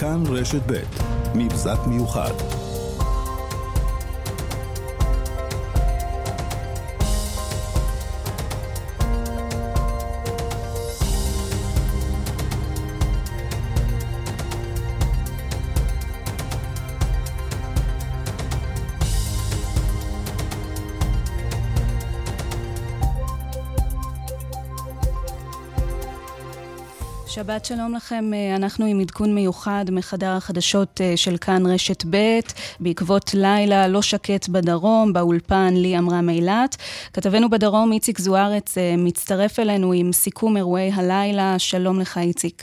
כאן רשת ב' מבזק מיוחד שבת שלום לכם, אה, אנחנו עם עדכון מיוחד מחדר החדשות אה, של כאן רשת ב', בעקבות לילה לא שקט בדרום, באולפן לי אמרה מילת. כתבנו בדרום, איציק זוארץ, אה, מצטרף אלינו עם סיכום אירועי הלילה. שלום לך, איציק.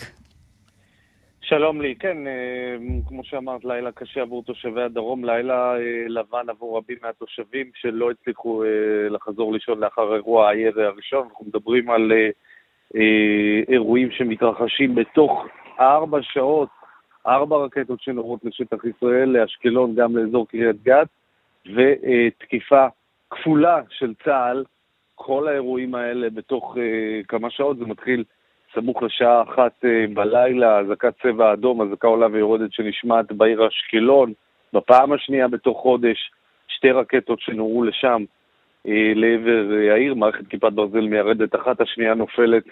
שלום לי, כן, כמו שאמרת, לילה קשה עבור תושבי הדרום, לילה לבן עבור רבים מהתושבים שלא הצליחו לחזור לישון לאחר אירוע הירי הראשון. אנחנו מדברים על... אה, אירועים שמתרחשים בתוך ארבע שעות, ארבע רקטות שנורות לשטח ישראל, לאשקלון, גם לאזור קריית גת, ותקיפה כפולה של צה"ל. כל האירועים האלה בתוך uh, כמה שעות, זה מתחיל סמוך לשעה אחת uh, בלילה, אזעקת צבע אדום, אזעקה עולה ויורדת שנשמעת בעיר אשקלון, בפעם השנייה בתוך חודש, שתי רקטות שנורו לשם, אה, לעבר אה, העיר, מערכת כיפת ברזל מיירדת אחת, השנייה נופלת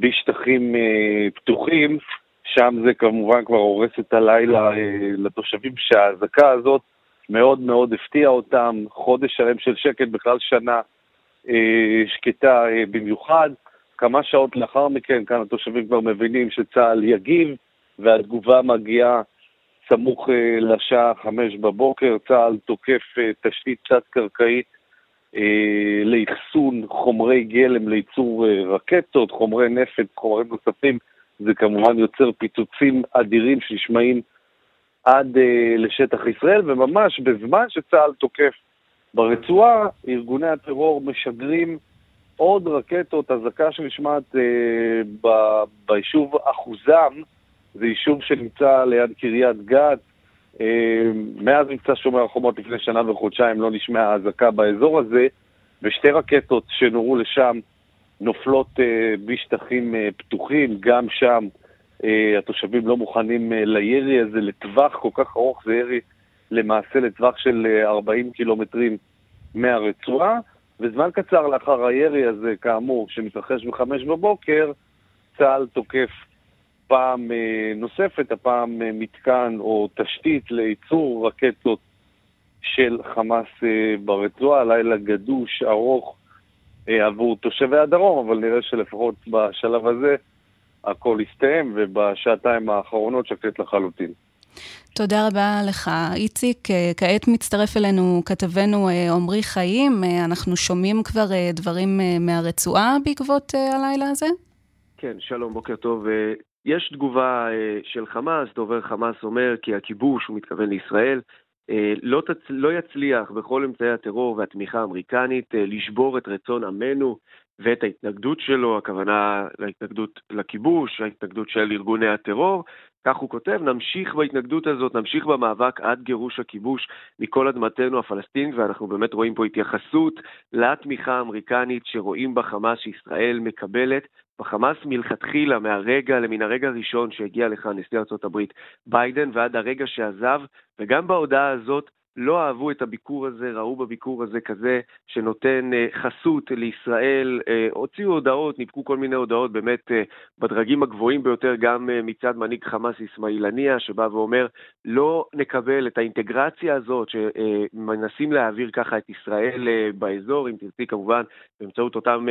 בשטחים אה, פתוחים, שם זה כמובן כבר הורס את הלילה לתושבים שהאזעקה הזאת מאוד מאוד הפתיעה אותם, חודש שלם של שקט, בכלל שנה שקטה במיוחד. כמה שעות לאחר מכן, כאן התושבים כבר מבינים שצה"ל יגיב, והתגובה מגיעה סמוך לשעה חמש בבוקר, צה"ל תוקף תשתית תת-קרקעית אה, לאחסון חומרי גלם לייצור אה, רקטות, חומרי נפט, חומרים נוספים, זה כמובן יוצר פיצוצים אדירים שנשמעים עד אה, לשטח ישראל, וממש בזמן שצה"ל תוקף ברצועה, ארגוני הטרור משגרים עוד רקטות, אזעקה שנשמעת אה, ביישוב אחוזם, זה יישוב שנמצא ליד קריית גת, אה, מאז מבצע שומר החומות לפני שנה וחודשיים לא נשמעה אזעקה באזור הזה, ושתי רקטות שנורו לשם נופלות אה, בשטחים אה, פתוחים, גם שם התושבים לא מוכנים לירי הזה לטווח כל כך ארוך, זה ירי למעשה לטווח של 40 קילומטרים מהרצועה, וזמן קצר לאחר הירי הזה, כאמור, שמתרחש בחמש בבוקר, צה"ל תוקף פעם אה, נוספת, הפעם אה, מתקן או תשתית לייצור רקטות של חמאס אה, ברצועה, לילה גדוש, ארוך עבור תושבי הדרום, אבל נראה שלפחות בשלב הזה הכל הסתיים, ובשעתיים האחרונות שקט לחלוטין. תודה רבה לך, איציק. כעת מצטרף אלינו כתבנו עמרי חיים. אנחנו שומעים כבר דברים מהרצועה בעקבות הלילה הזה? כן, שלום, בוקר טוב. יש תגובה אה, של חמאס, דובר חמאס אומר כי הכיבוש, הוא מתכוון לישראל, אה, לא, תצ... לא יצליח בכל אמצעי הטרור והתמיכה האמריקנית אה, לשבור את רצון עמנו ואת ההתנגדות שלו, הכוונה להתנגדות לכיבוש, ההתנגדות של ארגוני הטרור. כך הוא כותב, נמשיך בהתנגדות הזאת, נמשיך במאבק עד גירוש הכיבוש מכל אדמתנו הפלסטינית, ואנחנו באמת רואים פה התייחסות לתמיכה האמריקנית שרואים בחמאס שישראל מקבלת. בחמאס מלכתחילה, מהרגע, למן הרגע הראשון שהגיע לכאן נשיא ארה"ב ביידן ועד הרגע שעזב, וגם בהודעה הזאת לא אהבו את הביקור הזה, ראו בביקור הזה כזה שנותן אה, חסות לישראל, אה, הוציאו הודעות, ניפקו כל מיני הודעות באמת אה, בדרגים הגבוהים ביותר, גם מצד מנהיג חמאס אסמאעיל הנייה, שבא ואומר, לא נקבל את האינטגרציה הזאת שמנסים להעביר ככה את ישראל באזור, אם תרצי כמובן, באמצעות אותם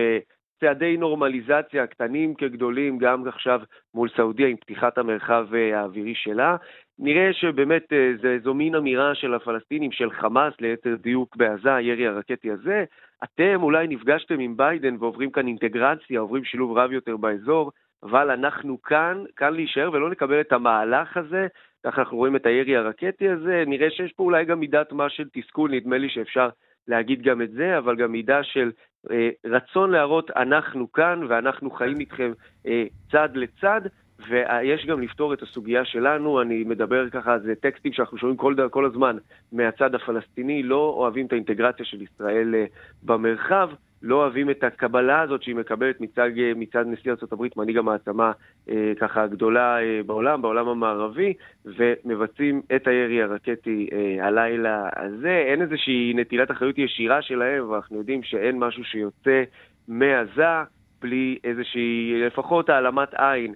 צעדי נורמליזציה, קטנים כגדולים, גם עכשיו מול סעודיה עם פתיחת המרחב האווירי שלה. נראה שבאמת אה, זה, זו מין אמירה של הפלסטינים, של חמאס, ליתר דיוק בעזה, הירי הרקטי הזה. אתם אולי נפגשתם עם ביידן ועוברים כאן אינטגרציה, עוברים שילוב רב יותר באזור, אבל אנחנו כאן, כאן להישאר ולא נקבל את המהלך הזה. ככה אנחנו רואים את הירי הרקטי הזה. נראה שיש פה אולי גם מידת מה של תסכול, נדמה לי שאפשר להגיד גם את זה, אבל גם מידה של אה, רצון להראות אנחנו כאן ואנחנו חיים איתכם אה, צד לצד. ויש גם לפתור את הסוגיה שלנו, אני מדבר ככה, זה טקסטים שאנחנו שומעים כל, כל הזמן מהצד הפלסטיני, לא אוהבים את האינטגרציה של ישראל אה, במרחב, לא אוהבים את הקבלה הזאת שהיא מקבלת מצד, מצד נשיא ארה"ב, מנהיג המעצמה אה, ככה הגדולה אה, בעולם, בעולם המערבי, ומבצעים את הירי הרקטי אה, הלילה הזה. אין איזושהי נטילת אחריות ישירה שלהם, ואנחנו יודעים שאין משהו שיוצא מעזה בלי איזושהי, לפחות העלמת עין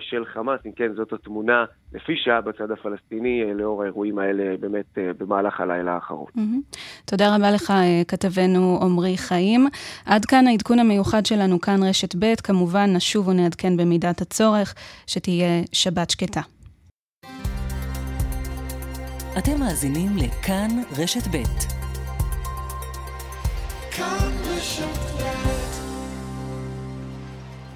של חמאס, אם כן, זאת התמונה לפי שעה בצד הפלסטיני, אה, לאור האירועים האלה באמת אה, במהלך הלילה האחרון. Mm-hmm. תודה רבה לך, כתבנו עמרי חיים. עד כאן העדכון המיוחד שלנו, כאן רשת ב', כמובן נשוב ונעדכן במידת הצורך, שתהיה שבת שקטה. אתם מאזינים לכאן רשת ב'. כאן רשת ב'.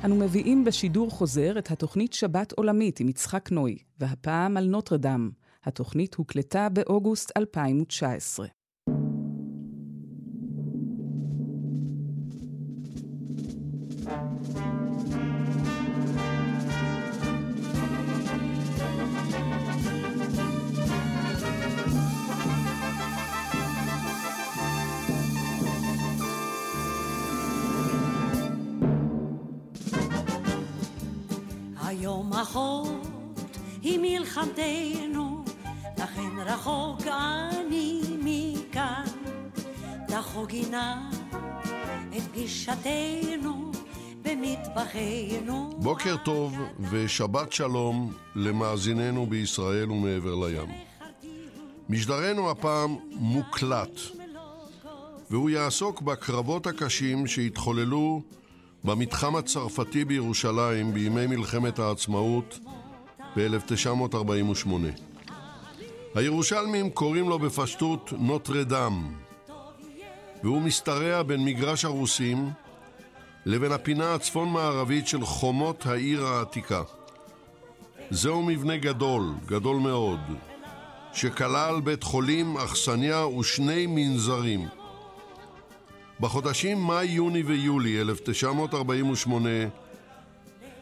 אנו מביאים בשידור חוזר את התוכנית שבת עולמית עם יצחק נוי, והפעם על נוטרדם. התוכנית הוקלטה באוגוסט 2019. אחות היא מלחמתנו, לכן רחוק אני מכאן. תחוגי נא את פגישתנו במטבחנו. בוקר טוב ושבת שלום למאזיננו בישראל ומעבר לים. משדרנו הפעם מוקלט, והוא יעסוק בקרבות הקשים שהתחוללו במתחם הצרפתי בירושלים בימי מלחמת העצמאות ב-1948. הירושלמים קוראים לו בפשטות נוטרדם, והוא משתרע בין מגרש הרוסים לבין הפינה הצפון-מערבית של חומות העיר העתיקה. זהו מבנה גדול, גדול מאוד, שכלל בית חולים, אכסניה ושני מנזרים. בחודשים מאי, יוני ויולי 1948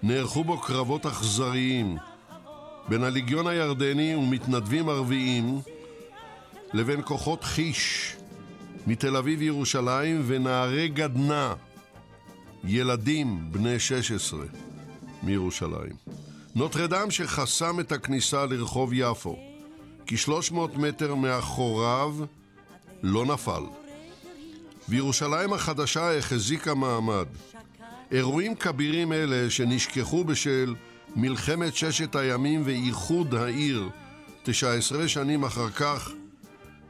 נערכו בו קרבות אכזריים בין הליגיון הירדני ומתנדבים ערביים לבין כוחות חיש מתל אביב ירושלים ונערי גדנ"ע, ילדים בני 16 מירושלים. נוטרדם שחסם את הכניסה לרחוב יפו, כ-300 מטר מאחוריו, לא נפל. וירושלים החדשה החזיקה מעמד. אירועים כבירים אלה שנשכחו בשל מלחמת ששת הימים ואיחוד העיר 19 שנים אחר כך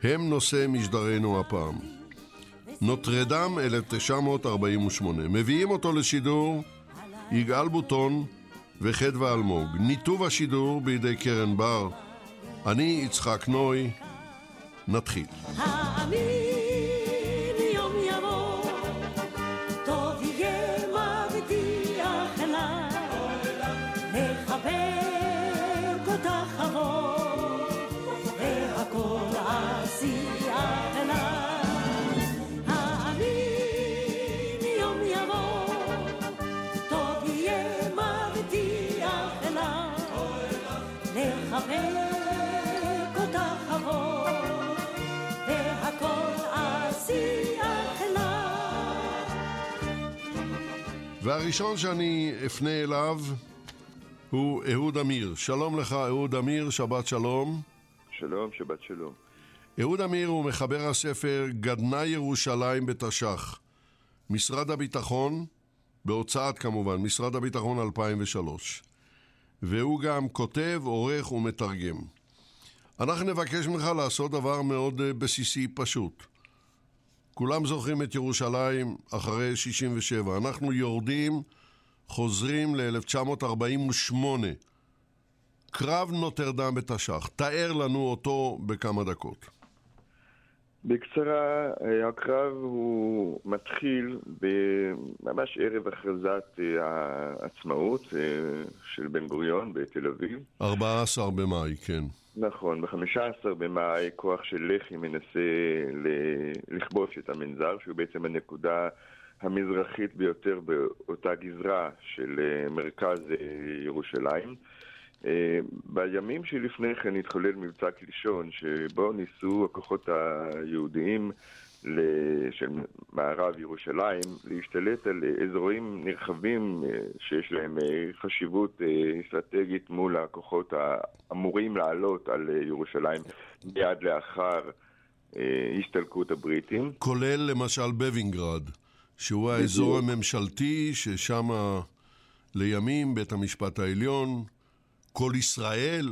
הם נושא משדרנו הפעם. נוטרדם 1948. מביאים אותו לשידור יגאל בוטון וחדווה אלמוג. ניתוב השידור בידי קרן בר. אני יצחק נוי. נתחיל. והראשון שאני אפנה אליו הוא אהוד אמיר. שלום לך, אהוד אמיר, שבת שלום. שלום, שבת שלום. אהוד אמיר הוא מחבר הספר גדנה ירושלים בתש"ח. משרד הביטחון, בהוצאת כמובן, משרד הביטחון 2003. והוא גם כותב, עורך ומתרגם. אנחנו נבקש ממך לעשות דבר מאוד אה, בסיסי פשוט. כולם זוכרים את ירושלים אחרי 67. אנחנו יורדים, חוזרים ל-1948. קרב נוטרדם בתש"ח. תאר לנו אותו בכמה דקות. בקצרה, אה, הקרב הוא מתחיל ממש ערב הכרזת אה, העצמאות אה, של בן גוריון בתל אביב. 14 במאי, כן. נכון, ב-15 במאי כוח של לח"י מנסה לכבוש את המנזר, שהוא בעצם הנקודה המזרחית ביותר באותה גזרה של מרכז ירושלים. אה, בימים שלפני כן התחולל מבצע קלישון, שבו ניסו הכוחות היהודיים של מערב ירושלים להשתלט על אזורים נרחבים אה, שיש להם אה, חשיבות אה, אסטרטגית מול הכוחות האמורים לעלות על ירושלים מיד לאחר הסתלקות הבריטים. כולל למשל בווינגרד, שהוא האזור הממשלתי ששם לימים בית המשפט העליון, כל ישראל,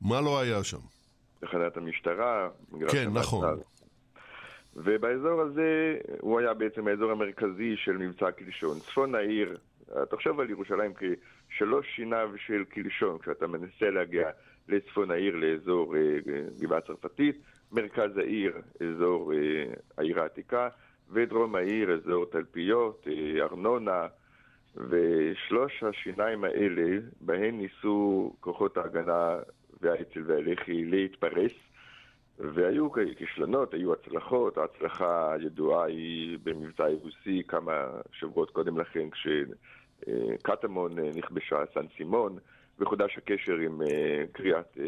מה לא היה שם? תחנת המשטרה. כן, נכון. ובאזור הזה הוא היה בעצם האזור המרכזי של מבצע קלשון. צפון העיר, תחשוב על ירושלים כשלוש שיניו של קלשון, כשאתה מנסה להגיע לצפון העיר, לאזור אה, גבעה צרפתית, מרכז העיר, אזור אה, העיר העתיקה, ודרום העיר, אזור תלפיות, אה, ארנונה, ושלוש השיניים האלה, בהן ניסו כוחות ההגנה והאצ"ל והלח"י להתפרס. והיו כישלונות, היו הצלחות, ההצלחה הידועה היא במבצע היבוסי כמה שבועות קודם לכן כשקטמון נכבשה, סן סימון, וחודש הקשר עם אה, קריאת, אה,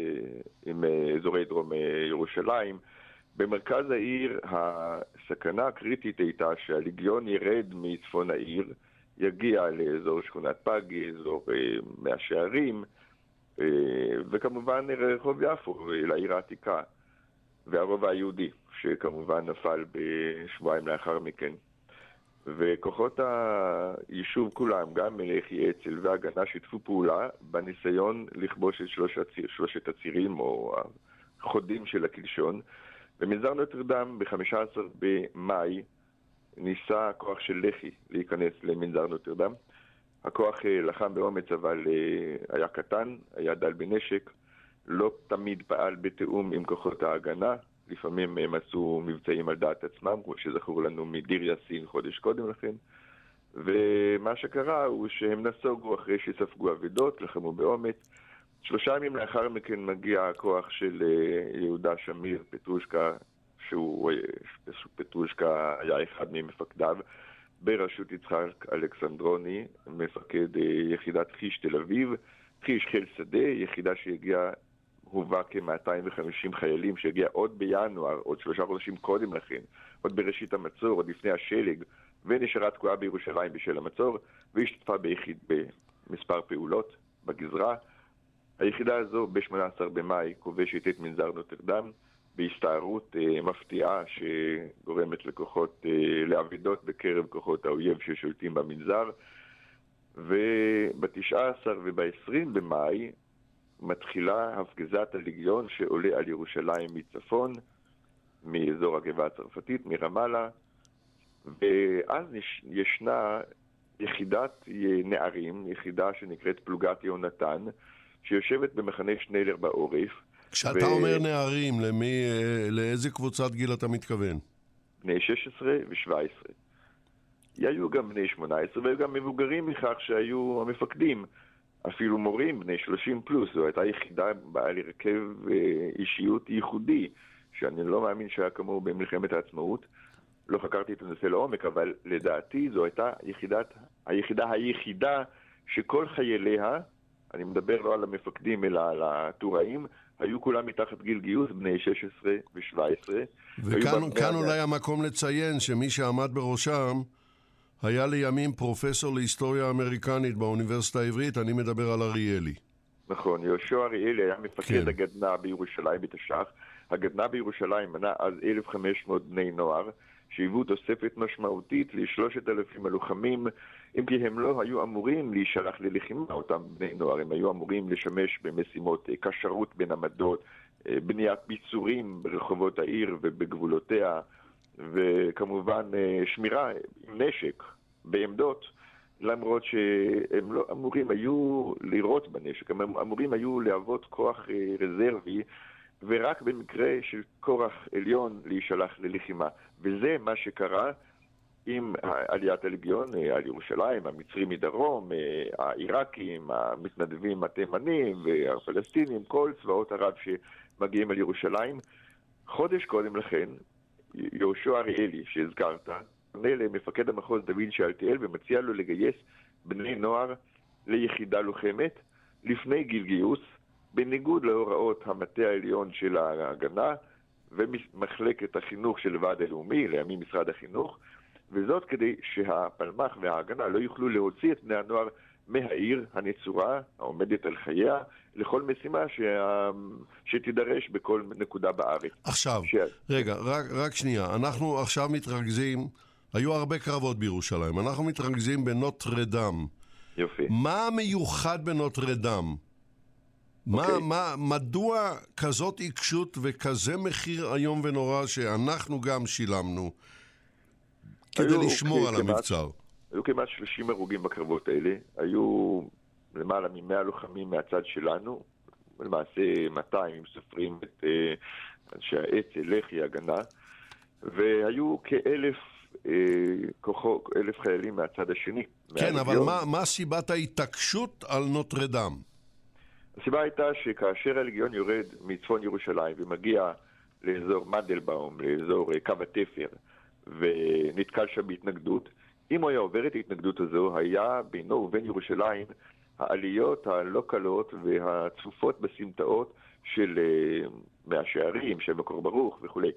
עם אה, אזורי דרום ירושלים. במרכז העיר הסכנה הקריטית הייתה שהליגיון ירד מצפון העיר, יגיע לאזור שכונת פאגי, אזור מאה שערים, וכמובן רחוב יפו, לעיר העתיקה. והרובע היהודי, שכמובן נפל בשבועיים לאחר מכן. וכוחות היישוב כולם, גם מלכי אצ"ל והגנה, שיתפו פעולה בניסיון לכבוש את שלוש הציר, שלושת הצירים או החודים של הקלשון. במנזר נוטרדם ב-15 במאי ניסה הכוח של לח"י להיכנס למנזר נוטרדם. הכוח אה, לחם באומץ אבל אה, היה קטן, היה דל בנשק. לא תמיד פעל בתיאום עם כוחות ההגנה, לפעמים הם עשו מבצעים על דעת עצמם, כמו שזכור לנו מדיר יאסין חודש קודם לכן. ומה שקרה הוא שהם נסוגו אחרי שספגו אבידות, לחמו באומץ. שלושה ימים לאחר מכן מגיע הכוח של אה, יהודה שמיר, פטרושקה, שהוא, אה, פטרושקה היה אחד ממפקדיו, בראשות יצחק אלכסנדרוני, מפקד אה, יחידת חיש תל אביב. חיש חיל שדה, יחידה שהגיעה הובא כ-250 חיילים שהגיע עוד בינואר, עוד שלושה חודשים קודם לכן, עוד בראשית המצור, עוד לפני השלג, ונשארה תקועה בירושלים בשל המצור, והשתתפה ביחיד במספר פעולות בגזרה. היחידה הזו ב-18 במאי כובשת את מנזר נוטרדם בהסתערות אה, מפתיעה שגורמת לכוחות, אה, לאבידות בקרב כוחות האויב ששולטים במנזר. וב-19 וב-20 במאי מתחילה הפגזת הליגיון שעולה על ירושלים מצפון, מאזור הגבעה הצרפתית, מרמאללה, ואז ישנה יחידת נערים, יחידה שנקראת פלוגת יהונתן, שיושבת במחנה שניילר בעורף. כשאתה ו... אומר נערים, למי, לאיזה קבוצת גיל אתה מתכוון? בני 16 ו-17. היו גם בני 18 והיו גם מבוגרים מכך שהיו המפקדים. אפילו מורים בני 30 פלוס, זו הייתה יחידה בעל הרכב אה, אישיות ייחודי, שאני לא מאמין שהיה כמוהו במלחמת העצמאות. לא חקרתי את הנושא לעומק, אבל לדעתי זו הייתה יחידת, היחידה היחידה שכל חייליה, אני מדבר לא על המפקדים אלא על הטוראים, היו כולם מתחת גיל גיוס, בני 16 ו-17. וכאן אולי המקום לציין שמי שעמד בראשם היה לימים פרופסור להיסטוריה אמריקנית באוניברסיטה העברית, אני מדבר על אריאלי. נכון, יהושע אריאלי היה מפקד כן. הגדנ"ע בירושלים בתש"ח. הגדנ"ע בירושלים מנה אז 1,500 בני נוער, שהיוו תוספת משמעותית לשלושת אלפים הלוחמים, אם כי הם לא היו אמורים להישלח ללחימה, אותם בני נוער, הם היו אמורים לשמש במשימות אה, קשרות בין עמדות, אה, בניית ביצורים ברחובות העיר ובגבולותיה. וכמובן אה, שמירה עם נשק בעמדות, למרות שהם לא אמורים היו לירות בנשק, הם אמורים היו להוות כוח אה, רזרבי, ורק במקרה של כורח עליון להישלח ללחימה. וזה מה שקרה עם עליית הלגיון אה, על ירושלים, המצרים מדרום, העיראקים, המתנדבים התימנים והפלסטינים, כל צבאות ערב שמגיעים על ירושלים. חודש קודם לכן, יהושע אריאלי, שהזכרת, פונה למפקד המחוז דוד שאלתיאל ומציע לו לגייס בני נוער ליחידה לוחמת. לפני גיל גיוס, בניגוד להוראות המטה העליון של ההגנה, ומחלקת החינוך של הוועד הלאומי, לימים משרד החינוך, וזאת כדי שהפלמ"ח וההגנה לא יוכלו להוציא את בני הנוער מהעיר הנצורה, העומדת על חייה, לכל משימה שה... שתידרש בכל נקודה בארץ. עכשיו, ש... רגע, רק, רק שנייה, אנחנו עכשיו מתרכזים, היו הרבה קרבות בירושלים, אנחנו מתרכזים בנוטרדם. יופי. מה מיוחד בנוטרדם? מה, okay. אוקיי. מה, מדוע כזאת עיקשות וכזה מחיר איום ונורא שאנחנו גם שילמנו כדי לשמור על המבצר? היו כמעט 30 הרוגים בקרבות האלה, היו למעלה מ-100 לוחמים מהצד שלנו, למעשה 200 אם סופרים את uh, אנשי האצ"ל, לח"י, הגנה, והיו כאלף uh, כוחו, אלף חיילים מהצד השני. כן, אבל מה, מה סיבת ההתעקשות על נוטרדם? הסיבה הייתה שכאשר הלגיון יורד מצפון ירושלים ומגיע לאזור מנדלבאום, לאזור uh, קו התפר, ונתקל שם בהתנגדות, אם הוא היה עובר את ההתנגדות הזו, היה בינו ובין ירושלים העליות הלא קלות והצפופות בסמטאות של uh, מאה שערים, של מקור ברוך וכולי.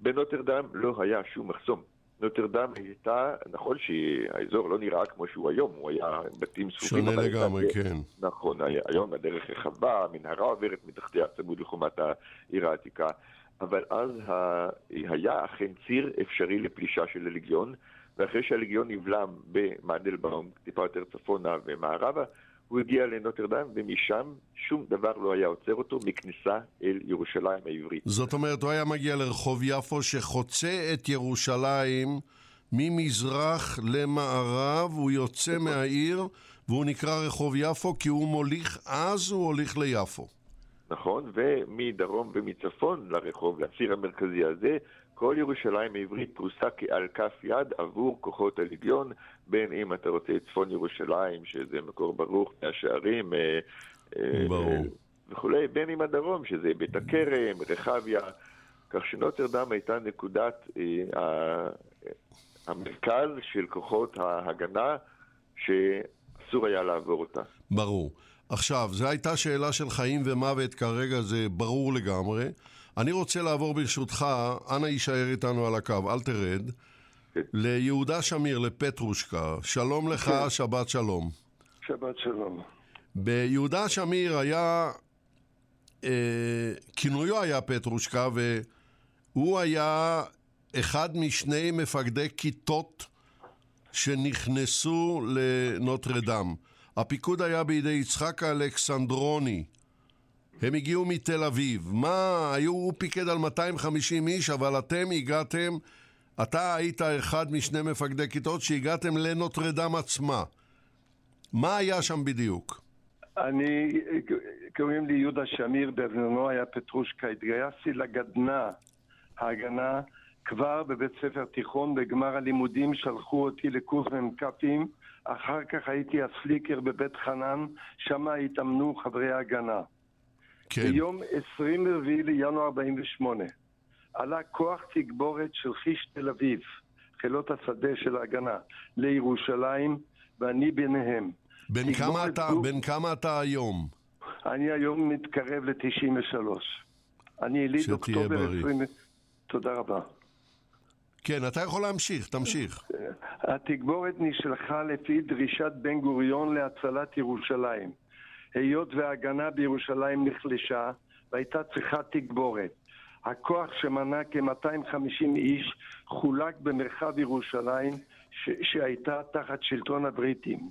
בנוטרדם לא היה שום מחסום. נוטרדם הייתה, נכון שהאזור לא נראה כמו שהוא היום, הוא היה בתים צפופים. שונה לגמרי, כן. נכון, היום הדרך רחבה, המנהרה עוברת מתחתיה צמוד לחומת העיר העתיקה. אבל אז היה אכן ציר אפשרי לפלישה של הלגיון, ואחרי שהלגיון נבלם במנדלבאום, טיפה יותר צפונה ומערבה, הוא הגיע לנוטרדם, ומשם שום דבר לא היה עוצר אותו מכניסה אל ירושלים העברית. זאת אומרת, הוא היה מגיע לרחוב יפו שחוצה את ירושלים ממזרח למערב, הוא יוצא נכון. מהעיר, והוא נקרא רחוב יפו כי הוא מוליך, אז הוא הוליך ליפו. נכון, ומדרום ומצפון לרחוב, לציר המרכזי הזה, כל ירושלים העברית פרוסה כעל כף יד עבור כוחות הלגיון, בין אם אתה רוצה את צפון ירושלים, שזה מקור ברוך מהשערים, אה, אה, ברור. וכולי, בין אם הדרום, שזה בית הכרם, רחביה, כך שנוטרדם הייתה נקודת אה, המרכז של כוחות ההגנה שאסור היה לעבור אותה. ברור. עכשיו, זו הייתה שאלה של חיים ומוות, כרגע זה ברור לגמרי. אני רוצה לעבור ברשותך, אנא יישאר איתנו על הקו, אל תרד, כן. ליהודה שמיר, לפטרושקה. שלום לך, כן. שבת שלום. שבת שלום. ביהודה שמיר היה, אה, כינויו היה פטרושקה, והוא היה אחד משני מפקדי כיתות שנכנסו לנוטרדם. הפיקוד היה בידי יצחק אלכסנדרוני. הם הגיעו מתל אביב. מה, היו, הוא פיקד על 250 איש, אבל אתם הגעתם, אתה היית אחד משני מפקדי כיתות שהגעתם לנוטרדם עצמה. מה היה שם בדיוק? אני, קוראים לי יהודה שמיר, בזמנו היה פטרושקה, התגייסתי לגדנ"ע, ההגנה, כבר בבית ספר תיכון, בגמר הלימודים שלחו אותי לקורס מ"כים, אחר כך הייתי הסליקר בבית חנן, שם התאמנו חברי ההגנה. כן. ביום 24 לינואר 48 עלה כוח תגבורת של חיש תל אביב, חילות השדה של ההגנה, לירושלים, ואני ביניהם. בן כמה, אתה, גוף... בן כמה אתה היום? אני היום מתקרב ל-93. אני יליד אוקטובר 20... תודה רבה. כן, אתה יכול להמשיך, תמשיך. התגבורת נשלחה לפי דרישת בן גוריון להצלת ירושלים. היות וההגנה בירושלים נחלשה והייתה צריכה תגבורת. הכוח שמנה כ-250 איש חולק במרחב ירושלים ש- שהייתה תחת שלטון הבריטים.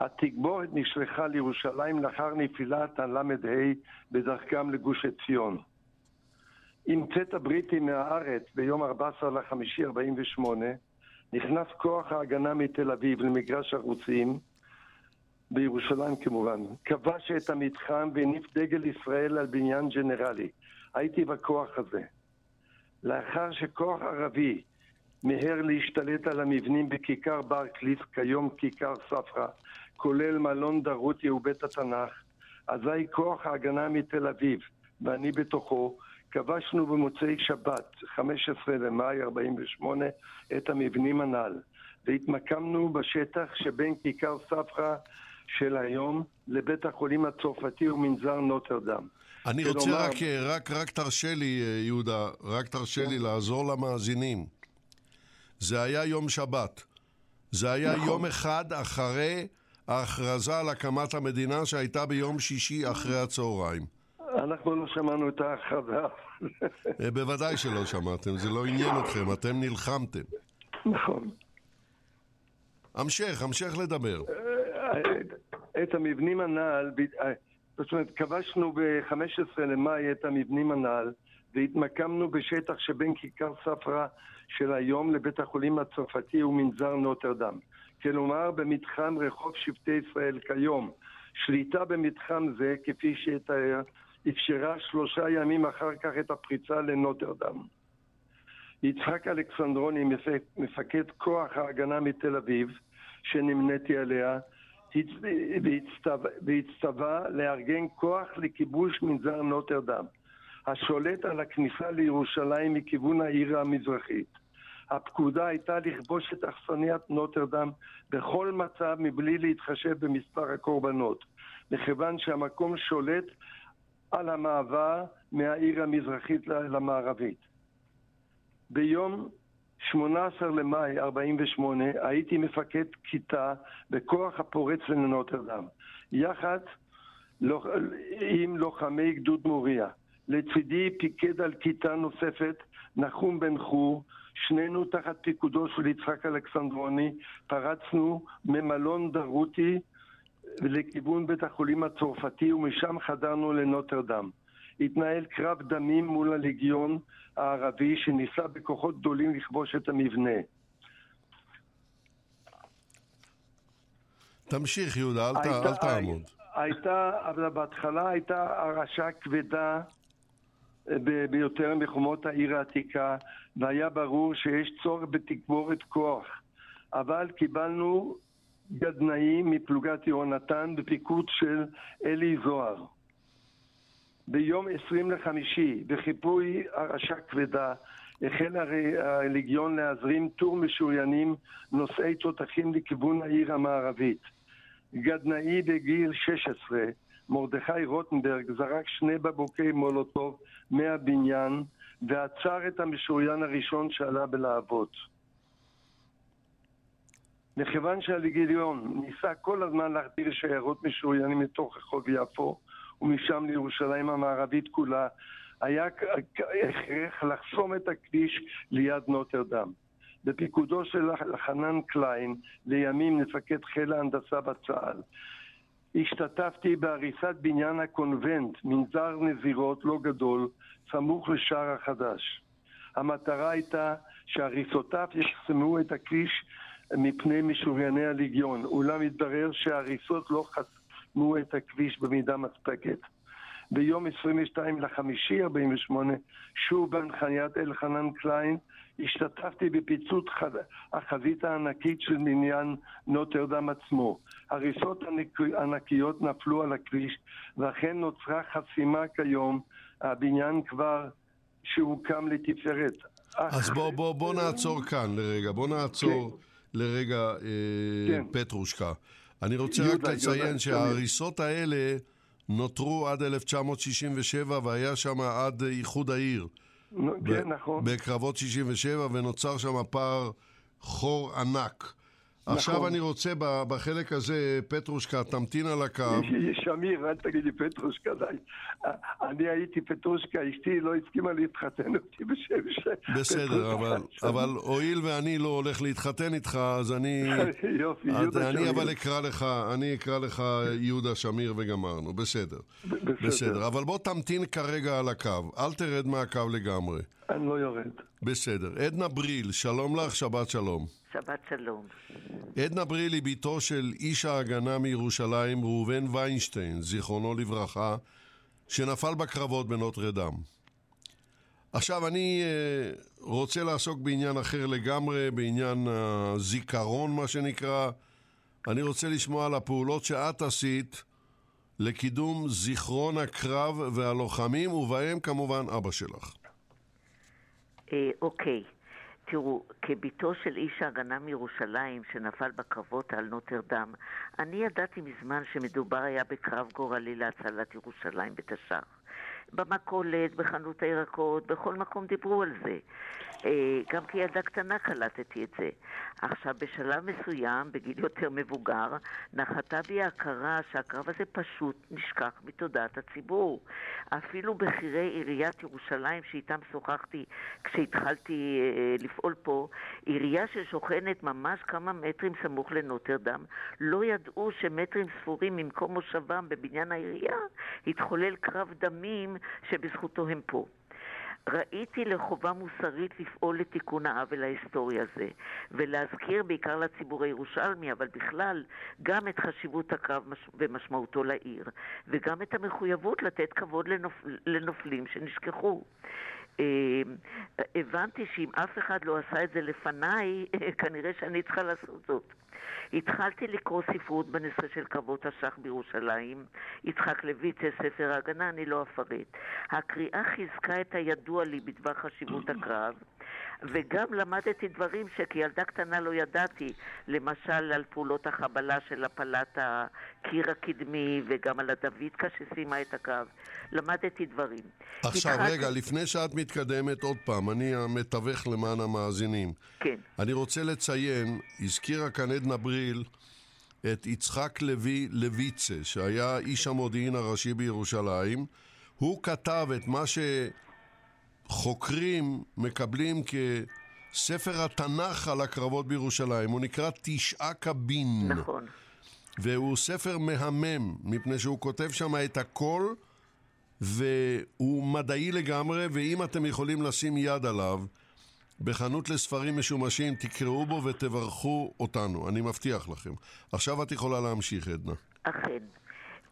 התגבורת נשלחה לירושלים לאחר נפילת הל"ה בדרכם לגוש עציון. עם צאת הבריטים מהארץ ביום 14 לחמישי 48 נכנס כוח ההגנה מתל אביב למגרש הרוסים בירושלים כמובן, כבש את המתחם והניף דגל ישראל על בניין ג'נרלי. הייתי בכוח הזה. לאחר שכוח ערבי מיהר להשתלט על המבנים בכיכר בר קליף, כיום כיכר ספרא, כולל מלון דרותי ובית התנ"ך, אזי כוח ההגנה מתל אביב, ואני בתוכו, כבשנו במוצאי שבת, 15 למאי 48, את המבנים הנ"ל, והתמקמנו בשטח שבין כיכר ספרא של היום לבית החולים הצרפתי ומנזר נוטרדם. אני רוצה כלומר... רק, רק, רק תרשה לי, יהודה, רק תרשה לי לעזור למאזינים. זה היה יום שבת. זה היה נכון. יום אחד אחרי ההכרזה על הקמת המדינה שהייתה ביום שישי אחרי הצהריים. אנחנו לא שמענו את ההכרזה. אה, בוודאי שלא שמעתם, זה לא עניין אתכם, אתם נלחמתם. נכון. המשך, המשך לדבר. את המבנים הנ"ל, זאת אומרת, כבשנו ב-15 למאי את המבנים הנ"ל והתמקמנו בשטח שבין כיכר ספרא של היום לבית החולים הצרפתי ומנזר נוטרדם. כלומר, במתחם רחוב שבטי ישראל כיום. שליטה במתחם זה, כפי שיתאר, אפשרה שלושה ימים אחר כך את הפריצה לנוטרדם. יצחק אלכסנדרוני, מפקד כוח ההגנה מתל אביב, שנמניתי עליה, והצטווה לארגן כוח לכיבוש מנזר נוטרדם, השולט על הכניסה לירושלים מכיוון העיר המזרחית. הפקודה הייתה לכבוש את אכסניית נוטרדם בכל מצב מבלי להתחשב במספר הקורבנות, מכיוון שהמקום שולט על המעבר מהעיר המזרחית למערבית. ביום 18 למאי 48 הייתי מפקד כיתה בכוח הפורץ לנוטרדם, יחד עם לוחמי גדוד מוריה. לצידי פיקד על כיתה נוספת נחום בן חור, שנינו תחת פיקודו של יצחק אלכסנדרוני, פרצנו ממלון דרותי לכיוון בית החולים הצרפתי ומשם חדרנו לנוטרדם. התנהל קרב דמים מול הלגיון הערבי שניסה בכוחות גדולים לכבוש את המבנה. תמשיך יהודה, אל, הייתה, אל תעמוד. הייתה, אבל בהתחלה הייתה הרעשה כבדה אה, ביותר מחומות העיר העתיקה, והיה ברור שיש צורך בתגבורת כוח. אבל קיבלנו גדנאים מפלוגת יהונתן בפיקוד של אלי זוהר. ביום 20 לחמישי, בחיפוי הרעשה כבדה, החל הלגיון להזרים טור משוריינים נושאי תותחים לכיוון העיר המערבית. גדנאי בגיל 16, מרדכי רוטנברג, זרק שני בבוקי מולוטוב מהבניין ועצר את המשוריין הראשון שעלה בלהבות. מכיוון שהלגיון ניסה כל הזמן להחדיר שיירות משוריינים מתוך רחוב יפו, ומשם לירושלים המערבית כולה, היה הכרח לחסום את הכביש ליד נוטרדם. בפיקודו של חנן קליין, לימים מפקד חיל ההנדסה בצה"ל. השתתפתי בהריסת בניין הקונבנט, מנזר נזירות לא גדול, סמוך לשער החדש. המטרה הייתה שהריסותיו יחסמו את הכביש מפני משורייני הליגיון, אולם התברר שההריסות לא חסמו את הכביש במידה מספקת. ביום 22 לחמישי 48, שוב בהנחיית אלחנן קליין, השתתפתי בפיצוץ החזית הענקית של בניין נוטרדם עצמו. הריסות ענקיות נפלו על הכביש, ואכן נוצרה חסימה כיום, הבניין כבר שהוקם לתפארת. אז בוא, בוא, בוא נעצור כאן לרגע, בוא נעצור כן. לרגע אה, כן. פטרושקה. אני רוצה רק לציין שההריסות האלה נותרו עד 1967 והיה שם עד איחוד העיר. כן, נכון. בקרבות 67 ונוצר שם פער חור ענק. נכון. עכשיו אני רוצה בחלק הזה, פטרושקה, תמתין על הקו. שמיר, אל תגיד לי פטרושקה, די. אני הייתי פטרושקה, אשתי לא הסכימה להתחתן אותי בשם ש... בסדר, אבל, אבל הואיל ואני לא הולך להתחתן איתך, אז אני... יופי, יהודה שמיר. אני אבל אקרא לך, אני אקרא לך יהודה שמיר וגמרנו, בסדר. בסדר. בסדר, אבל בוא תמתין כרגע על הקו, אל תרד מהקו לגמרי. אני לא יורד. בסדר. עדנה בריל, שלום לך, שבת שלום. שבת שלום. עדנה בריל היא בתו של איש ההגנה מירושלים, ראובן ויינשטיין, זיכרונו לברכה, שנפל בקרבות בנוטרדם. עכשיו, אני uh, רוצה לעסוק בעניין אחר לגמרי, בעניין הזיכרון, מה שנקרא. אני רוצה לשמוע על הפעולות שאת עשית לקידום זיכרון הקרב והלוחמים, ובהם כמובן אבא שלך. אה, אוקיי. תראו, כביתו של איש ההגנה מירושלים שנפל בקרבות על נוטרדם, אני ידעתי מזמן שמדובר היה בקרב גורלי להצלת ירושלים בתש"ח. במכולת, בחנות הירקות, בכל מקום דיברו על זה. אה, גם כילדה קטנה קלטתי את זה. עכשיו, בשלב מסוים, בגיל יותר מבוגר, נחתה בי ההכרה שהקרב הזה פשוט נשכח מתודעת הציבור. אפילו בכירי עיריית ירושלים שאיתם שוחחתי כשהתחלתי אה, לפעול פה, עירייה ששוכנת ממש כמה מטרים סמוך לנוטרדם, לא ידעו שמטרים ספורים ממקום מושבם בבניין העירייה התחולל קרב דמים שבזכותו הם פה. ראיתי לחובה מוסרית לפעול לתיקון העוול ההיסטורי הזה, ולהזכיר בעיקר לציבור הירושלמי, אבל בכלל, גם את חשיבות הקרב ומשמעותו לעיר, וגם את המחויבות לתת כבוד לנופ... לנופלים שנשכחו. אה, הבנתי שאם אף אחד לא עשה את זה לפניי, כנראה שאני צריכה לעשות זאת. התחלתי לקרוא ספרות בנושא של קרבות השח בירושלים. יצחק לויצה, ספר ההגנה, אני לא אפרט. הקריאה חיזקה את הידוע לי בדבר חשיבות הקרב. וגם למדתי דברים שכילדה קטנה לא ידעתי, למשל על פעולות החבלה של הפלת הקיר הקדמי וגם על הדוידקה שסיימה את הקו. למדתי דברים. עכשיו, התחלתי... רגע, לפני שאת מתקדמת עוד פעם, אני המתווך למען המאזינים. כן. אני רוצה לציין, הזכירה כאן עדנה בריל את יצחק לוי לויצה, שהיה איש המודיעין הראשי בירושלים. הוא כתב את מה ש... חוקרים מקבלים כספר התנ"ך על הקרבות בירושלים. הוא נקרא תשעה קבין. נכון. והוא ספר מהמם, מפני שהוא כותב שם את הכל, והוא מדעי לגמרי, ואם אתם יכולים לשים יד עליו, בחנות לספרים משומשים, תקראו בו ותברכו אותנו, אני מבטיח לכם. עכשיו את יכולה להמשיך, עדנה. אכן.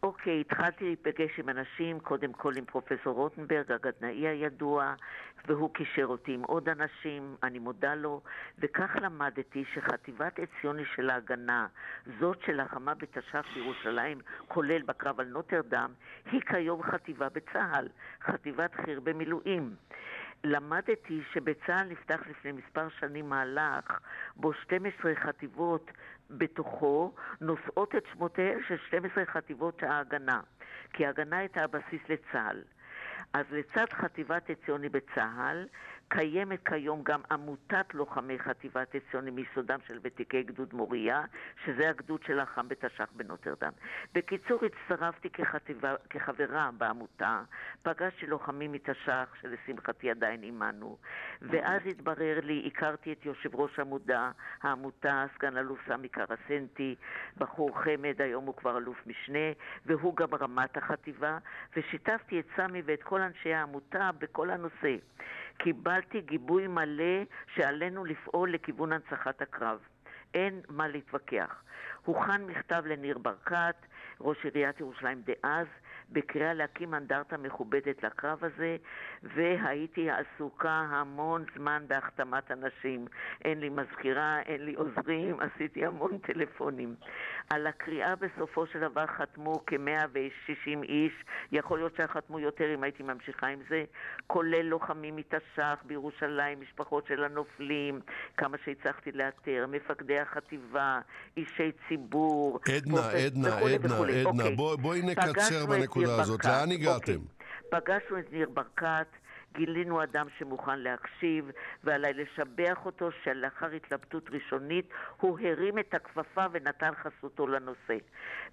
אוקיי, התחלתי להיפגש עם אנשים, קודם כל עם פרופסור רוטנברג, הגדנאי הידוע, והוא קישר אותי עם עוד אנשים, אני מודה לו, וכך למדתי שחטיבת עציוני של ההגנה, זאת שלחמה בתש"ף בירושלים, כולל בקרב על נוטרדם, היא כיום חטיבה בצה"ל, חטיבת חי"ר במילואים. למדתי שבצה"ל נפתח לפני מספר שנים מהלך בו 12 חטיבות בתוכו נושאות את שמותיהן של 12 חטיבות ההגנה, כי ההגנה הייתה הבסיס לצה"ל. אז לצד חטיבת עציוני בצה"ל, קיימת כיום גם עמותת לוחמי חטיבת עציוני מיסודם של ותיקי גדוד מוריה, שזה הגדוד שלחם בתש"ח בנוטרדם. בקיצור, הצטרפתי כחטיבה, כחברה בעמותה, פגשתי לוחמים מתש"ח, שלשמחתי עדיין עימנו, ואז התברר לי, הכרתי את יושב ראש עמודה, העמותה, סגן אלוף סמי קרסנטי, בחור חמד, היום הוא כבר אלוף משנה, והוא גם רמת החטיבה, ושיתפתי את סמי ואת כל אנשי העמותה בכל הנושא. קיבלתי גיבוי מלא שעלינו לפעול לכיוון הנצחת הקרב. אין מה להתווכח. הוכן מכתב לניר ברקת, ראש עיריית ירושלים דאז, בקריאה להקים אנדרטה מכובדת לקרב הזה, והייתי עסוקה המון זמן בהחתמת אנשים. אין לי מזכירה, אין לי עוזרים, עשיתי המון טלפונים. על הקריאה בסופו של דבר חתמו כ-160 איש, יכול להיות שחתמו יותר אם הייתי ממשיכה עם זה, כולל לוחמים מתש"ח בירושלים, משפחות של הנופלים, כמה שהצלחתי לאתר, מפקדי החטיבה, אישי ציבור. עדנה, עדנה, עדנה, עדנה, אוקיי. בואי נקצר בנקודה הזאת. לאן הגעתם? אוקיי. פגשנו את ניר ברקת, גילינו אדם שמוכן להקשיב, ועליי לשבח אותו שלאחר התלבטות ראשונית הוא הרים את הכפפה ונתן חסותו לנושא.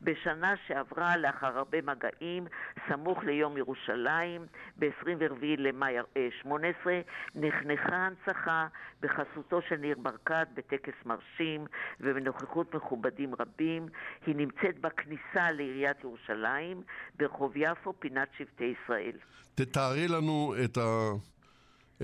בשנה שעברה, לאחר הרבה מגעים, סמוך ליום ירושלים, ב-24 למאי 18, נחנכה הנצחה בחסותו של ניר ברקת בטקס מרשים ובנוכחות מכובדים רבים. היא נמצאת בכניסה לעיריית ירושלים, ברחוב יפו, פינת שבטי ישראל. תתארי לנו את, ה...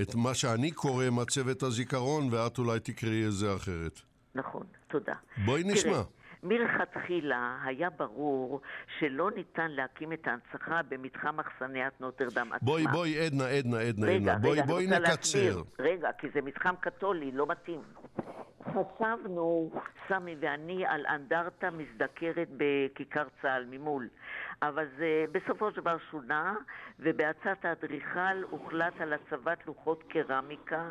את מה שאני קורא מצבת הזיכרון, ואת אולי תקראי את זה אחרת. נכון, תודה. בואי נשמע. תראה, מלכתחילה היה ברור שלא ניתן להקים את ההנצחה במתחם אכסניית נוטרדם עצמה. בואי, בואי, עדנה, עדנה, עדנה, רגע, עדנה. בואי, רגע, בואי נקצר. להסביר. רגע, כי זה מתחם קתולי, לא מתאים. חשבנו, סמי ואני, על אנדרטה מזדקרת בכיכר צה"ל ממול. אבל זה בסופו של דבר שונה, ובעצת האדריכל הוחלט על הצבת לוחות קרמיקה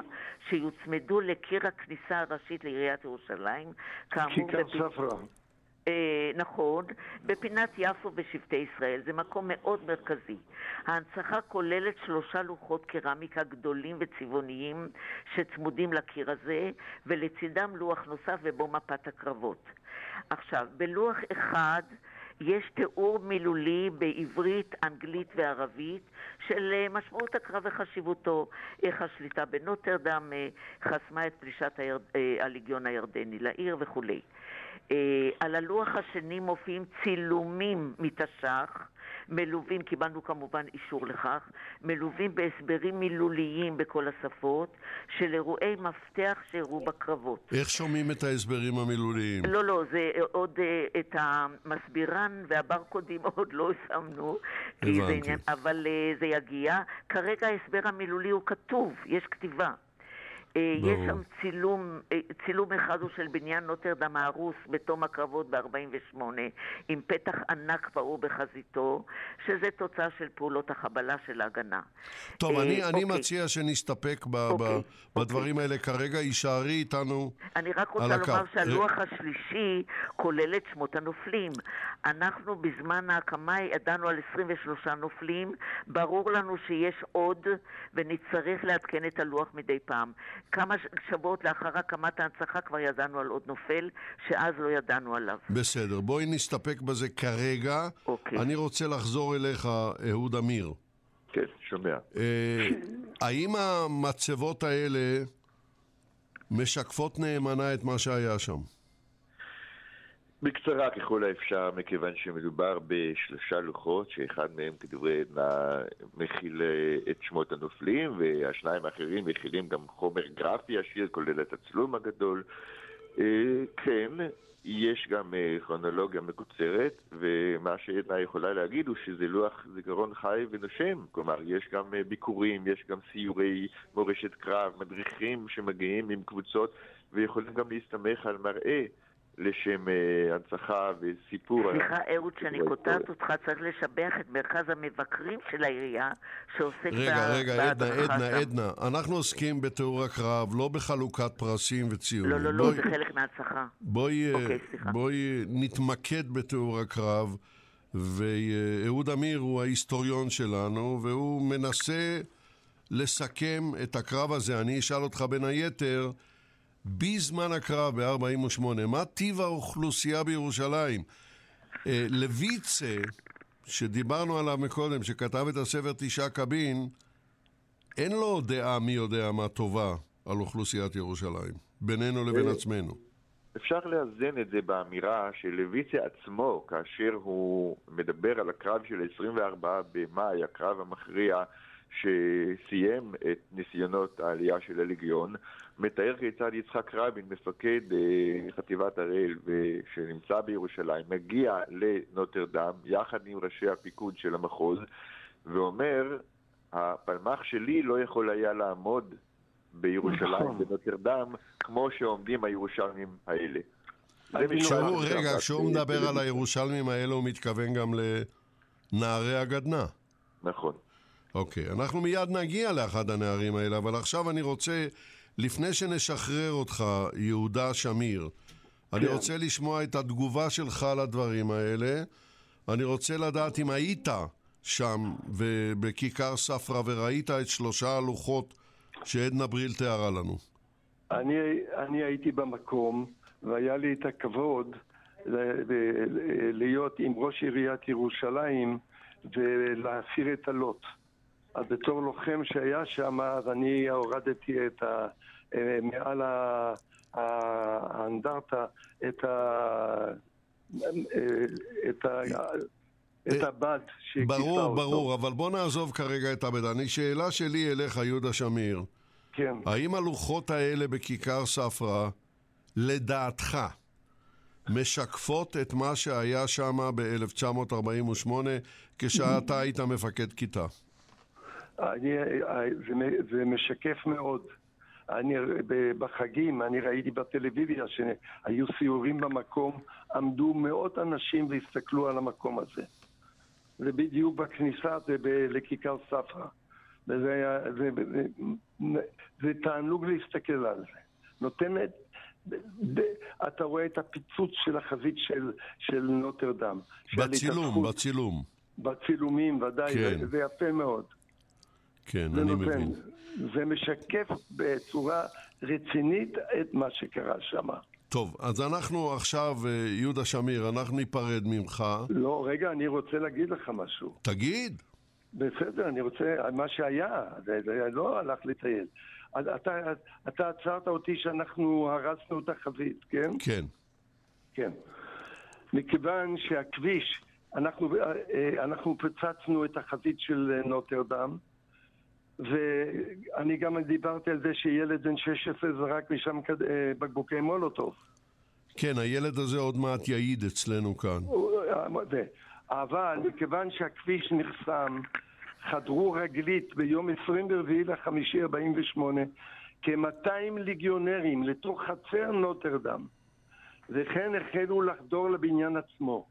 שיוצמדו לקיר הכניסה הראשית לעיריית ירושלים. כיכר בפ... ספרא. אה, נכון, בפינת יפו בשבטי ישראל. זה מקום מאוד מרכזי. ההנצחה כוללת שלושה לוחות קרמיקה גדולים וצבעוניים שצמודים לקיר הזה, ולצידם לוח נוסף ובו מפת הקרבות. עכשיו, בלוח אחד יש תיאור מילולי בעברית, אנגלית וערבית של אה, משמעות הקרב וחשיבותו, איך השליטה בנוטרדם אה, חסמה את פלישת הירד... אה, הליגיון הירדני לעיר וכולי. על הלוח השני מופיעים צילומים מתש"ח מלווים, קיבלנו כמובן אישור לכך, מלווים בהסברים מילוליים בכל השפות של אירועי מפתח שאירעו בקרבות. איך שומעים את ההסברים המילוליים? לא, לא, זה עוד, uh, את המסבירן והברקודים עוד לא שמנו, הבנתי. אבל uh, זה יגיע. כרגע ההסבר המילולי הוא כתוב, יש כתיבה. אה, יש שם צילום, אה, צילום אחד הוא של בניין נוטרדם ההרוס בתום הקרבות ב-48 עם פתח ענק פעור בחזיתו, שזה תוצאה של פעולות החבלה של ההגנה. טוב, אני, אני אוקיי. מציע שנסתפק ב, אוקיי, ב, בדברים אוקיי. האלה. כרגע יישארי איתנו אני רק רוצה לומר שהלוח השלישי כולל את שמות הנופלים. אנחנו בזמן ההקמה ידענו על 23 נופלים, ברור לנו שיש עוד ונצטרך לעדכן את הלוח מדי פעם. כמה שבועות לאחר הקמת ההנצחה כבר ידענו על עוד נופל, שאז לא ידענו עליו. בסדר, בואי נסתפק בזה כרגע. אוקיי. אני רוצה לחזור אליך, אהוד אמיר. כן, שומע. אה, האם המצבות האלה משקפות נאמנה את מה שהיה שם? בקצרה ככל האפשר, מכיוון שמדובר בשלושה לוחות, שאחד מהם כדברי עדנה מכיל אה, את שמות הנופלים, והשניים האחרים מכילים גם חומר גרפי עשיר, כולל את הצלום הגדול. אה, כן, יש גם אה, כרונולוגיה מקוצרת, ומה שעדנה יכולה להגיד הוא שזה לוח זיכרון חי ונושם. כלומר, יש גם ביקורים, יש גם סיורי מורשת קרב, מדריכים שמגיעים עם קבוצות, ויכולים גם להסתמך על מראה. לשם uh, הנצחה וסיפור. סליחה, אהוד, שאני קוטעת אותך, צריך לשבח את מרכז המבקרים של העירייה, שעוסק רגע, רגע, עדנה, עדנה, עדנה. אנחנו עוסקים בתיאור הקרב, לא בחלוקת פרסים וציונים. לא, לא, לא, זה חלק מההנצחה. בואי, אה, אוקיי, בואי נתמקד בתיאור הקרב, ואהוד אמיר הוא ההיסטוריון שלנו, והוא מנסה לסכם את הקרב הזה. אני אשאל אותך בין היתר, בזמן הקרב ב-48, מה טיב האוכלוסייה בירושלים? אה, לויצה, שדיברנו עליו מקודם, שכתב את הספר תשעה קבין, אין לו דעה מי יודע מה טובה על אוכלוסיית ירושלים, בינינו לבין אה, עצמנו. אפשר לאזן את זה באמירה של לויצה עצמו, כאשר הוא מדבר על הקרב של 24 במאי, הקרב המכריע שסיים את ניסיונות העלייה של הליגיון, מתאר כיצד יצחק רבין, מפקד אה, חטיבת הראל שנמצא בירושלים, מגיע לנוטרדם יחד עם ראשי הפיקוד של המחוז ואומר, הפלמ"ח שלי לא יכול היה לעמוד בירושלים, נכון. בנוטרדם, כמו שעומדים הירושלמים האלה. כשהוא, רגע, כשהוא מדבר על הירושלמים האלה הוא מתכוון גם לנערי הגדנ"ע. נכון. אוקיי, אנחנו מיד נגיע לאחד הנערים האלה, אבל עכשיו אני רוצה, לפני שנשחרר אותך, יהודה שמיר, כן. אני רוצה לשמוע את התגובה שלך לדברים האלה. אני רוצה לדעת אם היית שם בכיכר ספרא וראית את שלושה הלוחות שעדנה בריל תיארה לנו. אני, אני הייתי במקום, והיה לי את הכבוד להיות עם ראש עיריית ירושלים ולהסיר את הלוט. אז בתור לוחם שהיה שם, אז אני הורדתי את ה... אה, מעל האנדרטה את ה... אה, את ה... את אה, הבד שהכיסה אותו. ברור, ברור, אבל בוא נעזוב כרגע את הבד. אני, שאלה שלי אליך, יהודה שמיר. כן. האם הלוחות האלה בכיכר ספרא, לדעתך, משקפות את מה שהיה שם ב-1948 כשאתה היית מפקד כיתה? אני, זה, זה משקף מאוד. אני, בחגים, אני ראיתי בטלוויזיה שהיו סיורים במקום, עמדו מאות אנשים והסתכלו על המקום הזה. זה בדיוק בכניסה, זה לכיכר ספרא. וזה זה, זה, זה, זה תענוג להסתכל על זה. נותנת, אתה רואה את הפיצוץ של החזית של, של נוטרדם. בצילום, בצילום. בצילומים, ודאי, כן. זה, זה יפה מאוד. כן, אני נותן, מבין. זה משקף בצורה רצינית את מה שקרה שם. טוב, אז אנחנו עכשיו, אה, יהודה שמיר, אנחנו ניפרד ממך. לא, רגע, אני רוצה להגיד לך משהו. תגיד. בסדר, אני רוצה, מה שהיה, זה, זה לא הלך לטייל. אתה, אתה עצרת אותי שאנחנו הרסנו את החזית, כן? כן. כן. מכיוון שהכביש, אנחנו, אה, אנחנו פצצנו את החזית של נוטרדם, ואני גם דיברתי על זה שילד בן 16 זרק משם אה, בקבוקי מולוטוב. כן, הילד הזה עוד מעט יעיד אצלנו כאן. אבל מכיוון שהכביש נחסם, חדרו רגלית ביום 24 לחמישי 48 כ-200 ליגיונרים לתוך חצר נוטרדם, וכן החלו לחדור לבניין עצמו.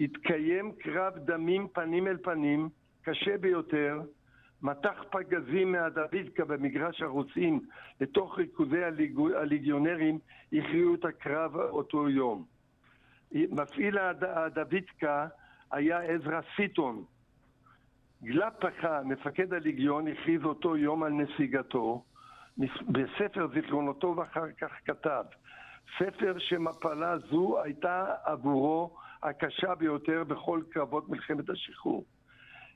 התקיים קרב דמים פנים אל פנים, קשה ביותר, מתח פגזים מהדוידקה במגרש הרוסים לתוך ריכוזי הליגיונרים הכריעו את הקרב אותו יום. מפעיל הדוידקה היה עזרא סיטון. גלפחה, מפקד הליגיון, הכריז אותו יום על נסיגתו. בספר זיכרונותו ואחר כך כתב ספר שמפלה זו הייתה עבורו הקשה ביותר בכל קרבות מלחמת השחרור.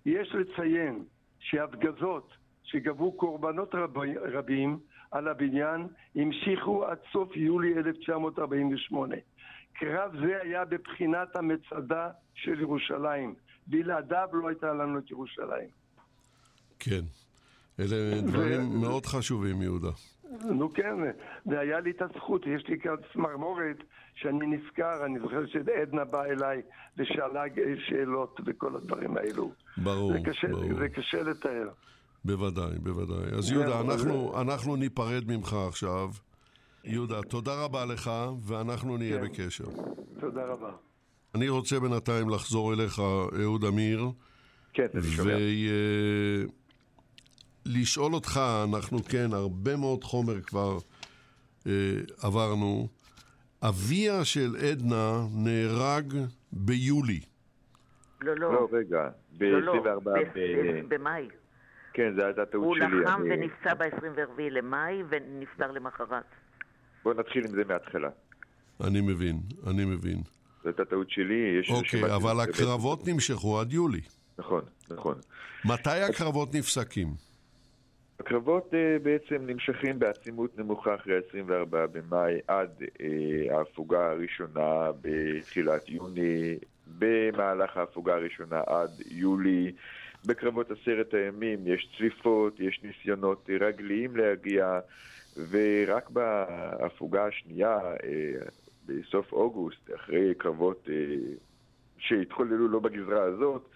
יש לציין שהפגזות שגבו קורבנות רב, רבים על הבניין המשיכו עד סוף יולי 1948. קרב זה היה בבחינת המצדה של ירושלים. בלעדיו לא הייתה לנו את ירושלים. כן, אלה דברים. מאוד חשובים, יהודה. נו כן, והיה לי את הזכות, יש לי כאן צמרמורת שאני נזכר, אני זוכר שעדנה באה אליי ושאלה שאלות וכל הדברים האלו. ברור, זה קשה, ברור. זה קשה לתאר. בוודאי, בוודאי. אז יהודה, אנחנו, אנחנו ניפרד ממך עכשיו. יהודה, תודה רבה לך, ואנחנו נהיה כן. בקשר. תודה רבה. אני רוצה בינתיים לחזור אליך, אהוד אמיר. כן, אני שומע. ולשאול אותך, אנחנו כן, הרבה מאוד חומר כבר אה, עברנו. אביה של עדנה נהרג ביולי. לא, לא. לא, רגע. ב-24 לא, לא. במאי. כן, זו הייתה טעות שלי. הוא לחם ונפצע ב-24 למאי ונפטר למחרת. בוא נתחיל עם זה מההתחלה. אני מבין, אני מבין. זו הייתה טעות שלי. אוקיי, אבל הקרבות נמשכו עד יולי. נכון, נכון. מתי הקרבות נפסקים? הקרבות uh, בעצם נמשכים בעצימות נמוכה אחרי 24 במאי עד uh, ההפוגה הראשונה בתחילת יוני, במהלך ההפוגה הראשונה עד יולי. בקרבות עשרת הימים יש צליפות, יש ניסיונות רגליים להגיע, ורק בהפוגה השנייה, uh, בסוף אוגוסט, אחרי קרבות שהתחוללו לא בגזרה הזאת,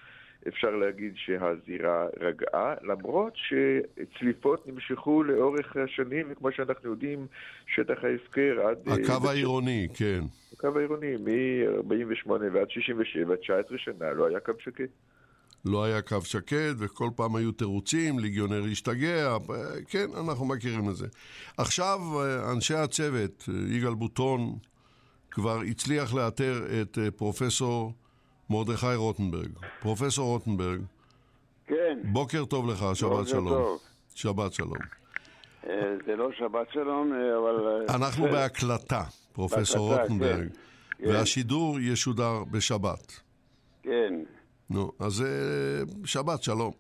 אפשר להגיד שהזירה רגעה, למרות שצליפות נמשכו לאורך השנים, וכמו שאנחנו יודעים, שטח ההפקר עד... אה, הקו העירוני, כן. הקו העירוני, מ-48 ועד 67, 19 שנה, לא היה קו שקט. לא היה קו שקט, וכל פעם היו תירוצים, ליגיונר השתגע, כן, אנחנו מכירים את זה. עכשיו, אה, אנשי הצוות, אה, יגאל בוטון, כבר הצליח לאתר את פרופסור מרדכי רוטנברג. פרופסור רוטנברג. כן. בוקר טוב לך, שבת שלום. טוב. שבת שלום. אה, זה לא שבת שלום, אה, אבל... אה, אנחנו בהקלטה, פרופסור בהקלטה, רוטנברג. כן. כן. והשידור ישודר בשבת. כן. נו, אז שבת שלום.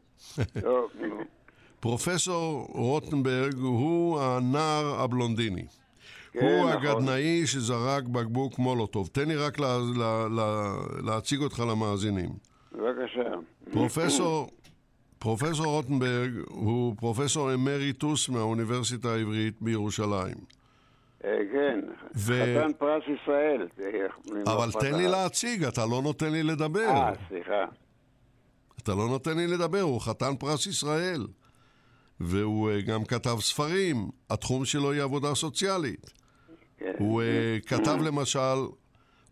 טוב, נו. פרופסור רוטנברג הוא הנער הבלונדיני. כן, הוא נכון. הגדנאי שזרק בקבוק מולוטוב. תן לי רק לה, לה, לה, להציג אותך למאזינים. בבקשה. פרופסור, פרופסור רוטנברג הוא פרופסור אמריטוס מהאוניברסיטה העברית בירושלים. אה, כן, ו... חתן פרס ישראל. אבל תן לי להציג, אתה לא נותן לי לדבר. אה, סליחה. אתה לא נותן לי לדבר, הוא חתן פרס ישראל. והוא uh, גם כתב ספרים. התחום שלו היא עבודה סוציאלית. כן. הוא uh, כתב למשל,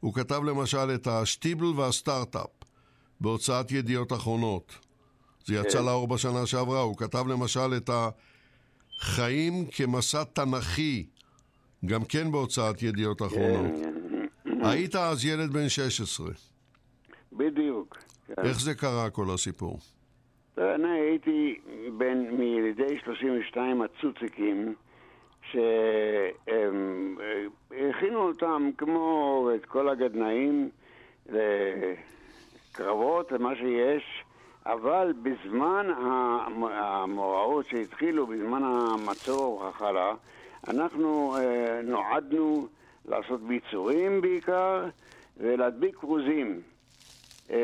הוא כתב למשל את השטיבל והסטארט-אפ בהוצאת ידיעות אחרונות. זה יצא כן. לאור בשנה שעברה. הוא כתב למשל את החיים כמסע תנכי, גם כן בהוצאת ידיעות כן. אחרונות. כן. היית אז ילד בן 16. בדיוק. כן. איך זה קרה כל הסיפור? אני הייתי בין מילידי 32 הצוציקים שהכינו אותם כמו את כל הגדנאים לקרבות, למה שיש, אבל בזמן המאורעות שהתחילו, בזמן המצור החלה, אנחנו אה, נועדנו לעשות ביצורים בעיקר ולהדביק כרוזים. אמ,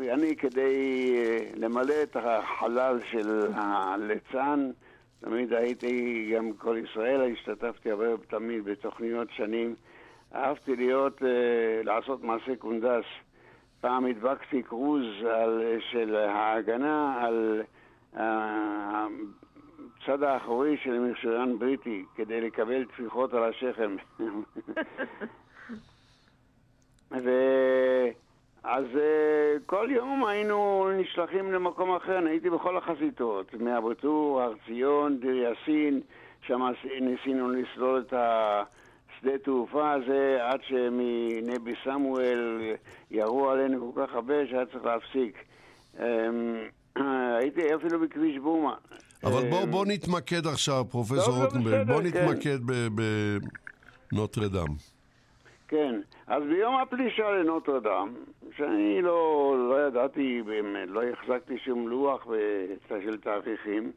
אני כדי אה, למלא את החלל של הליצן, תמיד הייתי גם כל ישראל, השתתפתי הרבה תמיד בתוכניות שנים. אהבתי להיות, אה, לעשות מעשה קונדס. פעם הדבקתי קרוז על, של ההגנה על הצד האחורי של משוריין בריטי כדי לקבל טפיחות על השכם. ו... אז uh, כל יום היינו נשלחים למקום אחר, אני הייתי בכל החזיתות, מאבו הר ציון, דיר יאסין, שם ניסינו לסלול את השדה תעופה הזה עד שמנבי סמואל ירו עלינו כל כך הרבה שהיה צריך להפסיק. Um, הייתי אפילו בכביש בומה. אבל בוא, אמ, בוא נתמקד עכשיו, פרופסור לא, לא רוטנברג, בוא כן. נתמקד בנוטרדם. כן, אז ביום הפלישה לנוטרדם, שאני לא, לא ידעתי, לא החזקתי שום לוח של תאריכים,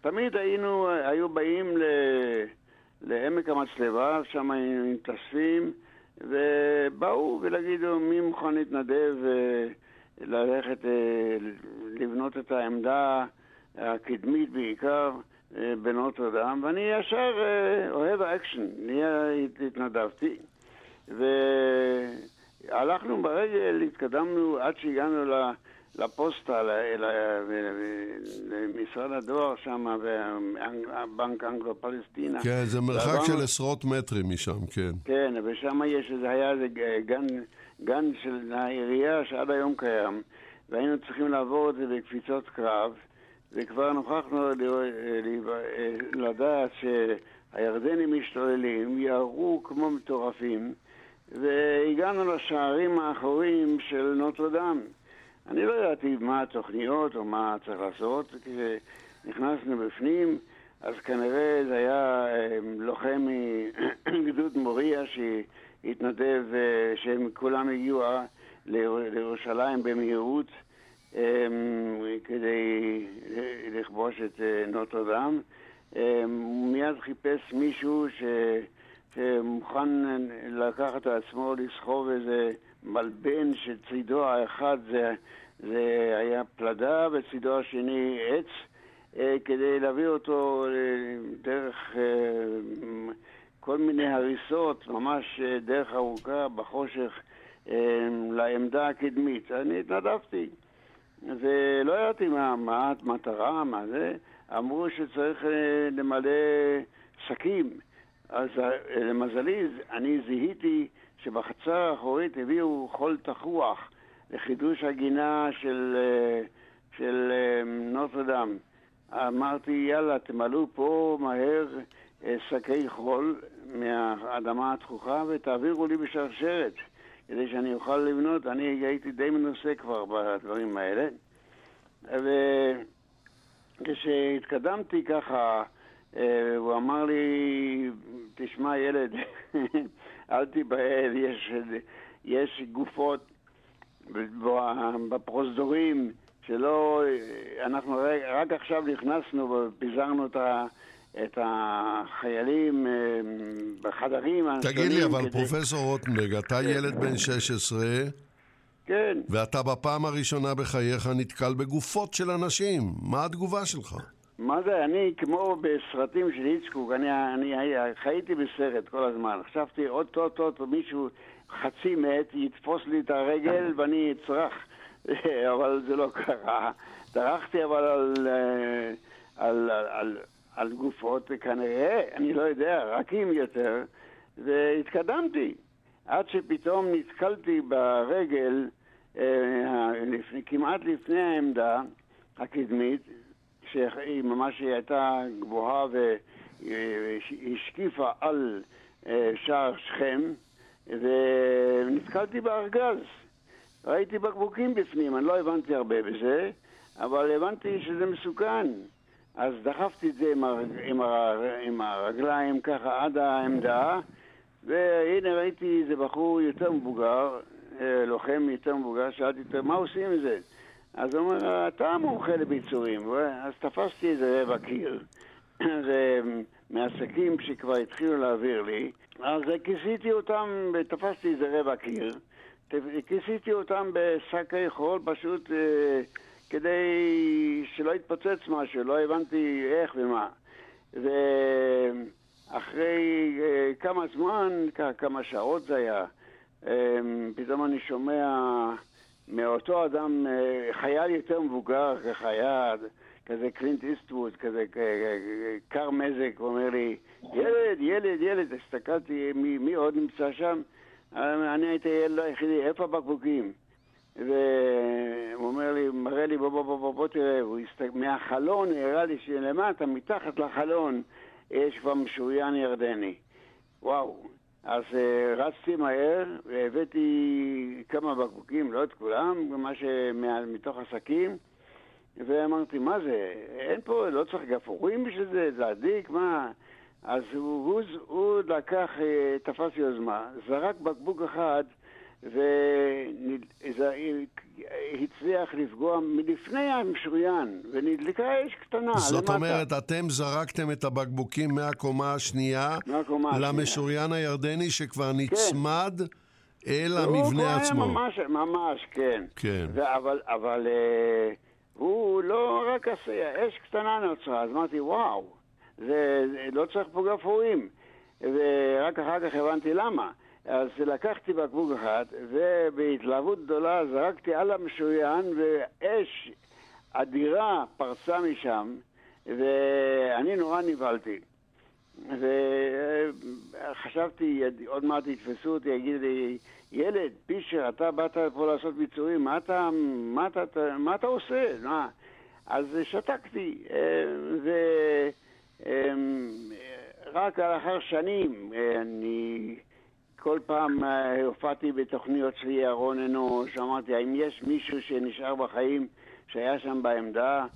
תמיד היינו, היו באים ל, לעמק המצלבה, שם היינו מתאספים, ובאו והגידו מי מוכן להתנדב ללכת אה, לבנות את העמדה הקדמית בעיקר אה, בנוטרדם, ואני ישר אה, אוהב האקשן, התנדבתי. והלכנו ברגל, התקדמנו עד שהגענו לפוסטה, למשרד הדואר שם, בנק אנגלו-פלסטינה. כן, זה מרחק של עשרות מטרים משם, כן. כן, ושם יש, זה היה איזה גן, גן של העירייה שעד היום קיים, והיינו צריכים לעבור את זה בקפיצות קרב, וכבר נוכחנו לדעת שהירדנים משתוללים, יערו כמו מטורפים. והגענו לשערים האחוריים של נוטרדם. אני לא ידעתי מה התוכניות או מה צריך לעשות, כשנכנסנו בפנים, אז כנראה זה היה אמ, לוחם מגדוד מוריה שהתנדב, אה, שהם כולם הגיעו אה, לירושלים במהירות כדי לכבוש את אה, נוטרדם. מיד חיפש מישהו ש... שמוכן לקחת על עצמו לסחוב איזה מלבן שצידו האחד זה, זה היה פלדה וצידו השני עץ אה, כדי להביא אותו אה, דרך אה, כל מיני הריסות, ממש דרך ארוכה בחושך לעמדה הקדמית. אני התנדבתי ולא ידעתי מה, מה המטרה, מה זה. אמרו שצריך למלא שקים. אז אה, למזלי, אני זיהיתי שבחצר האחורית הביאו חול תחוח לחידוש הגינה של, אה, של אה, נוטרדם. אמרתי, יאללה, תמלאו פה מהר שקי חול מהאדמה התכוחה ותעבירו לי בשרשרת כדי שאני אוכל לבנות. אני הייתי די מנוסה כבר בדברים האלה. וכשהתקדמתי ככה הוא אמר לי, תשמע ילד, אל תיבהל, יש, יש גופות בפרוזדורים שלא, אנחנו רק, רק עכשיו נכנסנו ופיזרנו את, ה, את החיילים אה, בחדרים. תגיד לי, אבל כדי... פרופסור רוטנברג, אתה כן. ילד בן 16, כן. ואתה בפעם הראשונה בחייך נתקל בגופות של אנשים, מה התגובה שלך? מה זה, אני כמו בסרטים של היצקוק, אני, אני, אני חייתי בסרט כל הזמן. חשבתי, עוד טוט טוט מישהו חצי מת יתפוס לי את הרגל ואני אצרח אבל זה לא קרה. דרכתי אבל על, אה, על, על, על, על גופות, כנראה, אני לא יודע, רכים יותר, והתקדמתי. עד שפתאום נתקלתי ברגל, אה, לפני, כמעט לפני העמדה הקדמית, שהיא ממש הייתה גבוהה והשקיפה על אה, שער שכם, ונתקלתי בארגז. ראיתי בקבוקים בפנים, אני לא הבנתי הרבה בזה, אבל הבנתי שזה מסוכן. אז דחפתי את זה עם, הרג... עם, הר... עם הרגליים ככה עד העמדה, והנה ראיתי איזה בחור יותר מבוגר, אה, לוחם יותר מבוגר, שאלתי אותו, מה עושים עם זה? אז הוא אומר, אתה מומחה לביצורים. אז תפסתי איזה רבע קיר, מהעסקים שכבר התחילו להעביר לי, אז כיסיתי אותם, תפסתי איזה רבע קיר, כיסיתי אותם בשקי חול פשוט אה, כדי שלא יתפוצץ משהו, לא הבנתי איך ומה. ואחרי אה, כמה זמן, כמה שעות זה היה, אה, פתאום אני שומע מאותו אדם, אה, חייל יותר מבוגר, כחייל, כזה קלינט איסטווד, כזה קר מזג, הוא אומר לי, ילד, ילד, ילד, הסתכלתי, מי, מי עוד נמצא שם? אני הייתי הילד היחידי, איפה הבקבוקים? והוא אומר לי, מראה לי, בוא, בוא, בוא, בוא, בוא תראה, הוא הסתכל, מהחלון הראה לי שלמטה, מתחת לחלון, יש כבר משוריין ירדני. וואו. אז uh, רצתי מהר והבאתי כמה בקבוקים, לא את כולם, מה שמתוך עסקים, ואמרתי, מה זה, אין פה, לא צריך גפרורים בשביל זה, להדליק, מה? אז הוא, הוא, הוא לקח, אה, תפס יוזמה, זרק בקבוק אחד והצליח לפגוע מלפני המשוריין, ונדלקה אש קטנה זאת למטה. אומרת, אתם זרקתם את הבקבוקים מהקומה השנייה מהקומה למשוריין השנייה. הירדני שכבר כן. נצמד כן. אל המבנה עצמו. הוא ממש, ממש, כן. כן. אבל, אבל uh, הוא לא רק עשה, אש קטנה נוצרה, אז אמרתי, וואו, זה, זה לא צריך פה גפרורים. ורק אחר כך הבנתי למה. אז לקחתי בקבוק אחד, ובהתלהבות גדולה זרקתי על המשוריין, ואש אדירה פרצה משם, ואני נורא נבהלתי. וחשבתי, עוד מעט יתפסו אותי, יגיד לי, ילד, פישר, אתה באת פה לעשות ביצועים, מה אתה, מה אתה, מה אתה עושה? מה? אז שתקתי, ורק לאחר שנים אני... כל פעם אה, הופעתי בתוכניות של ירון אנוש, אמרתי, האם יש מישהו שנשאר בחיים שהיה שם בעמדה?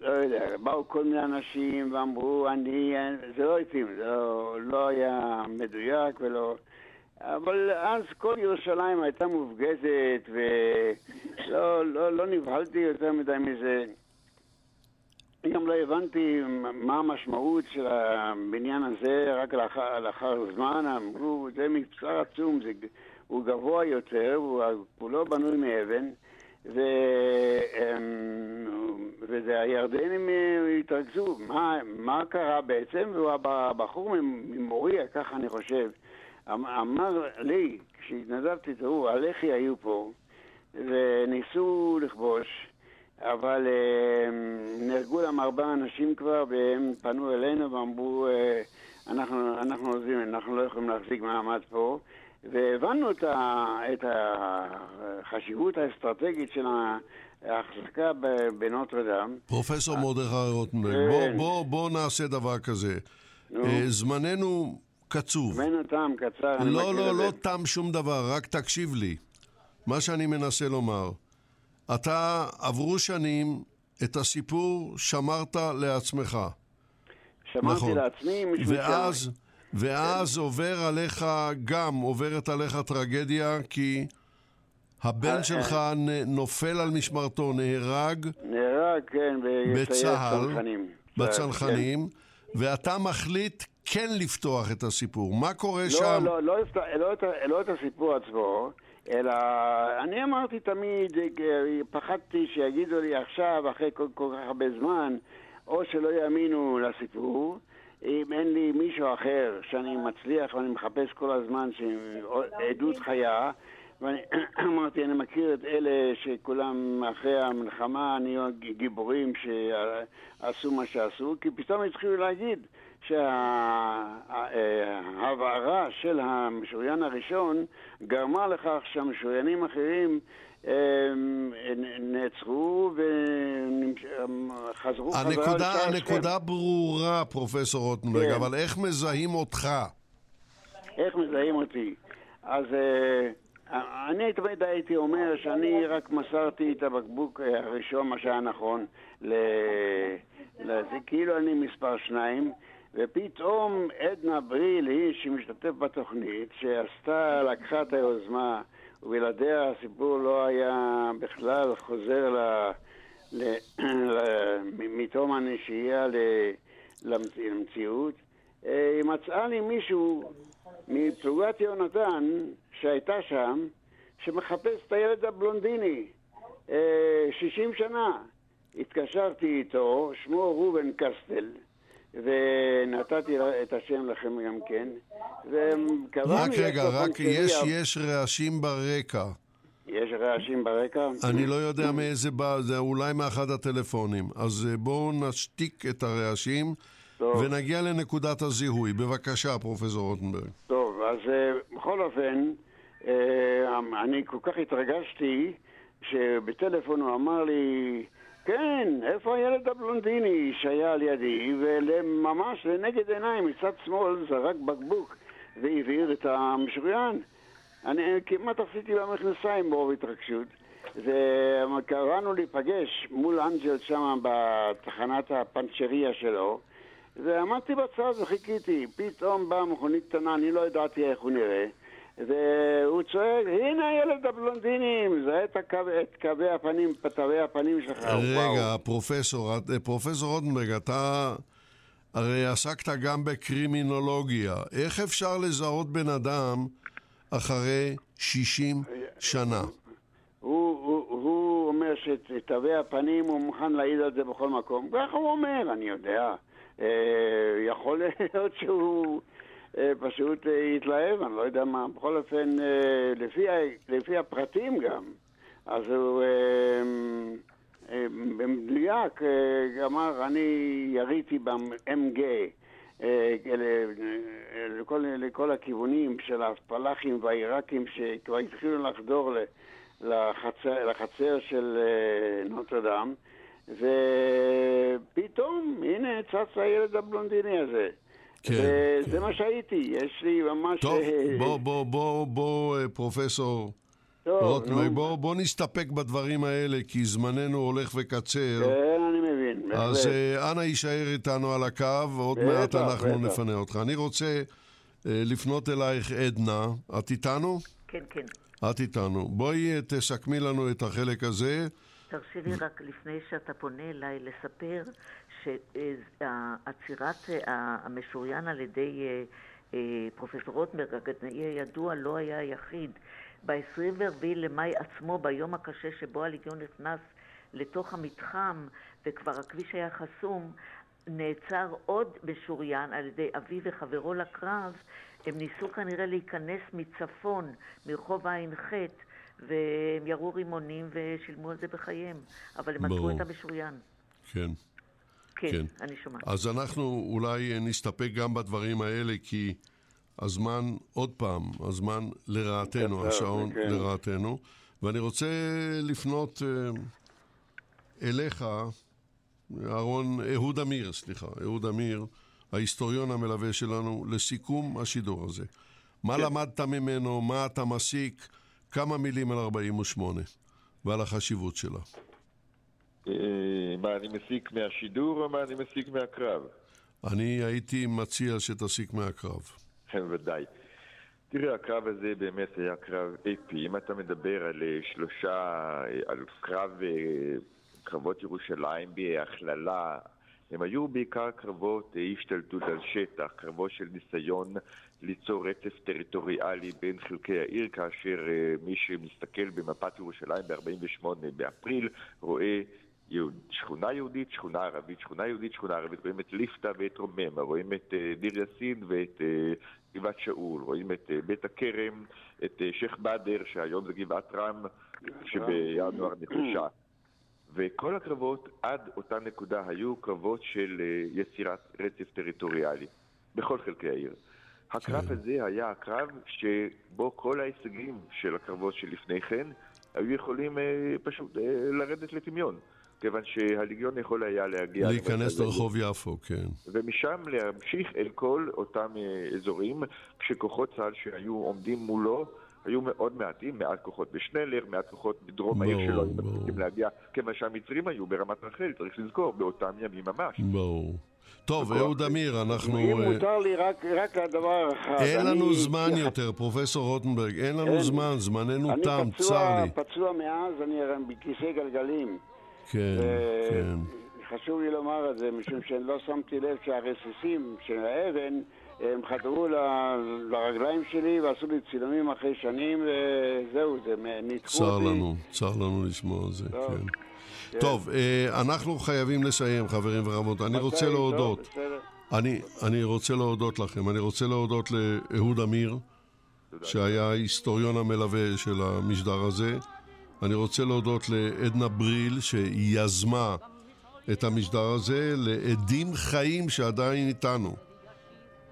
לא יודע, באו כל מיני אנשים ואמרו, אני, זה לא התאים, זה לא, לא היה מדויק ולא... אבל אז כל ירושלים הייתה מופגזת ולא לא, לא נבהלתי יותר מדי מזה. אני גם לא הבנתי מה המשמעות של הבניין הזה רק לאחר, לאחר זמן. אמרו, זה מבצר עצום, זה, הוא גבוה יותר, הוא, הוא לא בנוי מאבן, ו, אמ, וזה הירדנים התרכזו. מה, מה קרה בעצם? והבחור ממוריה, ככה אני חושב, אמ, אמר לי, כשהתנדבתי, תראו, הלח"י היו פה, וניסו לכבוש. אבל אה, נהרגו להם ארבעה אנשים כבר, והם פנו אלינו ואמרו, אה, אנחנו, אנחנו עוזבים, אנחנו לא יכולים להחזיק מעמד פה. והבנו את, ה, את החשיבות האסטרטגית של ההחזקה בנוטרדם. פרופסור אה, מרדכי רוטנברג, כן. בוא, בוא, בוא נעשה דבר כזה. נו. זמננו קצוב. זמננו תם, קצר. לא, לא, לא תם שום דבר, רק תקשיב לי. מה שאני מנסה לומר. אתה, עברו שנים, את הסיפור שמרת לעצמך. שמרתי נכון. לעצמי ואז, ואז כן. עובר עליך גם, עוברת עליך טרגדיה, כי הבן אה, שלך אה. נופל על משמרתו, נהרג. נהרג, כן, בצה"ל, בצנחנים, כן. ואתה מחליט כן לפתוח את הסיפור. מה קורה לא, שם? לא, לא, לא, לא, לא את הסיפור עצמו. אלא אני אמרתי תמיד, אה, פחדתי שיגידו לי עכשיו, אחרי כל, כל כך הרבה זמן, או שלא יאמינו לסיפור, אם אין לי מישהו אחר שאני מצליח ואני מחפש כל הזמן עדות חיה, ואני אמרתי, אני מכיר את אלה שכולם אחרי המלחמה נהיו גיבורים שעשו מה שעשו, כי פתאום התחילו להגיד שההבערה של המשוריין הראשון גרמה לכך שהמשוריינים אחרים נעצרו וחזרו חזרה הנקודה, הנקודה ברורה, פרופסור רוטנברג, כן. אבל איך מזהים אותך? איך מזהים אותי? אז אה, אני תמיד הייתי אומר שאני רק מסרתי את הבקבוק הראשון, מה שהיה נכון, לזה, כאילו אני מספר שניים, ופתאום עדנה בריל היא שמשתתף בתוכנית, שעשתה, לקחה את היוזמה, ובלעדיה הסיפור לא היה בכלל חוזר ל... ל... ל... מתום הנשייה למציאות. אה, היא מצאה לי מישהו מפלוגת יונתן שהייתה שם, שמחפש את הילד הבלונדיני, 60 אה, שנה. התקשרתי איתו, שמו ראובן קסטל, ונתתי את השם לכם גם כן, רק רגע, רק יש, יש רעשים ברקע. יש רעשים ברקע? אני לא יודע מאיזה בא, זה אולי מאחד הטלפונים. אז אה, בואו נשתיק את הרעשים. טוב. ונגיע לנקודת הזיהוי. בבקשה, פרופסור רוטנברג. טוב, אז uh, בכל אופן, uh, אני כל כך התרגשתי, שבטלפון הוא אמר לי, כן, איפה הילד הבלונדיני שהיה על ידי, וממש לנגד עיניים, מצד שמאל זרק בקבוק והבעיר את המשוריין. אני כמעט עשיתי במכנסיים ברוב התרגשות. וקראנו להיפגש מול אנג'ל שם בתחנת הפנצ'ריה שלו, ועמדתי בצד וחיכיתי. פתאום באה מכונית קטנה, אני לא ידעתי איך הוא נראה. והוא צועק, הנה הילד הבלונדיני, מזהה את, הקו, את קווי הפנים, פתרי הפנים שלך. רגע. פרופסור, פרופסור רוטנברג, אתה הרי עסקת גם בקרימינולוגיה. איך אפשר לזהות בן אדם אחרי 60 שנה? הוא, הוא, הוא אומר שאת תווי הפנים הוא מוכן להעיד על זה בכל מקום. ככה הוא אומר, אני יודע. אה, יכול להיות שהוא אה, פשוט אה, התלהב, אני לא יודע מה. בכל אופן, לפי, לפי הפרטים גם, אז הוא במדויק אמר, אני יריתי ב-MG. לכל, לכל הכיוונים של הפלאחים והעיראקים שכבר התחילו לחדור לחצר, לחצר של נוטרדם. ופתאום, הנה, צץ הילד הבלונדיני הזה. כן, וזה כן. מה שהייתי, יש לי ממש... טוב, אה, בוא, בוא, בוא, בוא, אה, פרופסור רוטנברג, בוא, בוא נסתפק בדברים האלה, כי זמננו הולך וקצר. כן, אני מבין. אז אה, אנא יישאר איתנו על הקו, ועוד מעט אנחנו נפנה אותך. אני רוצה לפנות אלייך, עדנה. את איתנו? כן, כן. את איתנו. בואי תסכמי לנו את החלק הזה. תרשי לי רק לפני שאתה פונה אליי לספר שעצירת המשוריין על ידי אה, אה, פרופסור רוטנברג, הגדנאי הידוע, לא היה היחיד. ב-24 למאי עצמו, ביום הקשה שבו הליגיון נכנס לתוך המתחם וכבר הכביש היה חסום, נעצר עוד משוריין על ידי אבי וחברו לקרב. הם ניסו כנראה להיכנס מצפון, מרחוב ע"ח, והם ירו רימונים ושילמו על זה בחייהם, אבל הם עצרו את המשוריין. כן. כן, כן, אני שומעת. אז אנחנו אולי נסתפק גם בדברים האלה, כי הזמן, עוד פעם, הזמן לרעתנו, כן, השעון כן. לרעתנו. ואני רוצה לפנות אה, אליך, אהרון, אהוד אמיר, סליחה, אהוד אמיר, ההיסטוריון המלווה שלנו, לסיכום השידור הזה. מה כן. למדת ממנו, מה אתה מסיק? כמה מילים על 48 ועל החשיבות שלה. אה, מה אני מסיק מהשידור או מה אני מסיק מהקרב? אני הייתי מציע שתסיק מהקרב. כן, ודאי. תראה, הקרב הזה באמת היה קרב אפי. אם אתה מדבר על אה, שלושה, אה, על קרב, קרבות ירושלים בהכללה, הם היו בעיקר קרבות השתלטות על שטח, קרבות של ניסיון ליצור רצף טריטוריאלי בין חלקי העיר, כאשר מי שמסתכל במפת ירושלים ב-48 באפריל רואה שכונה יהודית, שכונה ערבית, שכונה יהודית, שכונה ערבית, רואים את ליפתא ואת רוממה, רואים את דיר יאסין ואת גבעת שאול, רואים את בית הכרם, את שייח' באדר, שהיום זה גבעת רם, שבינואר נחושה. וכל הקרבות עד אותה נקודה היו קרבות של יצירת רצף טריטוריאלי בכל חלקי העיר. הקרב כן. הזה היה הקרב שבו כל ההישגים של הקרבות שלפני כן היו יכולים אה, פשוט אה, לרדת לטמיון. כיוון שהליגיון יכול היה להגיע... להיכנס לרחוב יפו, כן. ומשם להמשיך אל כל אותם אה, אזורים, כשכוחות צה"ל שהיו עומדים מולו היו מאוד מעטים, מעט כוחות בשנלר, מעט כוחות בדרום העיר שלו היו מצליחים להגיע, כיוון שהמצרים היו ברמת רחל, צריך לזכור, באותם ימים ממש. ברור. טוב, אהוד אמיר, אנחנו... אם אה, מותר לי רק, רק הדבר אחד. אין לנו זמן יותר, פרופסור רוטנברג, אין לנו זמן, זמננו תם, צר לי. אני פצוע מאז, אני בכיסא גלגלים. כן, כן. חשוב לי לומר את זה, משום שאני לא שמתי לב שהרסיסים של האבן, הם חדרו לרגליים שלי ועשו לי צילומים אחרי שנים, וזהו, זה ניתחו אותי. צר לנו, צר לנו לשמוע את זה, כן. כן. טוב, אה, אנחנו חייבים לסיים, חברים ורמות. אני רוצה להודות. אני, אני רוצה להודות לכם. אני רוצה להודות לאהוד אמיר, שהיה ההיסטוריון המלווה של המשדר הזה. אני רוצה להודות לעדנה בריל, שיזמה את המשדר הזה, לעדים חיים שעדיין איתנו.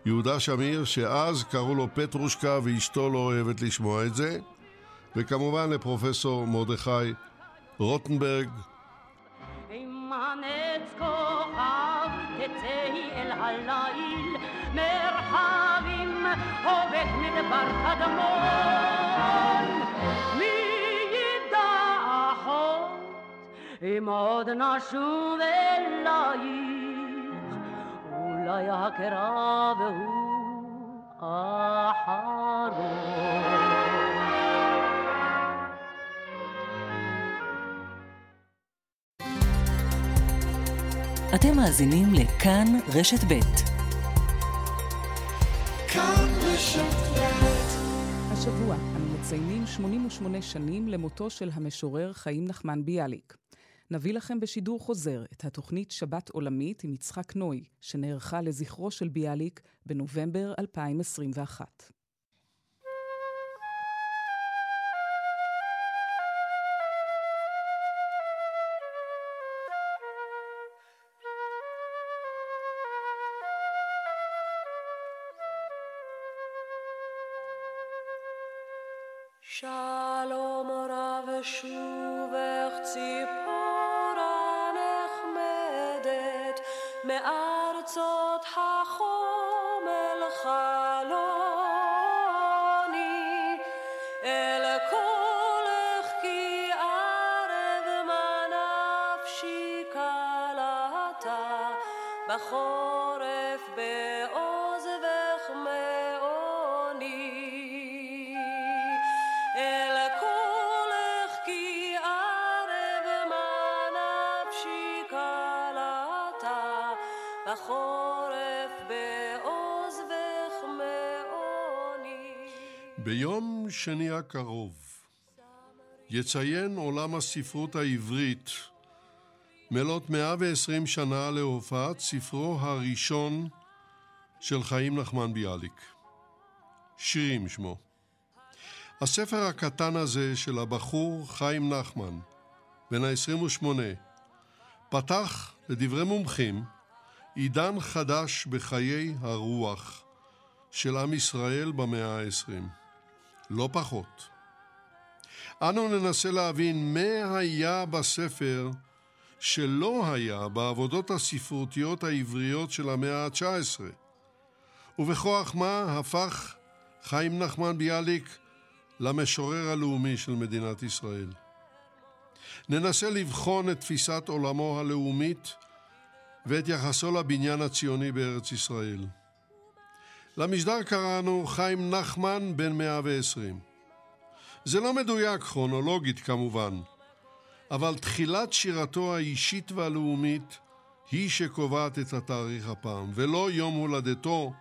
יהודה שמיר, שאז קראו לו פטרושקה ואשתו לא אוהבת לשמוע את זה, וכמובן לפרופסור מרדכי רוטנברג, מרחבים מדבר אם עוד נשוב אלייך אולי הקרב הוא אחרון אתם מאזינים לכאן רשת ב'. כאן רשת השבוע אנו מציינים 88 שנים למותו של המשורר חיים נחמן ביאליק. נביא לכם בשידור חוזר את התוכנית שבת עולמית עם יצחק נוי, שנערכה לזכרו של ביאליק בנובמבר 2021. הקרוב יציין עולם הספרות העברית מלאת 120 שנה להופעת ספרו הראשון של חיים נחמן ביאליק. שירים שמו. הספר הקטן הזה של הבחור חיים נחמן, בן ה-28, פתח, לדברי מומחים, עידן חדש בחיי הרוח של עם ישראל במאה ה-20. לא פחות. אנו ננסה להבין מה היה בספר שלא היה בעבודות הספרותיות העבריות של המאה ה-19, ובכוח מה הפך חיים נחמן ביאליק למשורר הלאומי של מדינת ישראל. ננסה לבחון את תפיסת עולמו הלאומית ואת יחסו לבניין הציוני בארץ ישראל. למשדר קראנו חיים נחמן בן 120. זה לא מדויק כרונולוגית כמובן, אבל תחילת שירתו האישית והלאומית היא שקובעת את התאריך הפעם, ולא יום הולדתו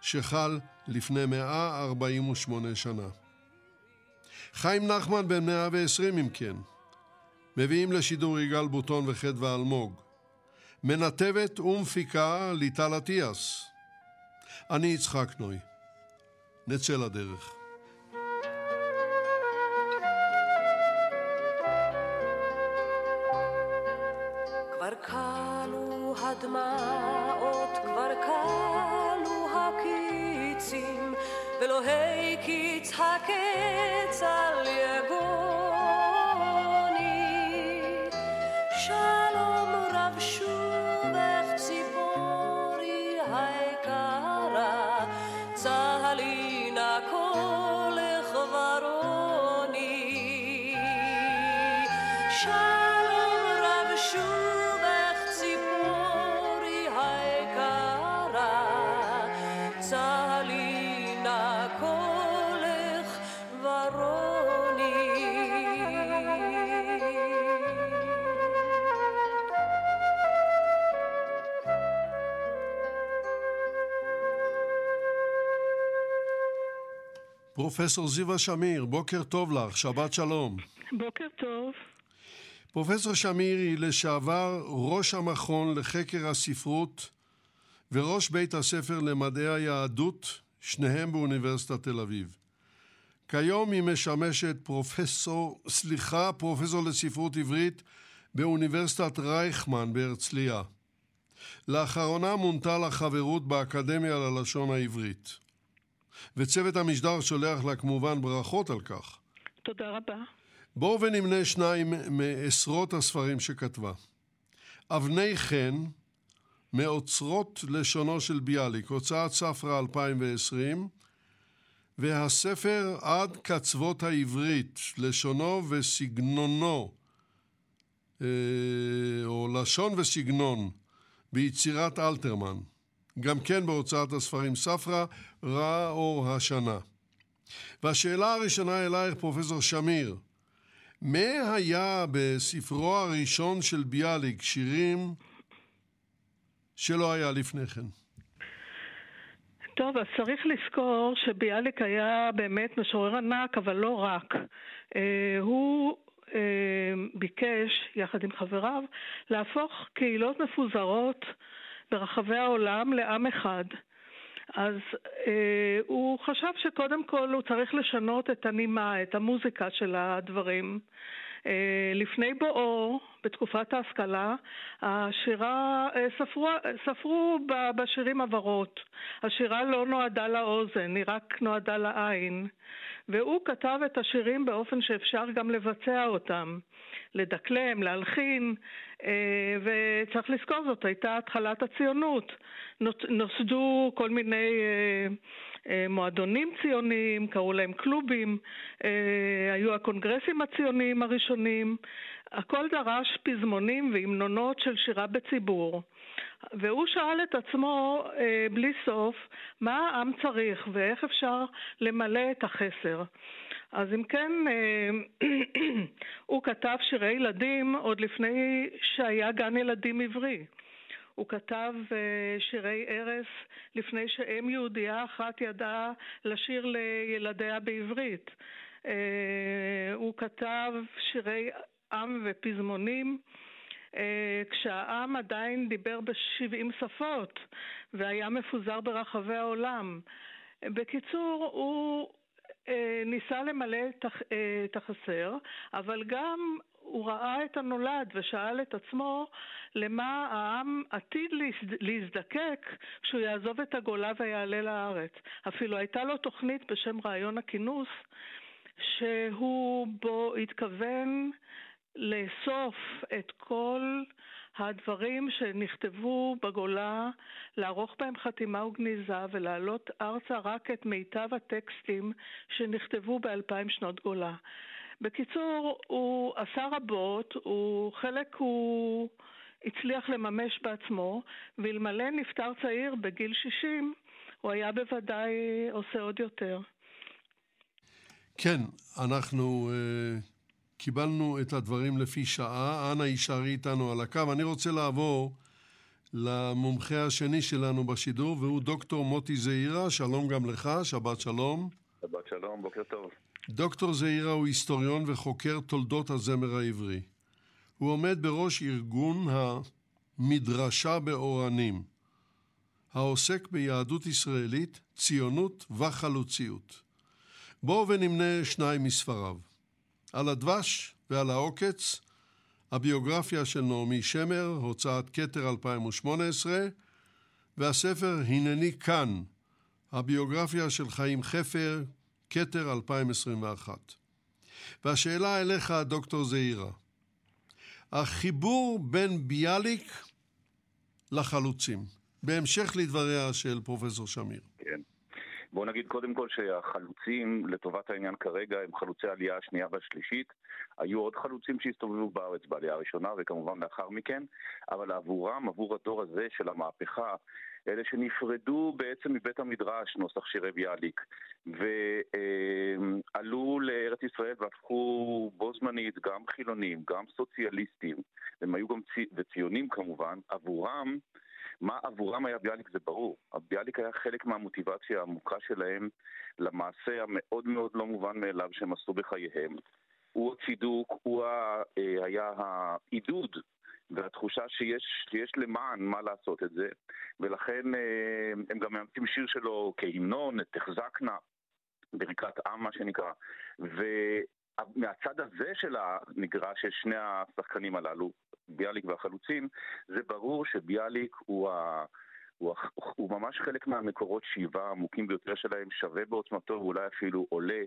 שחל לפני 148 שנה. חיים נחמן בן 120 אם כן. מביאים לשידור יגאל בוטון וחדווה אלמוג. מנתבת ומפיקה ליטל אטיאס. אני יצחק נוי. נצא לדרך. כבר כלו הדמעות, כבר כלו הקיצים, ולא הקיץ הקץ על יגוני. פרופסור זיווה שמיר, בוקר טוב לך, שבת שלום. בוקר טוב. פרופסור שמיר היא לשעבר ראש המכון לחקר הספרות וראש בית הספר למדעי היהדות, שניהם באוניברסיטת תל אביב. כיום היא משמשת פרופסור, סליחה, פרופסור לספרות עברית באוניברסיטת רייכמן בהרצליה. לאחרונה מונתה לה חברות באקדמיה ללשון העברית. וצוות המשדר שולח לה כמובן ברכות על כך. תודה רבה. בואו ונמנה שניים מעשרות הספרים שכתבה. אבני חן, מאוצרות לשונו של ביאליק, הוצאת ספרא 2020, והספר עד קצוות העברית, לשונו וסגנונו, אה, או לשון וסגנון, ביצירת אלתרמן. גם כן בהוצאת הספרים ספרא, ראה אור השנה. והשאלה הראשונה אלייך, פרופסור שמיר, מה היה בספרו הראשון של ביאליק, שירים שלא היה לפני כן? טוב, אז צריך לזכור שביאליק היה באמת משורר ענק, אבל לא רק. אה, הוא אה, ביקש, יחד עם חבריו, להפוך קהילות מפוזרות ברחבי העולם לעם אחד. אז אה, הוא חשב שקודם כל הוא צריך לשנות את הנימה, את המוזיקה של הדברים. אה, לפני בואו, בתקופת ההשכלה, השירה, אה, ספרו, ספרו בשירים הברות. השירה לא נועדה לאוזן, היא רק נועדה לעין. והוא כתב את השירים באופן שאפשר גם לבצע אותם. לדקלם, להלחין, וצריך לזכור זאת הייתה התחלת הציונות. נוסדו כל מיני אה, אה, מועדונים ציוניים, קראו להם קלובים, היו הקונגרסים הציוניים הראשונים, הכל דרש פזמונים והמנונות של שירה בציבור. והוא שאל את עצמו אה, בלי סוף מה העם צריך ואיך אפשר למלא את החסר. אז אם כן, אה, הוא כתב שירי ילדים עוד לפני שהיה גן ילדים עברי. הוא כתב אה, שירי ערש לפני שאם יהודייה אחת ידעה לשיר לילדיה בעברית. אה, הוא כתב שירי עם ופזמונים כשהעם עדיין דיבר ב-70 שפות והיה מפוזר ברחבי העולם. בקיצור, הוא אה, ניסה למלא אה, את החסר, אבל גם הוא ראה את הנולד ושאל את עצמו למה העם עתיד להזדקק כשהוא יעזוב את הגולה ויעלה לארץ. אפילו הייתה לו תוכנית בשם רעיון הכינוס, שהוא בו התכוון לאסוף את כל הדברים שנכתבו בגולה, לערוך בהם חתימה וגניזה ולהעלות ארצה רק את מיטב הטקסטים שנכתבו באלפיים שנות גולה. בקיצור, הוא עשה רבות, הוא, חלק הוא הצליח לממש בעצמו, ואלמלא נפטר צעיר בגיל 60, הוא היה בוודאי עושה עוד יותר. כן, אנחנו... Uh... קיבלנו את הדברים לפי שעה. אנא יישארי איתנו על הקו. אני רוצה לעבור למומחה השני שלנו בשידור, והוא דוקטור מוטי זעירה. שלום גם לך, שבת שלום. שבת שלום, בוקר טוב. דוקטור זעירה הוא היסטוריון וחוקר תולדות הזמר העברי. הוא עומד בראש ארגון המדרשה באורנים, העוסק ביהדות ישראלית, ציונות וחלוציות. בואו ונמנה שניים מספריו. על הדבש ועל העוקץ, הביוגרפיה של נעמי שמר, הוצאת כתר 2018, והספר הנני כאן, הביוגרפיה של חיים חפר, כתר 2021. והשאלה אליך, דוקטור זעירה, החיבור בין ביאליק לחלוצים, בהמשך לדבריה של פרופסור שמיר. בואו נגיד קודם כל שהחלוצים, לטובת העניין כרגע, הם חלוצי העלייה השנייה והשלישית. היו עוד חלוצים שהסתובבו בארץ בעלייה הראשונה וכמובן לאחר מכן, אבל עבורם, עבור הדור הזה של המהפכה, אלה שנפרדו בעצם מבית המדרש, נוסח שירי ביאליק, ועלו לארץ ישראל והפכו בו זמנית גם חילונים, גם סוציאליסטים, הם היו גם צי... וציונים כמובן, עבורם מה עבורם היה ביאליק זה ברור. ביאליק היה חלק מהמוטיבציה העמוקה שלהם למעשה המאוד מאוד לא מובן מאליו שהם עשו בחייהם. הוא הצידוק, הוא היה העידוד והתחושה שיש, שיש למען מה לעשות את זה, ולכן הם גם מאמצים שיר שלו כהמנון, תחזקנה, ברכת עם מה שנקרא, ומהצד הזה של המגרש של שני השחקנים הללו, ביאליק והחלוצים, זה ברור שביאליק הוא ה... הוא, הוא ממש חלק מהמקורות שאיבה העמוקים ביותר שלהם, שווה בעוצמתו ואולי אפילו עולה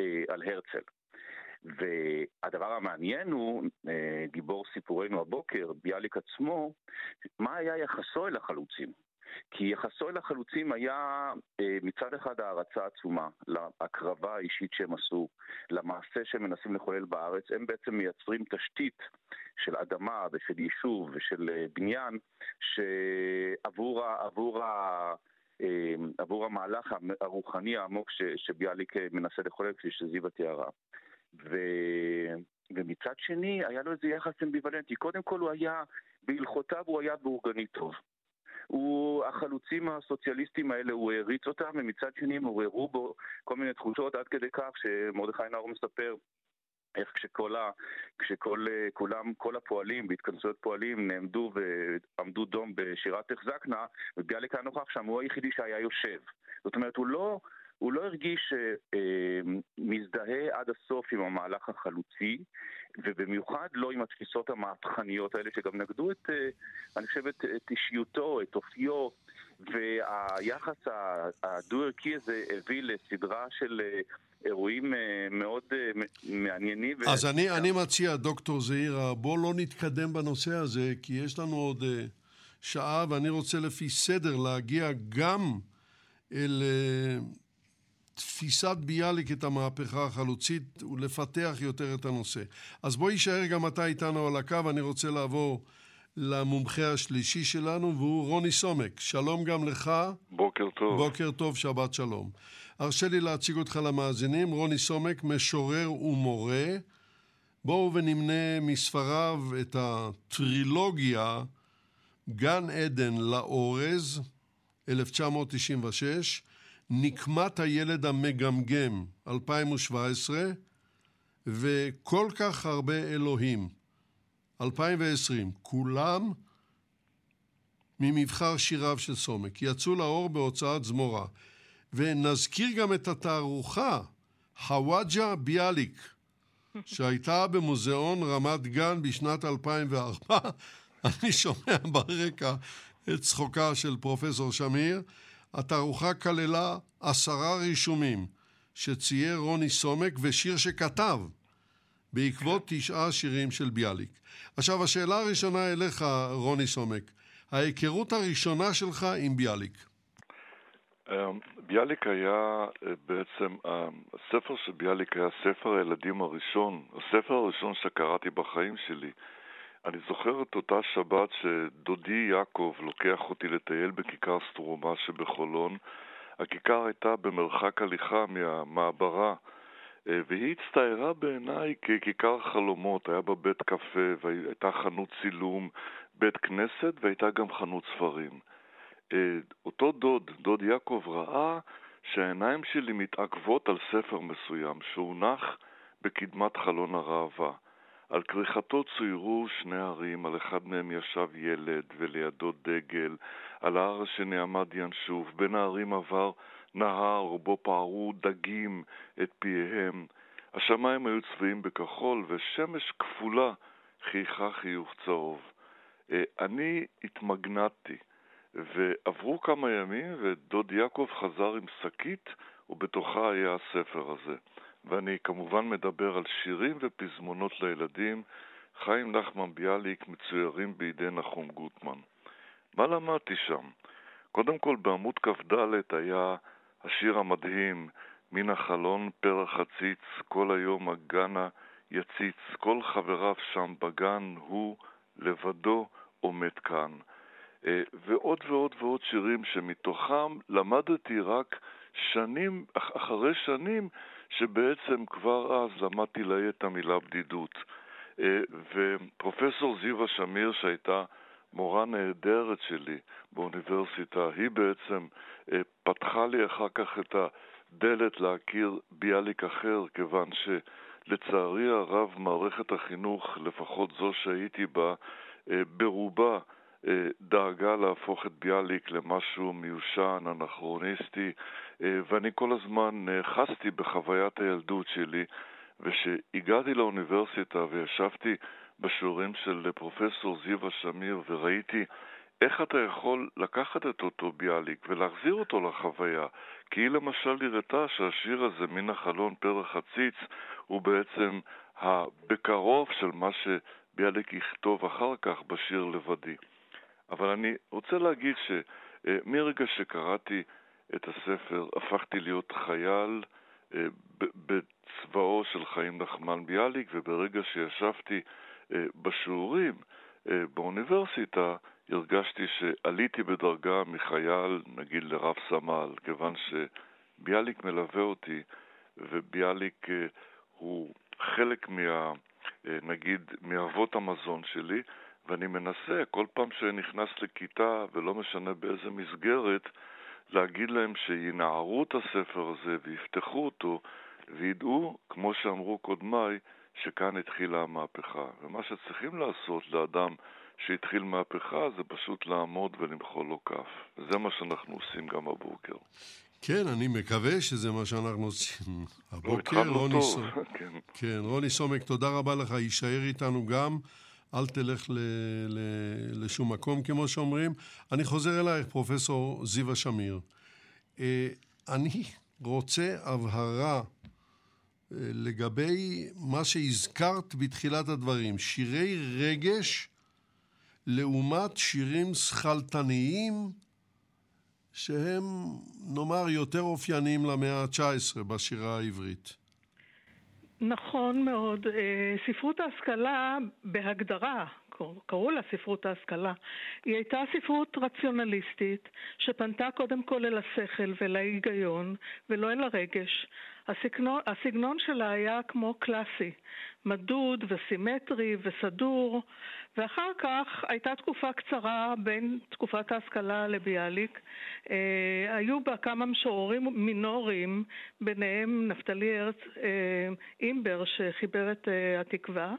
אה, על הרצל. והדבר המעניין הוא, אה, גיבור סיפורנו הבוקר, ביאליק עצמו, מה היה יחסו אל החלוצים? כי יחסו אל החלוצים היה אה, מצד אחד הערצה עצומה להקרבה האישית שהם עשו, למעשה שהם מנסים לחולל בארץ, הם בעצם מייצרים תשתית של אדמה ושל יישוב ושל אה, בניין שעבור עבור ה... עבור המהלך הרוחני העמוק שביאליק מנסה לחולל, כפי שזיווה תיארה. ו... ומצד שני, היה לו איזה יחס אמביוולנטי. קודם כל הוא היה, בהלכותיו הוא היה בורגני טוב. הוא, החלוצים הסוציאליסטים האלה, הוא העריץ אותם, ומצד שני הם עוררו בו כל מיני תחושות עד כדי כך שמרדכי נאור מספר איך כשכל ה... כשכל כולם, כל הפועלים בהתכנסויות פועלים נעמדו ועמדו דום בשירת תחזקנה, וביאליק היה נוכח שם, הוא היחידי שהיה יושב. זאת אומרת, הוא לא... הוא לא הרגיש אה, מזדהה עד הסוף עם המהלך החלוצי, ובמיוחד לא עם התפיסות המהפכניות האלה שגם נגדו את, אה, אני חושב, את, את אישיותו, את אופיו, והיחס הדו-ערכי הזה הביא לסדרה של אה, אירועים אה, מאוד אה, מעניינים. אז ו... אני, אני מציע, דוקטור זעירה, בוא לא נתקדם בנושא הזה, כי יש לנו עוד אה, שעה, ואני רוצה לפי סדר להגיע גם אל... תפיסת ביאליק את המהפכה החלוצית ולפתח יותר את הנושא. אז בוא יישאר גם אתה איתנו על הקו, אני רוצה לעבור למומחה השלישי שלנו, והוא רוני סומק. שלום גם לך. בוקר טוב. בוקר טוב, שבת שלום. הרשה לי להציג אותך למאזינים, רוני סומק, משורר ומורה. בואו ונמנה מספריו את הטרילוגיה גן עדן לאורז, 1996, נקמת הילד המגמגם, 2017, וכל כך הרבה אלוהים, 2020, כולם ממבחר שיריו של סומק, יצאו לאור בהוצאת זמורה. ונזכיר גם את התערוכה, חוואג'ה ביאליק, שהייתה במוזיאון רמת גן בשנת 2004. אני שומע ברקע את צחוקה של פרופסור שמיר. התערוכה כללה עשרה רישומים שצייר רוני סומק ושיר שכתב בעקבות תשעה שירים של ביאליק. עכשיו, השאלה הראשונה אליך, רוני סומק, ההיכרות הראשונה שלך עם ביאליק. אמ, ביאליק היה אה, בעצם, הספר של ביאליק היה ספר הילדים הראשון, הספר הראשון שקראתי בחיים שלי. אני זוכר את אותה שבת שדודי יעקב לוקח אותי לטייל בכיכר סטרומה שבחולון. הכיכר הייתה במרחק הליכה מהמעברה, אה, והיא הצטיירה בעיניי ככיכר חלומות. היה בה בית קפה, והייתה חנות צילום, בית כנסת, והייתה גם חנות ספרים. אה, אותו דוד, דוד יעקב, ראה שהעיניים שלי מתעכבות על ספר מסוים שהונח בקדמת חלון הראווה. על כריכתו צוירו שני הרים, על אחד מהם ישב ילד ולידו דגל, על ההר השני עמד ינשוף, בין ההרים עבר נהר בו פערו דגים את פיהם. השמיים היו צבעים בכחול ושמש כפולה חייכה חיוך צהוב. אה, אני התמגנטתי, ועברו כמה ימים ודוד יעקב חזר עם שקית ובתוכה היה הספר הזה. ואני כמובן מדבר על שירים ופזמונות לילדים, חיים נחמן ביאליק מצוירים בידי נחום גוטמן. מה למדתי שם? קודם כל בעמוד כ"ד היה השיר המדהים, מן החלון פרח הציץ, כל היום הגנה יציץ, כל חבריו שם בגן, הוא לבדו עומד כאן. אה, ועוד ועוד ועוד שירים שמתוכם למדתי רק שנים, אחרי שנים, שבעצם כבר אז למדתי להעיר את המילה בדידות. אה, ופרופסור זיווה שמיר, שהייתה מורה נהדרת שלי באוניברסיטה, היא בעצם אה, פתחה לי אחר כך את הדלת להכיר ביאליק אחר, כיוון שלצערי הרב מערכת החינוך, לפחות זו שהייתי בה, אה, ברובה דאגה להפוך את ביאליק למשהו מיושן, אנכרוניסטי, ואני כל הזמן חסתי בחוויית הילדות שלי, וכשהגעתי לאוניברסיטה וישבתי בשיעורים של פרופסור זיווה שמיר וראיתי איך אתה יכול לקחת את אותו ביאליק ולהחזיר אותו לחוויה. כי היא למשל הראתה שהשיר הזה, מן החלון פרח הציץ, הוא בעצם הבקרוב של מה שביאליק יכתוב אחר כך בשיר לבדי. אבל אני רוצה להגיד שמרגע שקראתי את הספר הפכתי להיות חייל אה, בצבאו של חיים נחמן ביאליק, וברגע שישבתי אה, בשיעורים אה, באוניברסיטה, הרגשתי שעליתי בדרגה מחייל, נגיד לרב סמל, כיוון שביאליק מלווה אותי, וביאליק הוא חלק מה... נגיד, מאבות המזון שלי, ואני מנסה כל פעם שנכנס לכיתה, ולא משנה באיזה מסגרת, להגיד להם שינערו את הספר הזה ויפתחו אותו וידעו, כמו שאמרו קודמיי, שכאן התחילה המהפכה. ומה שצריכים לעשות לאדם שהתחיל מהפכה זה פשוט לעמוד ולמחוא לו כף. וזה מה שאנחנו עושים גם הבוקר. כן, אני מקווה שזה מה שאנחנו עושים הבוקר. רוני סומק. כן. כן, רוני סומק, תודה רבה לך. יישאר איתנו גם. אל תלך ל, ל, לשום מקום, כמו שאומרים. אני חוזר אלייך, פרופסור זיווה שמיר. אה, אני רוצה הבהרה אה, לגבי מה שהזכרת בתחילת הדברים, שירי רגש לעומת שירים שכלתניים שהם, נאמר, יותר אופייניים למאה ה-19 בשירה העברית. נכון מאוד. אה, ספרות ההשכלה בהגדרה, קראו לה ספרות ההשכלה, היא הייתה ספרות רציונליסטית שפנתה קודם כל אל השכל ואל ההיגיון ולא אל הרגש. הסגנון, הסגנון שלה היה כמו קלאסי, מדוד וסימטרי וסדור, ואחר כך הייתה תקופה קצרה בין תקופת ההשכלה לביאליק. אה, היו בה כמה משוררים מינוריים, ביניהם נפתלי ארץ אה, אימבר שחיבר את אה, התקווה,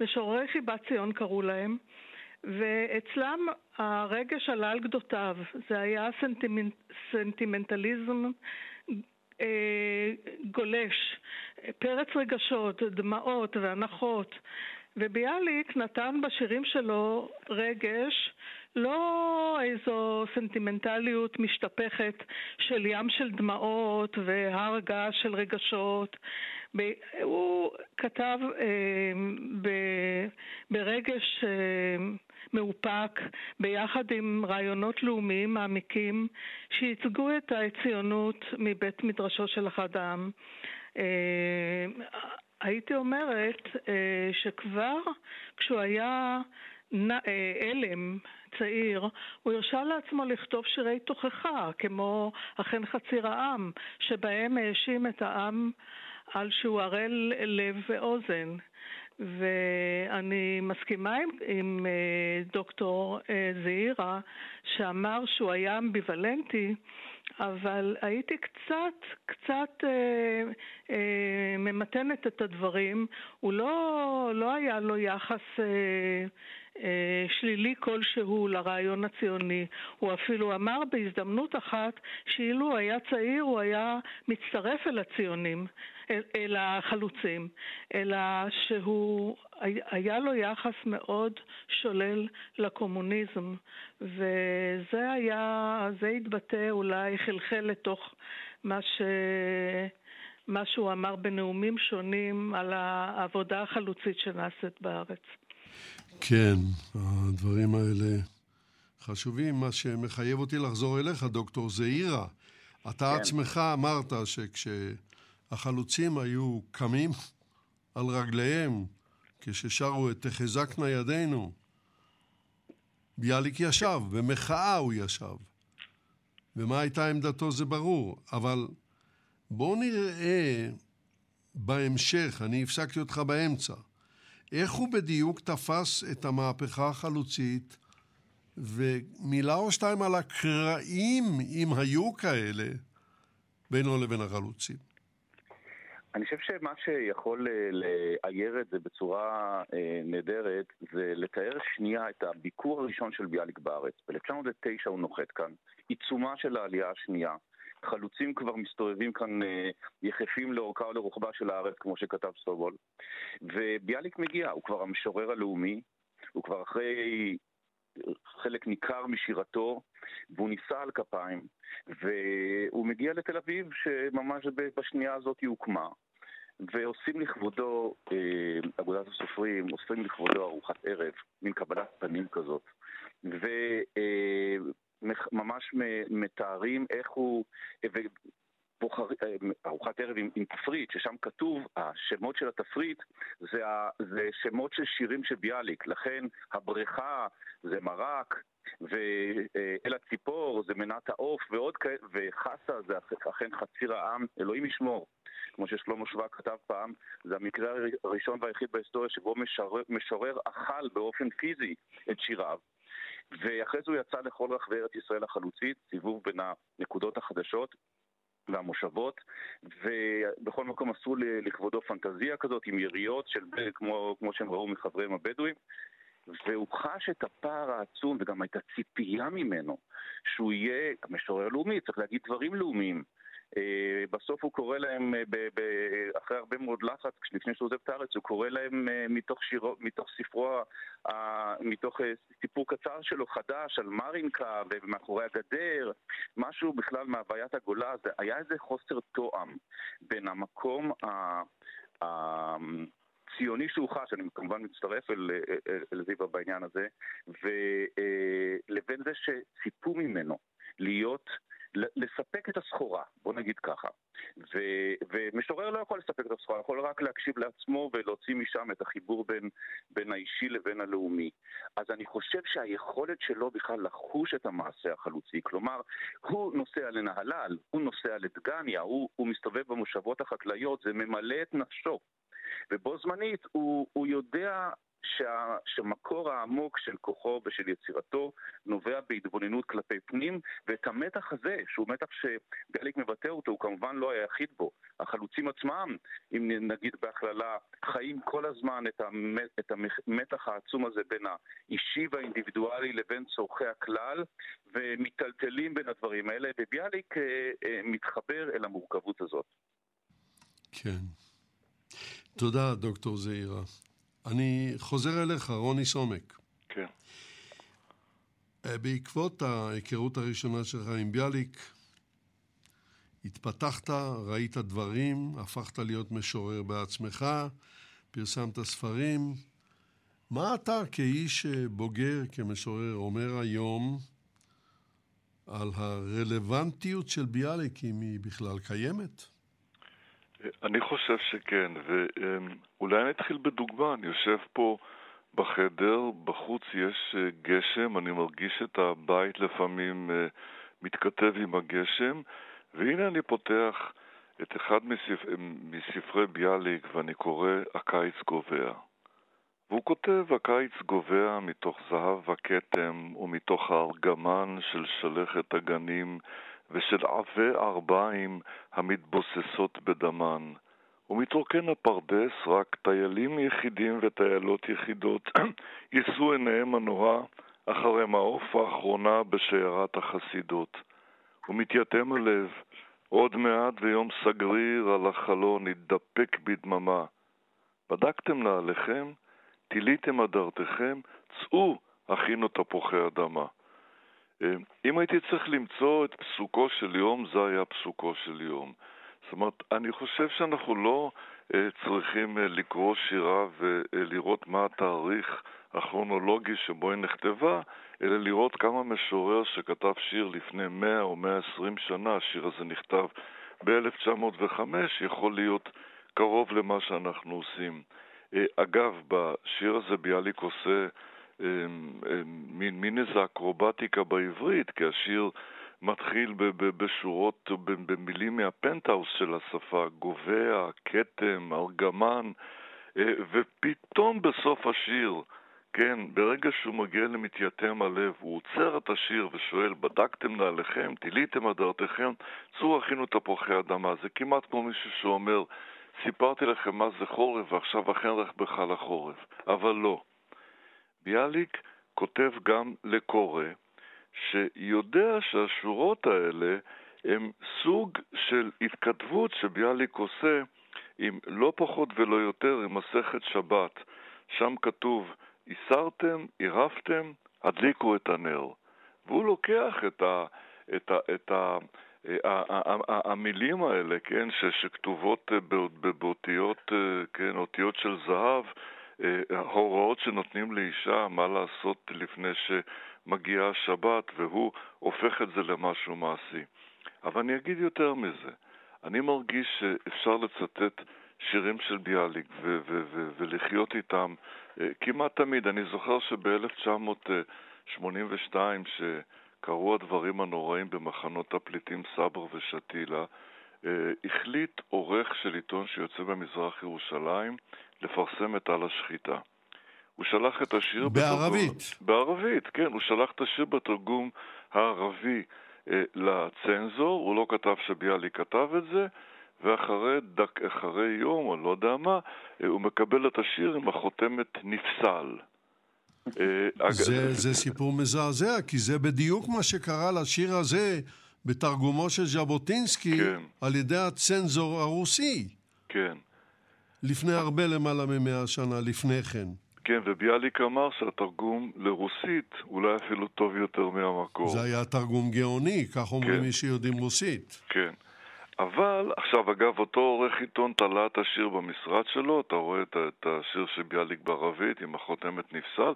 משוררי חיבת ציון קראו להם. ואצלם הרגש עלה על גדותיו, זה היה סנטימנט, סנטימנטליזם אה, גולש, פרץ רגשות, דמעות והנחות. וביאליק נתן בשירים שלו רגש, לא איזו סנטימנטליות משתפכת של ים של דמעות והר געש של רגשות. הוא כתב אה, ברגש אה, מאופק ביחד עם רעיונות לאומיים מעמיקים שייצגו את הציונות מבית מדרשו של אחד העם. אה, הייתי אומרת אה, שכבר כשהוא היה הלם, צעיר, הוא הרשה לעצמו לכתוב שירי תוכחה, כמו אכן חציר העם, שבהם האשים את העם על שהוא ערל לב ואוזן. ואני מסכימה עם, עם אה, דוקטור אה, זעירה שאמר שהוא היה אמביוולנטי, אבל הייתי קצת, קצת אה, אה, ממתנת את הדברים. הוא לא, לא היה לו יחס אה, שלילי כלשהו לרעיון הציוני. הוא אפילו אמר בהזדמנות אחת שאילו היה צעיר הוא היה מצטרף אל הציונים, אל, אל החלוצים, אלא שהוא, היה לו יחס מאוד שולל לקומוניזם, וזה היה, זה התבטא אולי, חלחל לתוך מה ש... מה שהוא אמר בנאומים שונים על העבודה החלוצית שנעשית בארץ. כן, הדברים האלה חשובים. מה שמחייב אותי לחזור אליך, דוקטור זעירה. אתה כן. עצמך אמרת שכשהחלוצים היו קמים על רגליהם, כששרו את תחזקנה ידינו, ביאליק ישב, במחאה הוא ישב. ומה הייתה עמדתו זה ברור, אבל בואו נראה בהמשך, אני הפסקתי אותך באמצע. איך הוא בדיוק תפס את המהפכה החלוצית, ומילה או שתיים על הקרעים, אם היו כאלה, בינו לבין החלוצים. אני חושב שמה שיכול אה, לאייר את זה בצורה אה, נהדרת זה לתאר שנייה את הביקור הראשון של ביאליק בארץ. ב-1909 הוא נוחת כאן, עיצומה של העלייה השנייה. חלוצים כבר מסתובבים כאן אה, יחפים לאורכה ולרוחבה של הארץ, כמו שכתב סובול. וביאליק מגיע, הוא כבר המשורר הלאומי, הוא כבר אחרי חלק ניכר משירתו, והוא נישא על כפיים, והוא מגיע לתל אביב, שממש בשנייה הזאת היא הוקמה. ועושים לכבודו, אה, אגודת הסופרים, עושים לכבודו ארוחת ערב, מין קבלת פנים כזאת. ו... אה, ממש מתארים איך הוא... בוחר, ארוחת ערב עם, עם תפריט, ששם כתוב, השמות של התפריט זה, ה, זה שמות של שירים של ביאליק, לכן הבריכה זה מרק, ואל הציפור זה מנת העוף, ועוד כאלה, וחסה זה אכן חציר העם, אלוהים ישמור. כמו ששלמה שווק כתב פעם, זה המקרה הראשון והיחיד בהיסטוריה שבו משורר, משורר אכל באופן פיזי את שיריו. ואחרי זה הוא יצא לכל רחבי ארץ ישראל החלוצית, סיבוב בין הנקודות החדשות והמושבות, ובכל מקום עשו לכבודו פנטזיה כזאת עם יריות של, כמו, כמו שהם ראו מחבריהם הבדואים. והוא חש את הפער העצום וגם הייתה ציפייה ממנו שהוא יהיה משורר לאומי, צריך להגיד דברים לאומיים. אה, בסוף הוא קורא להם, אה, אחרי הרבה מאוד לחץ, לפני שהוא עוזב את הארץ, הוא קורא להם אה, מתוך, שירו, מתוך ספרו, מתוך סיפור קצר שלו, חדש, על מרינקה ומאחורי הגדר, משהו בכלל מהוויית הגולה, זה היה איזה חוסר תואם בין המקום ה... ציוני שהוא חש, אני כמובן מצטרף אל, אל, אל זיווה בעניין הזה, ולבין זה שציפו ממנו להיות לספק את הסחורה, בוא נגיד ככה. ו, ומשורר לא יכול לספק את הסחורה, יכול רק להקשיב לעצמו ולהוציא משם את החיבור בין, בין האישי לבין הלאומי. אז אני חושב שהיכולת שלו בכלל לחוש את המעשה החלוצי, כלומר, הוא נוסע לנהלל, הוא נוסע לדגניה, הוא, הוא מסתובב במושבות החקלאיות, זה ממלא את נפשו. ובו זמנית הוא, הוא יודע שה, שמקור העמוק של כוחו ושל יצירתו נובע בהתבוננות כלפי פנים, ואת המתח הזה, שהוא מתח שביאליק מבטא אותו, הוא כמובן לא היחיד בו. החלוצים עצמם, אם נגיד בהכללה, חיים כל הזמן את, המת, את המתח העצום הזה בין האישי והאינדיבידואלי לבין צורכי הכלל, ומיטלטלים בין הדברים האלה, וביאליק אה, אה, מתחבר אל המורכבות הזאת. כן. תודה, דוקטור זעירה. אני חוזר אליך, רוני סומק. כן. אה, בעקבות ההיכרות הראשונה שלך עם ביאליק, התפתחת, ראית דברים, הפכת להיות משורר בעצמך, פרסמת ספרים. מה אתה כאיש בוגר, כמשורר, אומר היום על הרלוונטיות של ביאליק, אם היא בכלל קיימת? אני חושב שכן, ואולי אני אתחיל בדוגמה, אני יושב פה בחדר, בחוץ יש אה, גשם, אני מרגיש את הבית לפעמים אה, מתכתב עם הגשם, והנה אני פותח את אחד מספר, מספרי ביאליק ואני קורא הקיץ גובע. והוא כותב, הקיץ גובע מתוך זהב הכתם ומתוך הארגמן של שלכת הגנים ושל עבי ארבעים המתבוססות בדמן. ומתרוקן הפרדס רק טיילים יחידים וטיילות יחידות יישאו עיניהם הנורא אחרי מעוף האחרונה בשיירת החסידות. ומתייתם הלב, עוד מעט ויום סגריר על החלון יתדפק בדממה. בדקתם נעליכם? תיליתם הדרתכם? צאו, הכינו תפוחי אדמה. אה, אם הייתי צריך למצוא את פסוקו של יום, זה היה פסוקו של יום. זאת אומרת, אני חושב שאנחנו לא אה, צריכים אה, לקרוא שירה ולראות מה התאריך הכרונולוגי שבו היא נכתבה, אלא לראות כמה משורר שכתב שיר לפני 100 או 120 שנה, השיר הזה נכתב ב-1905, יכול להיות קרוב למה שאנחנו עושים. אגב, בשיר הזה ביאליק עושה מין, מין איזה אקרובטיקה בעברית, כי השיר מתחיל בשורות, במילים מהפנטהאוס של השפה, גובע, כתם, ארגמן, אה, ופתאום בסוף השיר, כן, ברגע שהוא מגיע למתייתם הלב, הוא עוצר את השיר ושואל, בדקתם נעליכם, תיליתם הדרתכם, צאו הכינו תפוחי אדמה. זה כמעט כמו מישהו שאומר, סיפרתי לכם מה זה חורף ועכשיו אכן לך בך לחורף. אבל לא. ביאליק כותב גם לקורא, שיודע שהשורות האלה הם סוג של התכתבות שביאליק עושה עם לא פחות ולא יותר עם מסכת שבת. שם כתוב, הסרתם, עירפתם, הדליקו את הנר. והוא לוקח את, ה, את, ה, את ה, המילים האלה, כן, שכתובות באותיות, כן, אותיות של זהב, הוראות שנותנים לאישה מה לעשות לפני שמגיעה השבת, והוא הופך את זה למשהו מעשי. אבל אני אגיד יותר מזה, אני מרגיש שאפשר לצטט שירים של ביאליק ו- ו- ו- ולחיות איתם כמעט תמיד. אני זוכר שב-1982, שקרו הדברים הנוראים במחנות הפליטים סבר ושתילה, החליט עורך של עיתון שיוצא במזרח ירושלים לפרסם את על השחיטה. הוא שלח את השיר... בערבית. בתרגום, בערבית, כן. הוא שלח את השיר בתרגום הערבי אה, לצנזור, הוא לא כתב שביאליק כתב את זה, ואחרי דק, אחרי יום, או לא יודע מה, אה, הוא מקבל את השיר עם החותמת נפסל. אה, זה, זה סיפור מזעזע, כי זה בדיוק מה שקרה לשיר הזה בתרגומו של ז'בוטינסקי כן. על ידי הצנזור הרוסי. כן. לפני הרבה למעלה ממאה שנה לפני כן. כן, וביאליק אמר שהתרגום לרוסית אולי אפילו טוב יותר מהמקור. זה היה תרגום גאוני, כך אומרים כן. מי שיודעים רוסית. כן. אבל, עכשיו, אגב, אותו עורך עיתון תלה את השיר במשרד שלו, אתה רואה את, את השיר של ביאליק בערבית עם החותמת נפסל,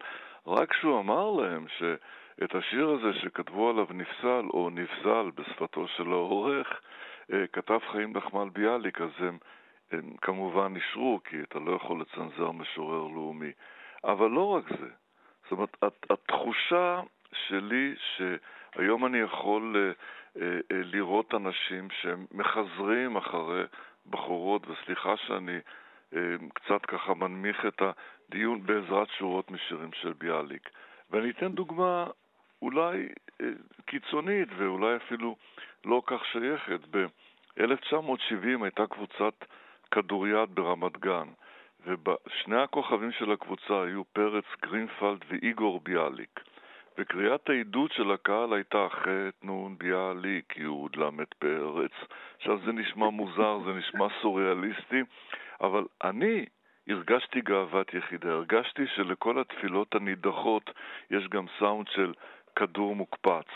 רק כשהוא אמר להם שאת השיר הזה שכתבו עליו נפסל או נפסל בשפתו של העורך, אה, כתב חיים נחמל ביאליק, אז הם הם כמובן אישרו, כי אתה לא יכול לצנזר משורר לאומי. אבל לא רק זה. זאת אומרת, התחושה שלי שהיום אני יכול אה, אה, אה, לראות אנשים שמחזרים אחרי בחורות, וסליחה שאני קצת ככה מנמיך את הדיון בעזרת שורות משירים של ביאליק. ואני אתן דוגמה אולי קיצונית ואולי אפילו לא כך שייכת. ב-1970 הייתה קבוצת כדוריד ברמת גן, ושני הכוכבים של הקבוצה היו פרץ גרינפלד ואיגור ביאליק. וקריאת העידוד של הקהל הייתה ח' נ' ביאליק י' ל' פרץ. עכשיו זה נשמע מוזר, זה נשמע סוריאליסטי, אבל אני הרגשתי גאוות יחידה, הרגשתי שלכל התפילות הנידחות יש גם סאונד של כדור מוקפץ.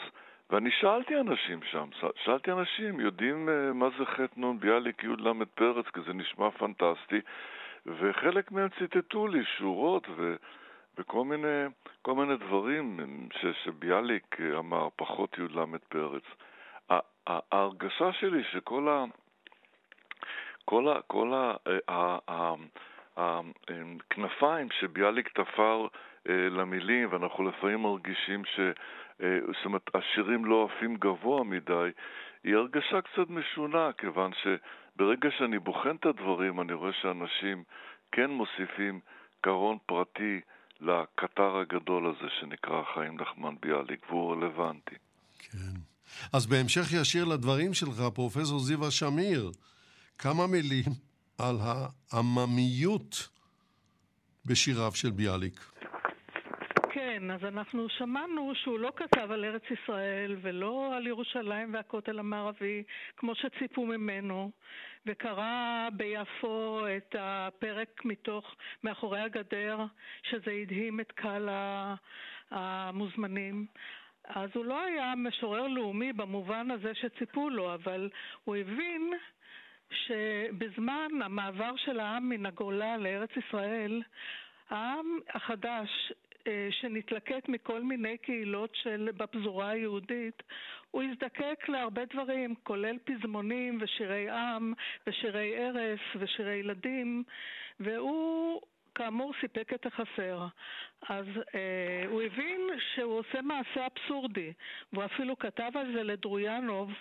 ואני שאלתי אנשים שם, שאלתי אנשים, יודעים uh, מה זה חטא נון ביאליק י' ל' פרץ, כי זה נשמע פנטסטי, וחלק מהם ציטטו לי שורות ו, וכל מיני, מיני דברים ש, שביאליק אמר, פחות י' ל' פרץ. ההרגשה שלי שכל ה... כל ה... כל ה... ה... הכנפיים שביאליק תפר אה, למילים, ואנחנו לפעמים מרגישים ש... אה, זאת אומרת, השירים לא עפים גבוה מדי, היא הרגשה קצת משונה, כיוון שברגע שאני בוחן את הדברים, אני רואה שאנשים כן מוסיפים זיכרון פרטי לקטר הגדול הזה שנקרא חיים נחמן ביאליק, והוא רלוונטי. כן. אז בהמשך ישיר לדברים שלך, פרופסור זיווה שמיר, כמה מילים על העממיות בשיריו של ביאליק. כן, אז אנחנו שמענו שהוא לא כתב על ארץ ישראל ולא על ירושלים והכותל המערבי כמו שציפו ממנו, וקרא ביפו את הפרק מתוך מאחורי הגדר, שזה הדהים את קהל המוזמנים. אז הוא לא היה משורר לאומי במובן הזה שציפו לו, אבל הוא הבין שבזמן המעבר של העם מן הגולה לארץ ישראל, העם החדש שנתלקט מכל מיני קהילות של בפזורה היהודית, הוא הזדקק להרבה דברים, כולל פזמונים ושירי עם ושירי ערש ושירי ילדים, והוא כאמור סיפק את החסר. אז אה, הוא הבין שהוא עושה מעשה אבסורדי, והוא אפילו כתב על זה לדרויאנוב, אה,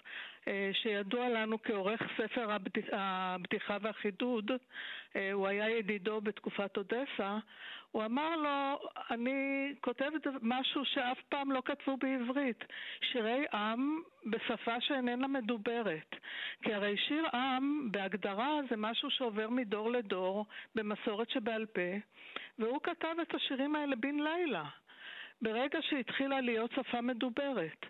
שידוע לנו כעורך ספר הבד... הבדיחה והחידוד, אה, הוא היה ידידו בתקופת אודסה, הוא אמר לו, אני כותב משהו שאף פעם לא כתבו בעברית, שירי עם בשפה שאיננה מדוברת. כי הרי שיר עם, בהגדרה, זה משהו שעובר מדור לדור, במסורת שבעל פה, והוא כתב את השירים האלה בן לילה, ברגע שהתחילה להיות שפה מדוברת.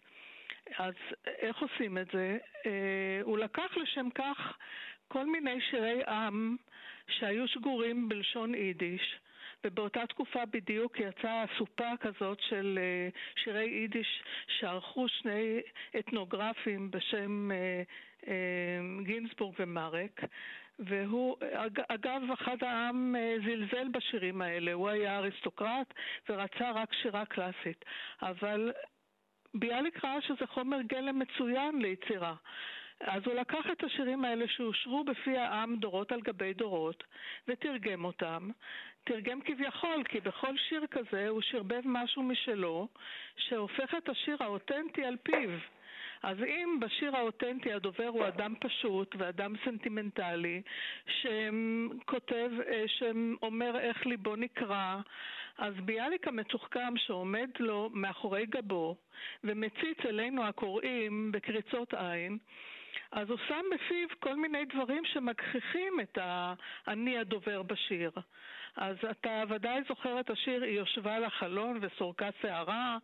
אז איך עושים את זה? אה, הוא לקח לשם כך כל מיני שירי עם שהיו שגורים בלשון יידיש, ובאותה תקופה בדיוק יצאה אסופה כזאת של אה, שירי יידיש שערכו שני אתנוגרפים בשם אה, גינזבורג ומרק, והוא, אגב, אחד העם זלזל בשירים האלה, הוא היה אריסטוקרט ורצה רק שירה קלאסית, אבל ביאליק ראה שזה חומר גלם מצוין ליצירה. אז הוא לקח את השירים האלה שאושרו בפי העם דורות על גבי דורות ותרגם אותם. תרגם כביכול, כי בכל שיר כזה הוא שרבב משהו משלו שהופך את השיר האותנטי על פיו. אז אם בשיר האותנטי הדובר הוא אדם פשוט ואדם סנטימנטלי שכותב, אה, שאומר איך ליבו נקרע, אז ביאליק המתוחכם שעומד לו מאחורי גבו ומציץ אלינו הקוראים בקריצות עין, אז הוא שם בפיו כל מיני דברים שמגחיכים את האני הדובר בשיר. אז אתה ודאי זוכר את השיר "היא יושבה על החלון וסורקה שערה",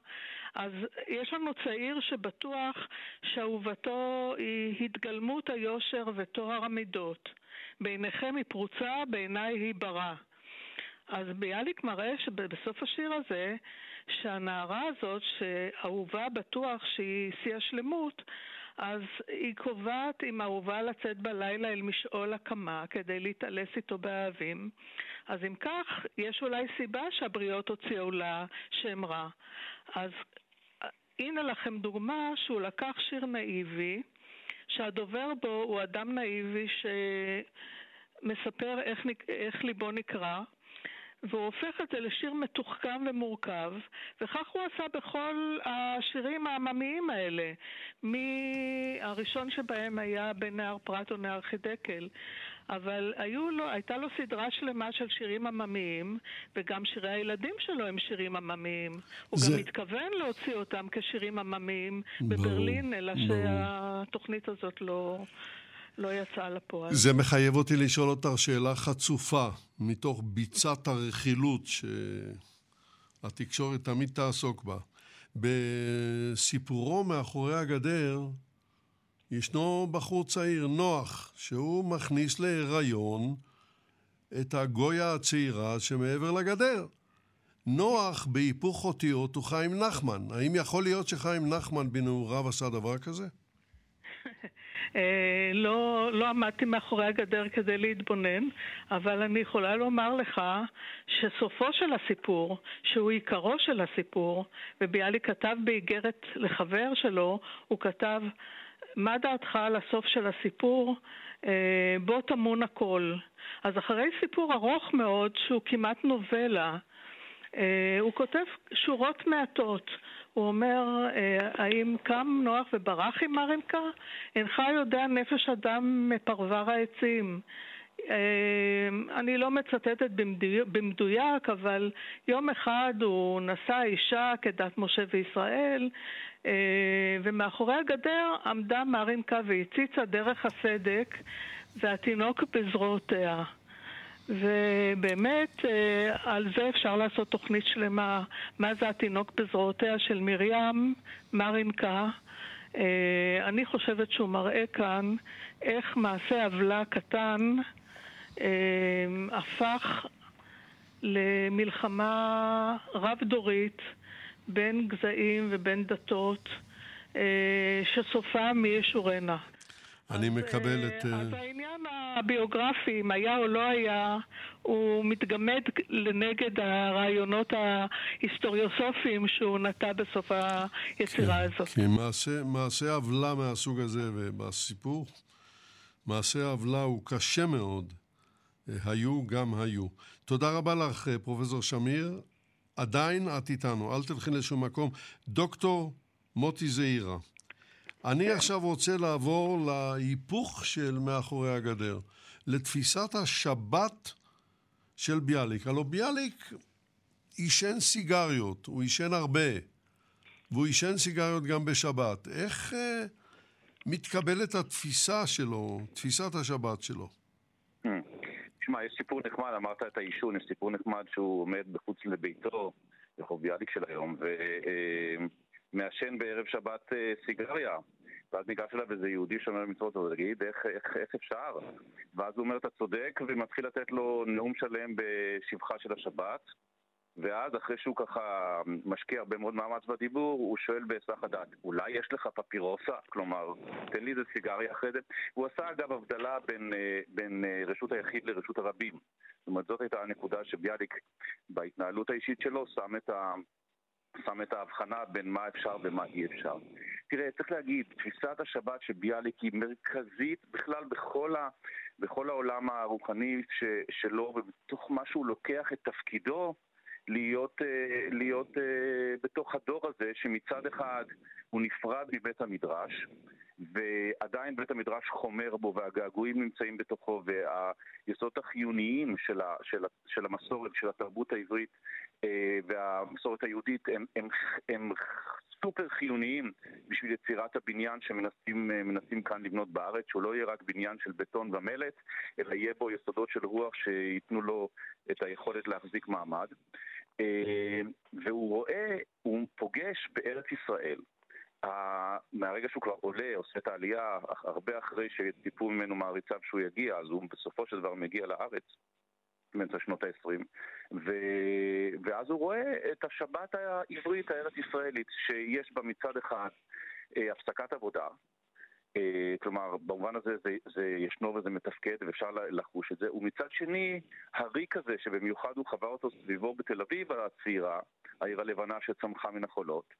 אז יש לנו צעיר שבטוח שאהובתו היא התגלמות היושר וטוהר המידות. בעיניכם היא פרוצה, בעיניי היא ברא. אז ביאליק מראה שבסוף השיר הזה, שהנערה הזאת, שאהובה בטוח שהיא שיא השלמות, אז היא קובעת עם אהובה לצאת בלילה אל משעול הקמה כדי להתעלס איתו באהבים. אז אם כך, יש אולי סיבה שהבריות הוציאו לה שם רע. אז הנה לכם דוגמה שהוא לקח שיר נאיבי, שהדובר בו הוא אדם נאיבי שמספר איך, איך ליבו נקרע, והוא הופך את זה לשיר מתוחכם ומורכב, וכך הוא עשה בכל השירים העממיים האלה. מהראשון שבהם היה בנהר פרת או נהר חידקל. אבל היו לו, הייתה לו סדרה שלמה של שירים עממיים, וגם שירי הילדים שלו הם שירים עממיים. הוא זה... גם התכוון להוציא אותם כשירים עממיים בברלין, אלא. שהתוכנית הזאת לא... לא יצא לפועל. זה מחייב אותי לשאול אותך שאלה חצופה, מתוך ביצת הרכילות שהתקשורת תמיד תעסוק בה. בסיפורו מאחורי הגדר ישנו בחור צעיר, נוח, שהוא מכניס להיריון את הגויה הצעירה שמעבר לגדר. נוח בהיפוך אותיות הוא חיים נחמן. האם יכול להיות שחיים נחמן בנעוריו עשה דבר כזה? אה, לא, לא עמדתי מאחורי הגדר כדי להתבונן, אבל אני יכולה לומר לך שסופו של הסיפור, שהוא עיקרו של הסיפור, וביאליק כתב באיגרת לחבר שלו, הוא כתב, מה דעתך על הסוף של הסיפור? אה, בוא טמון הכל. אז אחרי סיפור ארוך מאוד, שהוא כמעט נובלה, אה, הוא כותב שורות מעטות. הוא אומר, אה, האם קם נוח וברח עם הרמקה? אינך יודע נפש אדם מפרבר העצים. אה, אני לא מצטטת במדויק, אבל יום אחד הוא נשא אישה כדת משה וישראל, אה, ומאחורי הגדר עמדה מרינקה והציצה דרך הסדק והתינוק בזרועותיה. ובאמת אה, על זה אפשר לעשות תוכנית שלמה, מה זה התינוק בזרועותיה של מרים מרינקה. אה, אני חושבת שהוא מראה כאן איך מעשה עוולה קטן הפך למלחמה רב-דורית בין גזעים ובין דתות, אה, שסופה מי ישורנה. אני מקבל את... אה, אז העניין הביוגרפי, אם היה או לא היה, הוא מתגמד לנגד הרעיונות ההיסטוריוסופיים שהוא נטע בסוף היצירה כן, הזאת. כי מעשה, מעשה עוולה מהסוג הזה, ובסיפור, מעשה עוולה הוא קשה מאוד. אה, היו גם היו. תודה רבה לך, פרופסור שמיר. עדיין את איתנו, אל תלכי לשום מקום. דוקטור מוטי זעירה, אני. עכשיו רוצה לעבור להיפוך של מאחורי הגדר, לתפיסת השבת של ביאליק. הלוא ביאליק עישן סיגריות, הוא עישן הרבה, והוא עישן סיגריות גם בשבת. איך אה, מתקבלת התפיסה שלו, תפיסת השבת שלו? Hmm. תשמע, יש סיפור נחמד, אמרת את העישון, יש סיפור נחמד שהוא עומד בחוץ לביתו, רחוב ביאליק של היום, ומעשן בערב שבת אה, סיגריה. ואז ניגש אליו איזה יהודי שומר מצוות, ותגיד, איך, איך, איך אפשר? ואז הוא אומר, אתה צודק, ומתחיל לתת לו נאום שלם בשבחה של השבת. ואז אחרי שהוא ככה משקיע הרבה מאוד מאמץ בדיבור, הוא שואל בהיסח הדעת, אולי יש לך פפירוסה? כלומר, תן לי איזה סיגריה אחרי זה. הוא עשה אגב הבדלה בין, אה, בין אה, רשות היחיד לרשות הרבים. זאת אומרת, זאת הייתה הנקודה שביאליק בהתנהלות האישית שלו שם את, ה, שם את ההבחנה בין מה אפשר ומה אי אפשר. תראה, צריך להגיד, תפיסת השבת של ביאליק היא מרכזית בכלל בכל, ה, בכל העולם הרוחני ש, שלו, ובתוך מה שהוא לוקח את תפקידו להיות, אה, להיות אה, בתוך הדור הזה שמצד אחד הוא נפרד מבית המדרש ועדיין בית המדרש חומר בו והגעגועים נמצאים בתוכו והיסודות החיוניים של, ה, של, של המסורת, של התרבות העברית אה, והמסורת היהודית הם, הם, הם סופר חיוניים בשביל יצירת הבניין שמנסים כאן לבנות בארץ, שהוא לא יהיה רק בניין של בטון ומלט, אלא יהיה בו יסודות של רוח שייתנו לו את היכולת להחזיק מעמד. אה, והוא רואה, הוא פוגש בארץ ישראל. מהרגע שהוא כבר עולה, עושה את העלייה, הרבה אחרי שציפו ממנו מעריציו שהוא יגיע, אז הוא בסופו של דבר מגיע לארץ, באמצע שנות ה-20, ו... ואז הוא רואה את השבת העברית הארץ-ישראלית, שיש בה מצד אחד אה, הפסקת עבודה, כלומר, במובן הזה זה, זה ישנו וזה מתפקד ואפשר לחוש את זה. ומצד שני, הריק הזה, שבמיוחד הוא חווה אותו סביבו בתל אביב הצעירה, העיר הלבנה שצמחה מן החולות,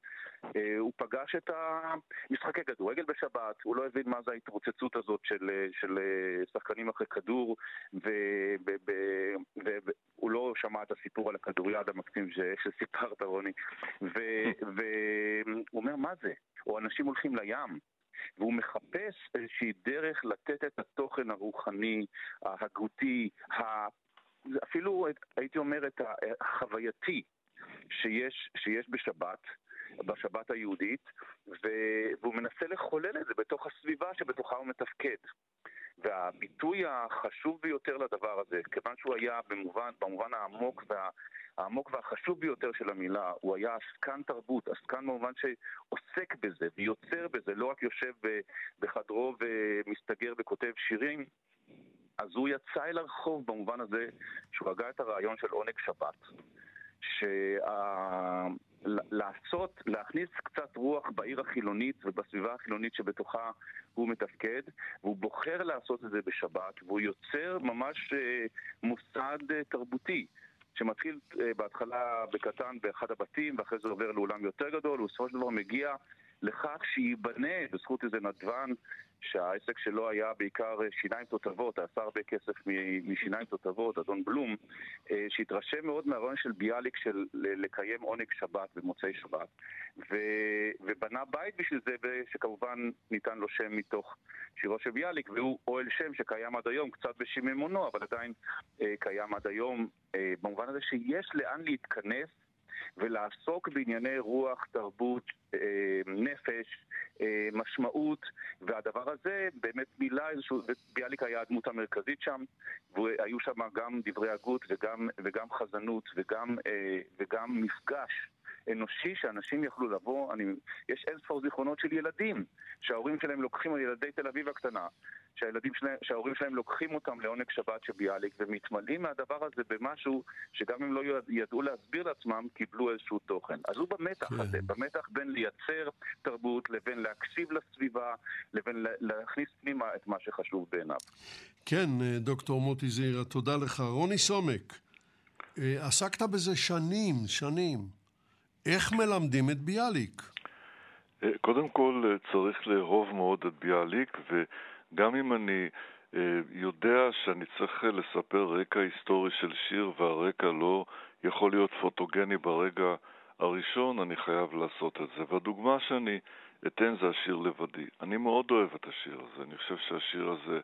אה, הוא פגש את המשחקי כדורגל בשבת, הוא לא הבין מה זה ההתרוצצות הזאת של, של אה, שחקנים אחרי כדור, והוא לא שמע את הסיפור על הכדוריד המקסים שסיפרת, רוני, והוא אומר, מה זה? או אנשים הולכים לים. והוא מחפש איזושהי דרך לתת את התוכן הרוחני, ההגותי, אפילו הייתי אומר את החווייתי שיש, שיש בשבת, בשבת היהודית, והוא מנסה לחולל את זה בתוך הסביבה שבתוכה הוא מתפקד. והביטוי החשוב ביותר לדבר הזה, כיוון שהוא היה במובן, במובן העמוק וה, העמוק והחשוב ביותר של המילה, הוא היה עסקן תרבות, עסקן במובן שעוסק בזה ויוצר בזה, לא רק יושב בחדרו ומסתגר וכותב שירים, אז הוא יצא אל הרחוב במובן הזה שהוא הגה את הרעיון של עונג שבת. לעשות, להכניס קצת רוח בעיר החילונית ובסביבה החילונית שבתוכה הוא מתפקד, והוא בוחר לעשות את זה בשבת, והוא יוצר ממש אה, מוסד אה, תרבותי. שמתחיל אה, בהתחלה בקטן באחד הבתים, ואחרי זה עובר לאולם יותר גדול, ובסופו של דבר מגיע לכך שייבנה בזכות איזה נדבן שהעסק שלו היה בעיקר שיניים תותבות, עשה הרבה כסף משיניים תותבות, אדון בלום, אה, שהתרשם מאוד מהרעיון של ביאליק של לקיים עונג שבת במוצאי שבת, ו, ובנה בית בשביל זה, שכמובן ניתן לו שם מתוך שירו של ביאליק, והוא אוהל שם שקיים עד היום, קצת בשיממונו, אבל עדיין אה, קיים עד היום, אה, במובן הזה שיש לאן להתכנס ולעסוק בענייני רוח, תרבות, אה, נפש, אה, משמעות, והדבר הזה באמת מילא איזשהו, ביאליק היה הדמות המרכזית שם, והיו שם גם דברי הגות וגם, וגם חזנות וגם, אה, וגם מפגש. אנושי שאנשים יכלו לבוא, אני, יש אין ספור זיכרונות של ילדים שההורים שלהם לוקחים ילדי תל אביב הקטנה, שהילדים שלהם, שההורים שלהם לוקחים אותם לעונג שבת של ביאליק ומתמלאים מהדבר הזה במשהו שגם אם לא ידעו להסביר לעצמם, קיבלו איזשהו תוכן. אז הוא במתח כן. הזה, במתח בין לייצר תרבות לבין להקשיב לסביבה, לבין להכניס פנימה את מה שחשוב בעיניו. כן, דוקטור מוטי זעירה, תודה לך. רוני סומק, אה, עסקת בזה שנים, שנים. איך מלמדים את ביאליק? אה, קודם כל אה, צריך לאהוב מאוד את ביאליק, וגם אם אני אה, יודע שאני צריך לספר רקע היסטורי של שיר והרקע לא יכול להיות פוטוגני ברגע הראשון, אני חייב לעשות את זה. והדוגמה שאני אתן זה השיר לבדי. אני מאוד אוהב את השיר הזה, אני חושב שהשיר הזה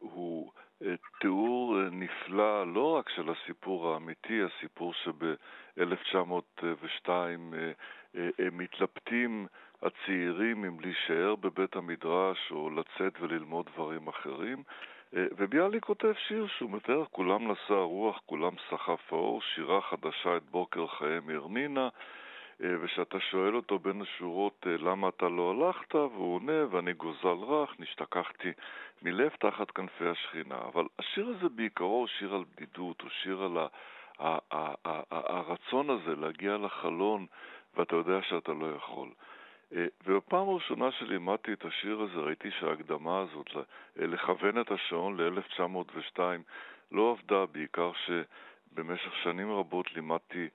הוא תיאור נפלא לא רק של הסיפור האמיתי, הסיפור שב-1902 מתלבטים הצעירים אם להישאר בבית המדרש או לצאת וללמוד דברים אחרים. וביאליק כותב שיר שהוא מתאר, כולם נשא הרוח, כולם סחף האור, שירה חדשה את בוקר חייהם הרנינה. אה, ושאתה שואל אותו בין השורות אה, למה אתה לא הלכת, והוא עונה, ואני גוזל רך, נשתכחתי מלב תחת כנפי השכינה. אבל השיר הזה בעיקרו הוא שיר על בדידות, הוא שיר על הרצון הזה להגיע לחלון, ואתה יודע שאתה לא יכול. אה, ובפעם הראשונה שלימדתי את השיר הזה ראיתי שההקדמה הזאת, לכוון את השעון ל-1902, לא עבדה, בעיקר שבמשך שנים רבות לימדתי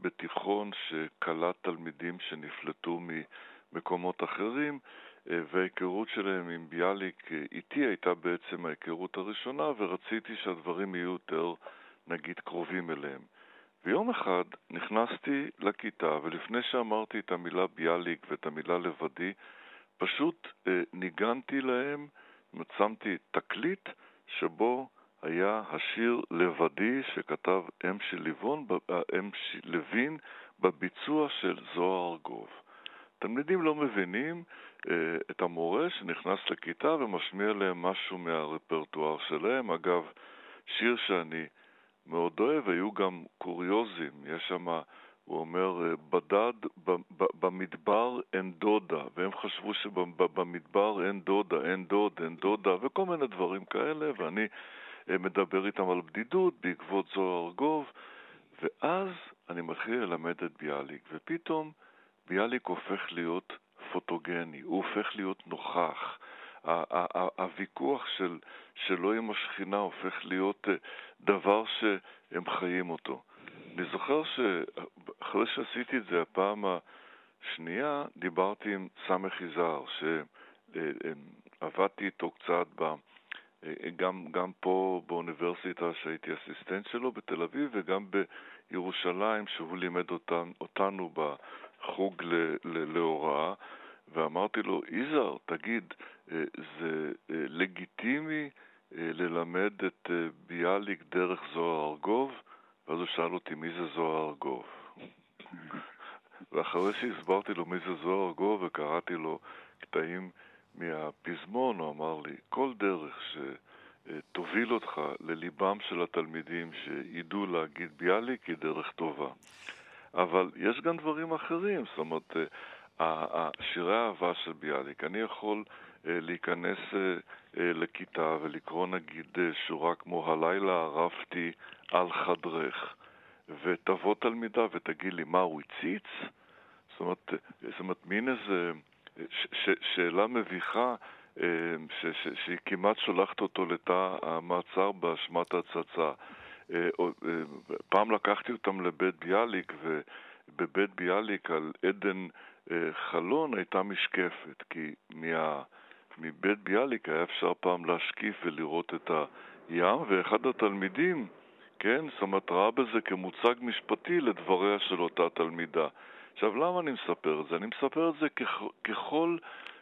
בתיכון שקלט תלמידים שנפלטו ממקומות אחרים, אה, וההיכרות שלהם עם ביאליק אה, איתי הייתה בעצם ההיכרות הראשונה, ורציתי שהדברים יהיו יותר, נגיד, קרובים אליהם. ויום אחד נכנסתי לכיתה, ולפני שאמרתי את המילה ביאליק ואת המילה לבדי, פשוט אה, ניגנתי להם, שמתי תקליט שבו היה השיר לבדי שכתב ליבון, אם של לוין בביצוע של זוהר ארגוב. תלמידים לא מבינים אה, את המורה שנכנס לכיתה ומשמיע להם משהו מהרפרטואר שלהם. אגב, שיר שאני מאוד אוהב, היו גם קוריוזים. יש שם, הוא אומר, אה, בדד במדבר אין דודה, והם חשבו שבמדבר אין דודה, אין דוד, אין דודה, וכל מיני דברים כאלה, ואני מדבר איתם על בדידות בעקבות זוהר ארגוב, ואז אני מתחיל ללמד את ביאליק, ופתאום ביאליק הופך להיות פוטוגני, הוא הופך להיות נוכח. הוויכוח של, שלו עם השכינה הופך להיות אה, דבר שהם חיים אותו. אני זוכר שאחרי שעשיתי את זה הפעם השנייה, דיברתי עם סמך יזהר, שעבדתי איתו קצת גם, גם פה באוניברסיטה שהייתי אסיסטנט שלו בתל אביב וגם בירושלים שהוא לימד אותן, אותנו בחוג ל, ל, להוראה ואמרתי לו, יזהר, תגיד, אה, זה אה, לגיטימי אה, ללמד את ביאליק דרך זוהר ארגוב? ואז הוא שאל אותי, מי זה זוהר ארגוב? ואחרי שהסברתי לו מי זה זוהר ארגוב וקראתי לו קטעים מהפזמון, הוא אמר לי, כל דרך שתוביל אותך לליבם של התלמידים שידעו להגיד ביאליק היא דרך טובה. אבל יש גם דברים אחרים, זאת אומרת, שירי האהבה של ביאליק, אני יכול אה, להיכנס אה, אה, לכיתה ולקרוא נגיד שורה כמו הלילה ערפתי על חדרך, ותבוא תלמידה ותגיד לי, מה, הוא הציץ? זאת אומרת, זאת אומרת מין איזה... ש, שאלה מביכה אה, ש, ש, שהיא כמעט שולחת אותו לתא המעצר באשמת הצצה. אה, אה, פעם לקחתי אותם לבית ביאליק, ובבית ביאליק על עדן חלון הייתה משקפת, כי מה, מבית ביאליק היה אפשר פעם להשקיף ולראות את הים, ואחד התלמידים, כן, זאת אומרת, ראה בזה כמוצג משפטי לדבריה של אותה תלמידה. עכשיו, למה אני מספר את זה? אני מספר את זה ככל, ככל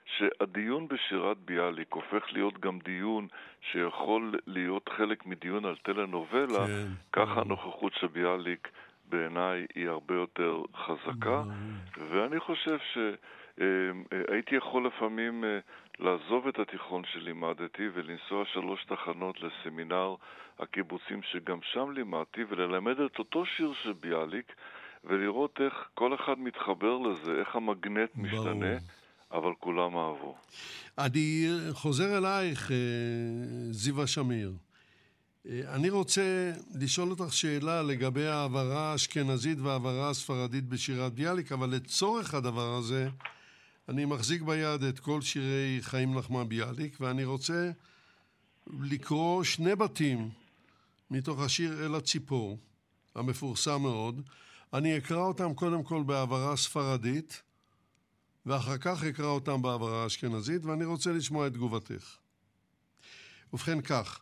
שהדיון בשירת ביאליק הופך להיות גם דיון שיכול להיות חלק מדיון על טלנובלה, כן, ככה כן. הנוכחות של ביאליק בעיניי היא הרבה יותר חזקה, ואני חושב שהייתי יכול לפעמים אה, לעזוב את התיכון שלימדתי ולנסוע שלוש תחנות לסמינר הקיבוצים שגם שם לימדתי וללמד את אותו שיר של ביאליק ולראות איך כל אחד מתחבר לזה, איך המגנט משתנה. אבל כולם אהבו. אני חוזר אלייך, אה, זיווה שמיר. אה, אני רוצה לשאול אותך שאלה לגבי העברה האשכנזית והעברה הספרדית בשירת ביאליק, אבל לצורך הדבר הזה, אני מחזיק ביד את כל שירי חיים נחמן ביאליק, ואני רוצה לקרוא שני בתים מתוך השיר אל הציפור, המפורסם מאוד. אני אקרא אותם קודם כל בהעברה ספרדית, ואחר כך אקרא אותם בהעברה האשכנזית, ואני רוצה לשמוע את תגובתך. ובכן כך,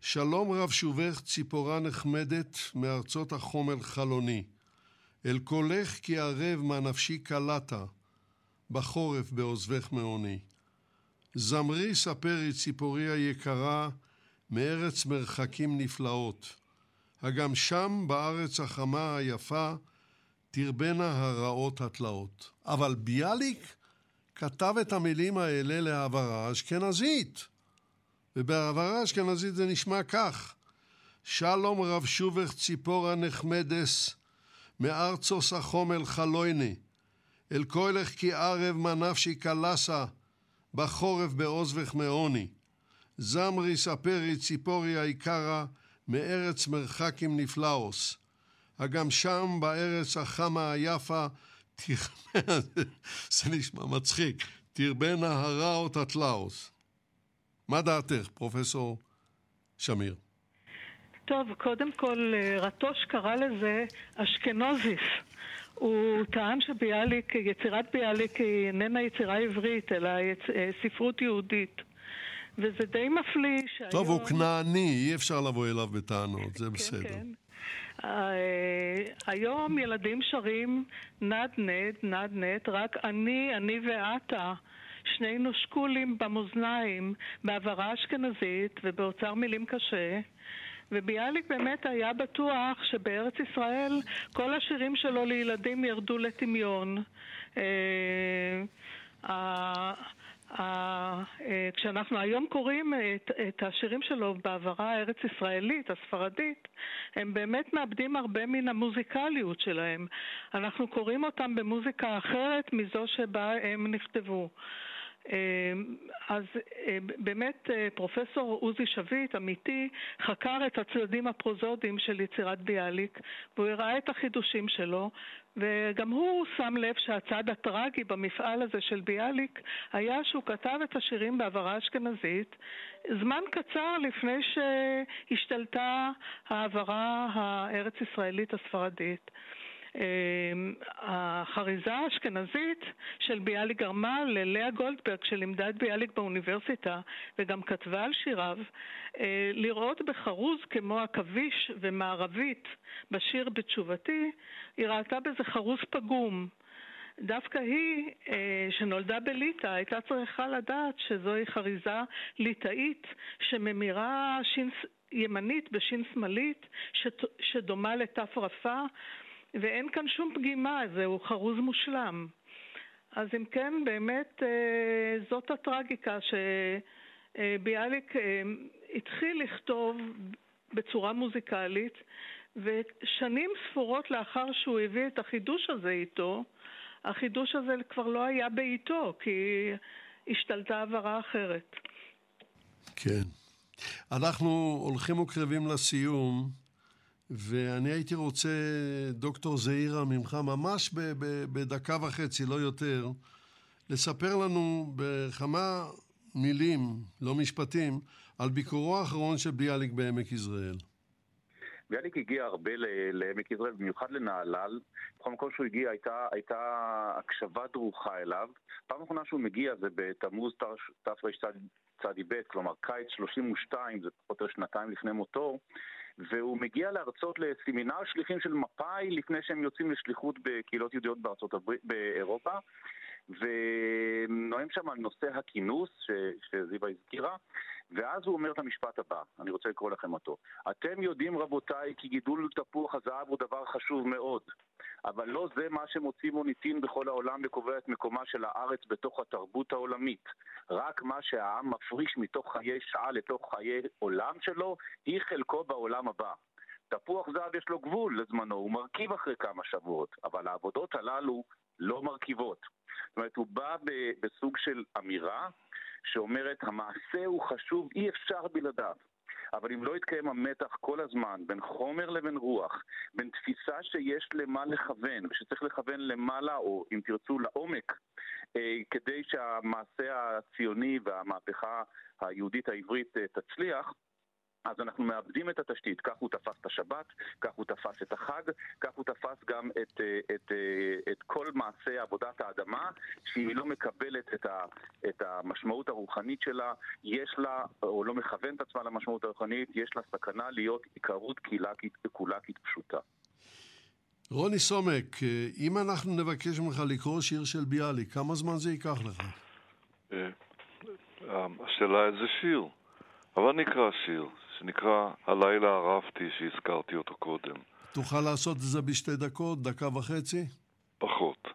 שלום רב שובך ציפורה נחמדת מארצות החומל חלוני. אל קולך כי ערב מה נפשי קלעת, בחורף בעוזבך מעוני. זמרי ספרי ציפורי היקרה, מארץ מרחקים נפלאות. הגם שם בארץ החמה היפה, תרבנה הרעות התלאות. אבל ביאליק כתב את המילים האלה להעברה אשכנזית. ובהעברה אשכנזית זה נשמע כך: שלום רב שובך ציפורה נחמדס, מארצוס החומל חלויני, אל כהלך כי ערב מנפשי קלסה, בחורף בעוזבך מעוני. זמרי ספרי ציפורי היקרה, מארץ מרחקים נפלאוס. הגם שם בארץ החמה היפה, זה נשמע מצחיק, תרבנה הרעות התלאוס. מה דעתך, פרופסור שמיר? טוב, קודם כל, רטוש קרא לזה אשכנוזיס. הוא טען שביאליק, יצירת ביאליק היא איננה יצירה עברית, אלא יצ... ספרות יהודית. וזה די מפליא שהיום... טוב, הוא כנעני, אי אפשר לבוא אליו בטענות, זה כן, בסדר. כן. אה, היום ילדים שרים נדנד, נדנד, רק אני, אני ואתה. שנינו שקולים במאזניים, בהעברה אשכנזית ובאוצר מילים קשה. וביאליק באמת היה בטוח שבארץ ישראל כל השירים שלו לילדים ירדו לטמיון. אה, כשאנחנו היום קוראים את, את השירים שלו בעברה הארץ-ישראלית, הספרדית, הם באמת מאבדים הרבה מן המוזיקליות שלהם. אנחנו קוראים אותם במוזיקה אחרת מזו שבה הם נכתבו. אמ, אז אה, באמת אה, פרופסור עוזי שביט, עמיתי, חקר את הצדדים הפרוזודיים של יצירת ביאליק והוא הראה את החידושים שלו וגם הוא שם לב שהצד הטרגי במפעל הזה של ביאליק היה שהוא כתב את השירים בעברה אשכנזית זמן קצר לפני שהשתלטה העברה הארץ-ישראלית הספרדית. אמ, החריזה האשכנזית של ביאליק גרמה ללאה גולדברג, שלימדה את ביאליק באוניברסיטה וגם כתבה על שיריו, אה, לראות בחרוז כמו עכביש ומערבית בשיר בתשובתי, היא ראתה בזה חרוז פגום. דווקא היא, אה, שנולדה בליטא, הייתה צריכה לדעת שזוהי חריזה ליטאית שממירה שין ימנית בשין שמאלית, שדומה לתף רפה. ואין כאן שום פגימה, זהו חרוז מושלם. אז אם כן, באמת אה, זאת הטרגיקה שביאליק אה, התחיל לכתוב בצורה מוזיקלית, ושנים ספורות לאחר שהוא הביא את החידוש הזה איתו, החידוש הזה כבר לא היה בעיתו, כי השתלטה הבהרה אחרת. כן. אנחנו הולכים וקרבים לסיום. ואני הייתי רוצה, דוקטור זעירה, ממך, ממש ב- ב- בדקה וחצי, לא יותר, לספר לנו בכמה מילים, לא משפטים, על ביקורו האחרון של ביאליק בעמק יזרעאל. ביאליק הגיע הרבה לעמק יזרעאל, במיוחד לנהלל. בכל מקום שהוא הגיע הייתה, הייתה הקשבה דרוכה אליו. פעם אחרונה שהוא מגיע זה בתמוז תרצ"ב, כלומר קיץ 32, זה פחות או שנתיים לפני מותו. והוא מגיע להרצות לסמינר שליחים של מפא"י לפני שהם יוצאים לשליחות בקהילות יהודיות בארצות הברית, באירופה. ונואם שם על נושא הכינוס ש, שזיווה הזכירה, ואז הוא אומר את המשפט הבא, אני רוצה לקרוא לכם אותו. אתם יודעים רבותיי כי גידול תפוח הזהב הוא דבר חשוב מאוד, אבל לא זה מה שמוציא מוניטין בכל העולם וקובע את מקומה של הארץ בתוך התרבות העולמית. רק מה שהעם מפריש מתוך חיי שעה לתוך חיי עולם שלו, היא חלקו בעולם הבא. תפוח זהב יש לו גבול לזמנו, הוא מרכיב אחרי כמה שבועות, אבל העבודות הללו לא מרכיבות. זאת אומרת, הוא בא בסוג של אמירה שאומרת, המעשה הוא חשוב, אי אפשר בלעדיו. אבל אם לא יתקיים המתח כל הזמן בין חומר לבין רוח, בין תפיסה שיש למה לכוון, ושצריך לכוון למעלה, או אם תרצו, לעומק, אה, כדי שהמעשה הציוני והמהפכה היהודית העברית אה, תצליח, אז אנחנו מאבדים את התשתית, כך הוא תפס את השבת, כך הוא תפס את החג, כך הוא תפס גם את, אה, את, אה, את כל מעשה עבודת האדמה, שהיא לא מקבלת את, ה, את המשמעות הרוחנית שלה, יש לה, או לא מכוון את עצמה למשמעות הרוחנית, יש לה סכנה להיות עיקרות קהילקית וקולקית פשוטה. רוני סומק, אה, אם אנחנו נבקש ממך לקרוא שיר של ביאליק, כמה זמן זה ייקח לך? השאלה איזה שיר. אבל נקרא שיר. שנקרא הלילה ערפתי שהזכרתי אותו קודם. תוכל לעשות את זה בשתי דקות, דקה וחצי? פחות.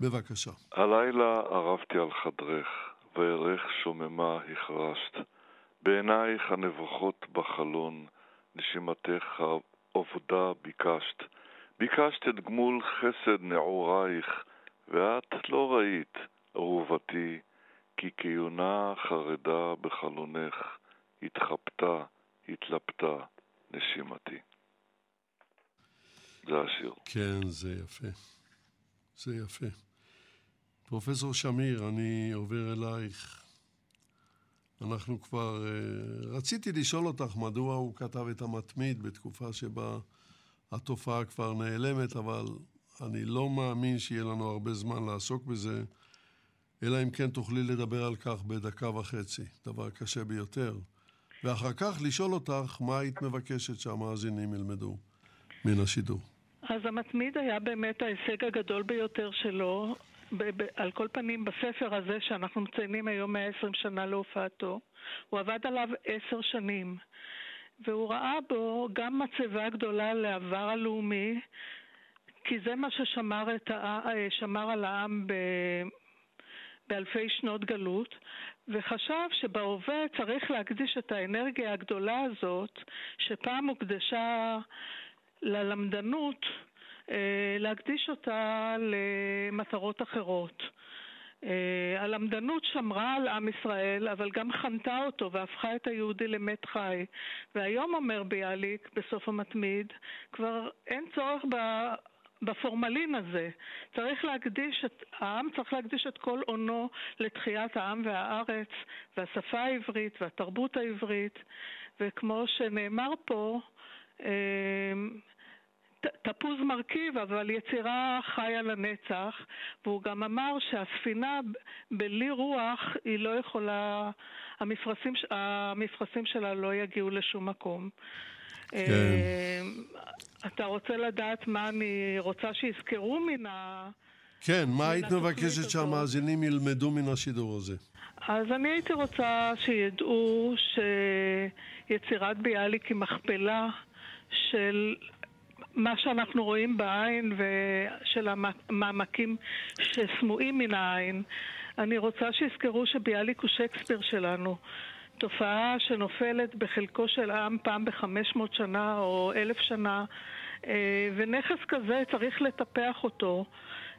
בבקשה. הלילה ערפתי על חדרך, וערך שוממה החרשת. בעינייך הנבוכות בחלון, נשימתך עובדה ביקשת. ביקשת את גמול חסד נעורייך, ואת לא ראית, אהובתי, כי כיונה חרדה בחלונך, התחפתה התלבטה נשימתי. זה השיר. כן, זה יפה. זה יפה. פרופסור שמיר, אני עובר אלייך. אנחנו כבר... אה, רציתי לשאול אותך מדוע הוא כתב את המתמיד בתקופה שבה התופעה כבר נעלמת, אבל אני לא מאמין שיהיה לנו הרבה זמן לעסוק בזה, אלא אם כן תוכלי לדבר על כך בדקה וחצי. דבר קשה ביותר. ואחר כך לשאול אותך מה היית מבקשת שהמאזינים ילמדו מן השידור. אז המתמיד היה באמת ההישג הגדול ביותר שלו, ב- ב- על כל פנים בספר הזה שאנחנו מציינים היום 120 שנה להופעתו, הוא עבד עליו עשר שנים, והוא ראה בו גם מצבה גדולה לעבר הלאומי, כי זה מה ששמר את ה- על העם ב... באלפי שנות גלות, וחשב שבהווה צריך להקדיש את האנרגיה הגדולה הזאת, שפעם הוקדשה ללמדנות, אה, להקדיש אותה למטרות אחרות. Uh, הלמדנות שמרה על עם ישראל, אבל גם חנתה אותו והפכה את היהודי למת חי. והיום אומר ביאליק, בסוף המתמיד, כבר אין צורך בפורמלין הזה. צריך להקדיש, את, העם צריך להקדיש את כל אונו לתחיית העם והארץ, והשפה העברית והתרבות העברית, וכמו שנאמר פה, אמ, תפוז מרכיב, אבל יצירה חיה לנצח, והוא גם אמר שהספינה בלי רוח היא לא יכולה, המפרשים, המפרשים שלה לא יגיעו לשום מקום. כן. אמ, אתה רוצה לדעת מה אני רוצה שיזכרו מן ה... כן, מה היית מבקשת שהמאזינים ילמדו מן השידור הזה? אז אני הייתי רוצה שידעו שיצירת ביאליק היא מכפלה של מה שאנחנו רואים בעין ושל המעמקים שסמויים מן העין. אני רוצה שיזכרו שביאליק הוא שייקספיר שלנו. תופעה שנופלת בחלקו של עם פעם בחמש מאות שנה או אלף שנה, אה, ונכס כזה צריך לטפח אותו.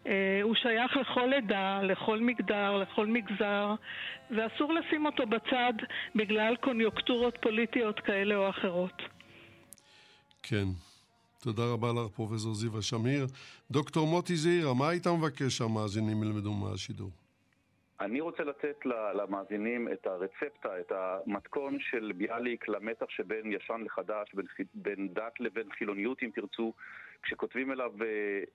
אה, הוא שייך לכל עדה, לכל מגדר, לכל מגזר, ואסור לשים אותו בצד בגלל קוניוקטורות פוליטיות כאלה או אחרות. כן. תודה רבה לך, פרופסור זיווה שמיר. דוקטור מוטי זעירה, מה היית מבקש שהמאזינים ילמדו מהשידור? אני רוצה לתת למאזינים את הרצפטה, את המתכון של ביאליק למתח שבין ישן לחדש, בין, בין דת לבין חילוניות אם תרצו, כשכותבים אליו אה,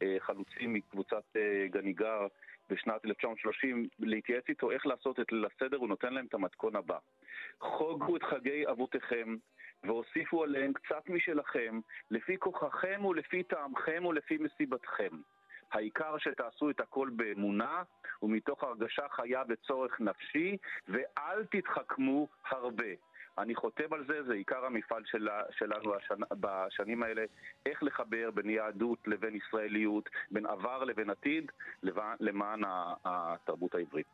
אה, חלוצים מקבוצת אה, גניגר בשנת 1930, להתייעץ איתו איך לעשות את ליל הסדר, הוא נותן להם את המתכון הבא. חוגו את חגי אבותיכם, והוסיפו עליהם קצת משלכם, לפי כוחכם ולפי טעמכם ולפי מסיבתכם. העיקר שתעשו את הכל באמונה ומתוך הרגשה חיה וצורך נפשי, ואל תתחכמו הרבה. אני חותם על זה, זה עיקר המפעל של, שלנו השנ, בשנים האלה, איך לחבר בין יהדות לבין ישראליות, בין עבר לבין עתיד, למען התרבות העברית.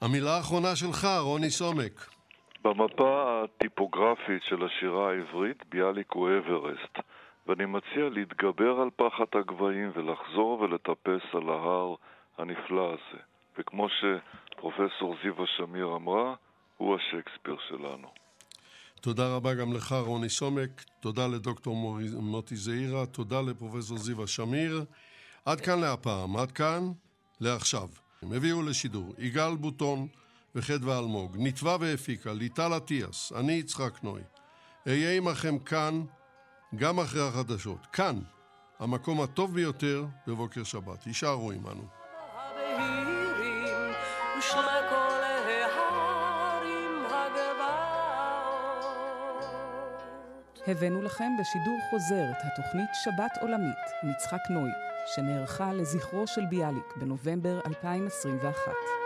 המילה האחרונה שלך, רוני סומק. במפה הטיפוגרפית של השירה העברית, ביאליק הוא אברסט. ואני מציע להתגבר על פחד הגבהים ולחזור ולטפס על ההר הנפלא הזה. וכמו שפרופסור זיווה שמיר אמרה, הוא השייקספיר שלנו. תודה רבה גם לך, רוני סומק, תודה לדוקטור מוטי זעירה, תודה לפרופסור זיווה שמיר. עד כאן להפעם, עד כאן לעכשיו. הם הביאו לשידור יגאל בוטון וחדווה אלמוג, נתבע והפיקה ליטל אטיאס, אני יצחק נוי. אהיה עמכם כאן גם אחרי החדשות. כאן, המקום הטוב ביותר בבוקר שבת. יישארו עמנו. הבאנו לכם בשידור חוזר את התוכנית שבת עולמית עם נוי, שנערכה לזכרו של ביאליק בנובמבר 2021.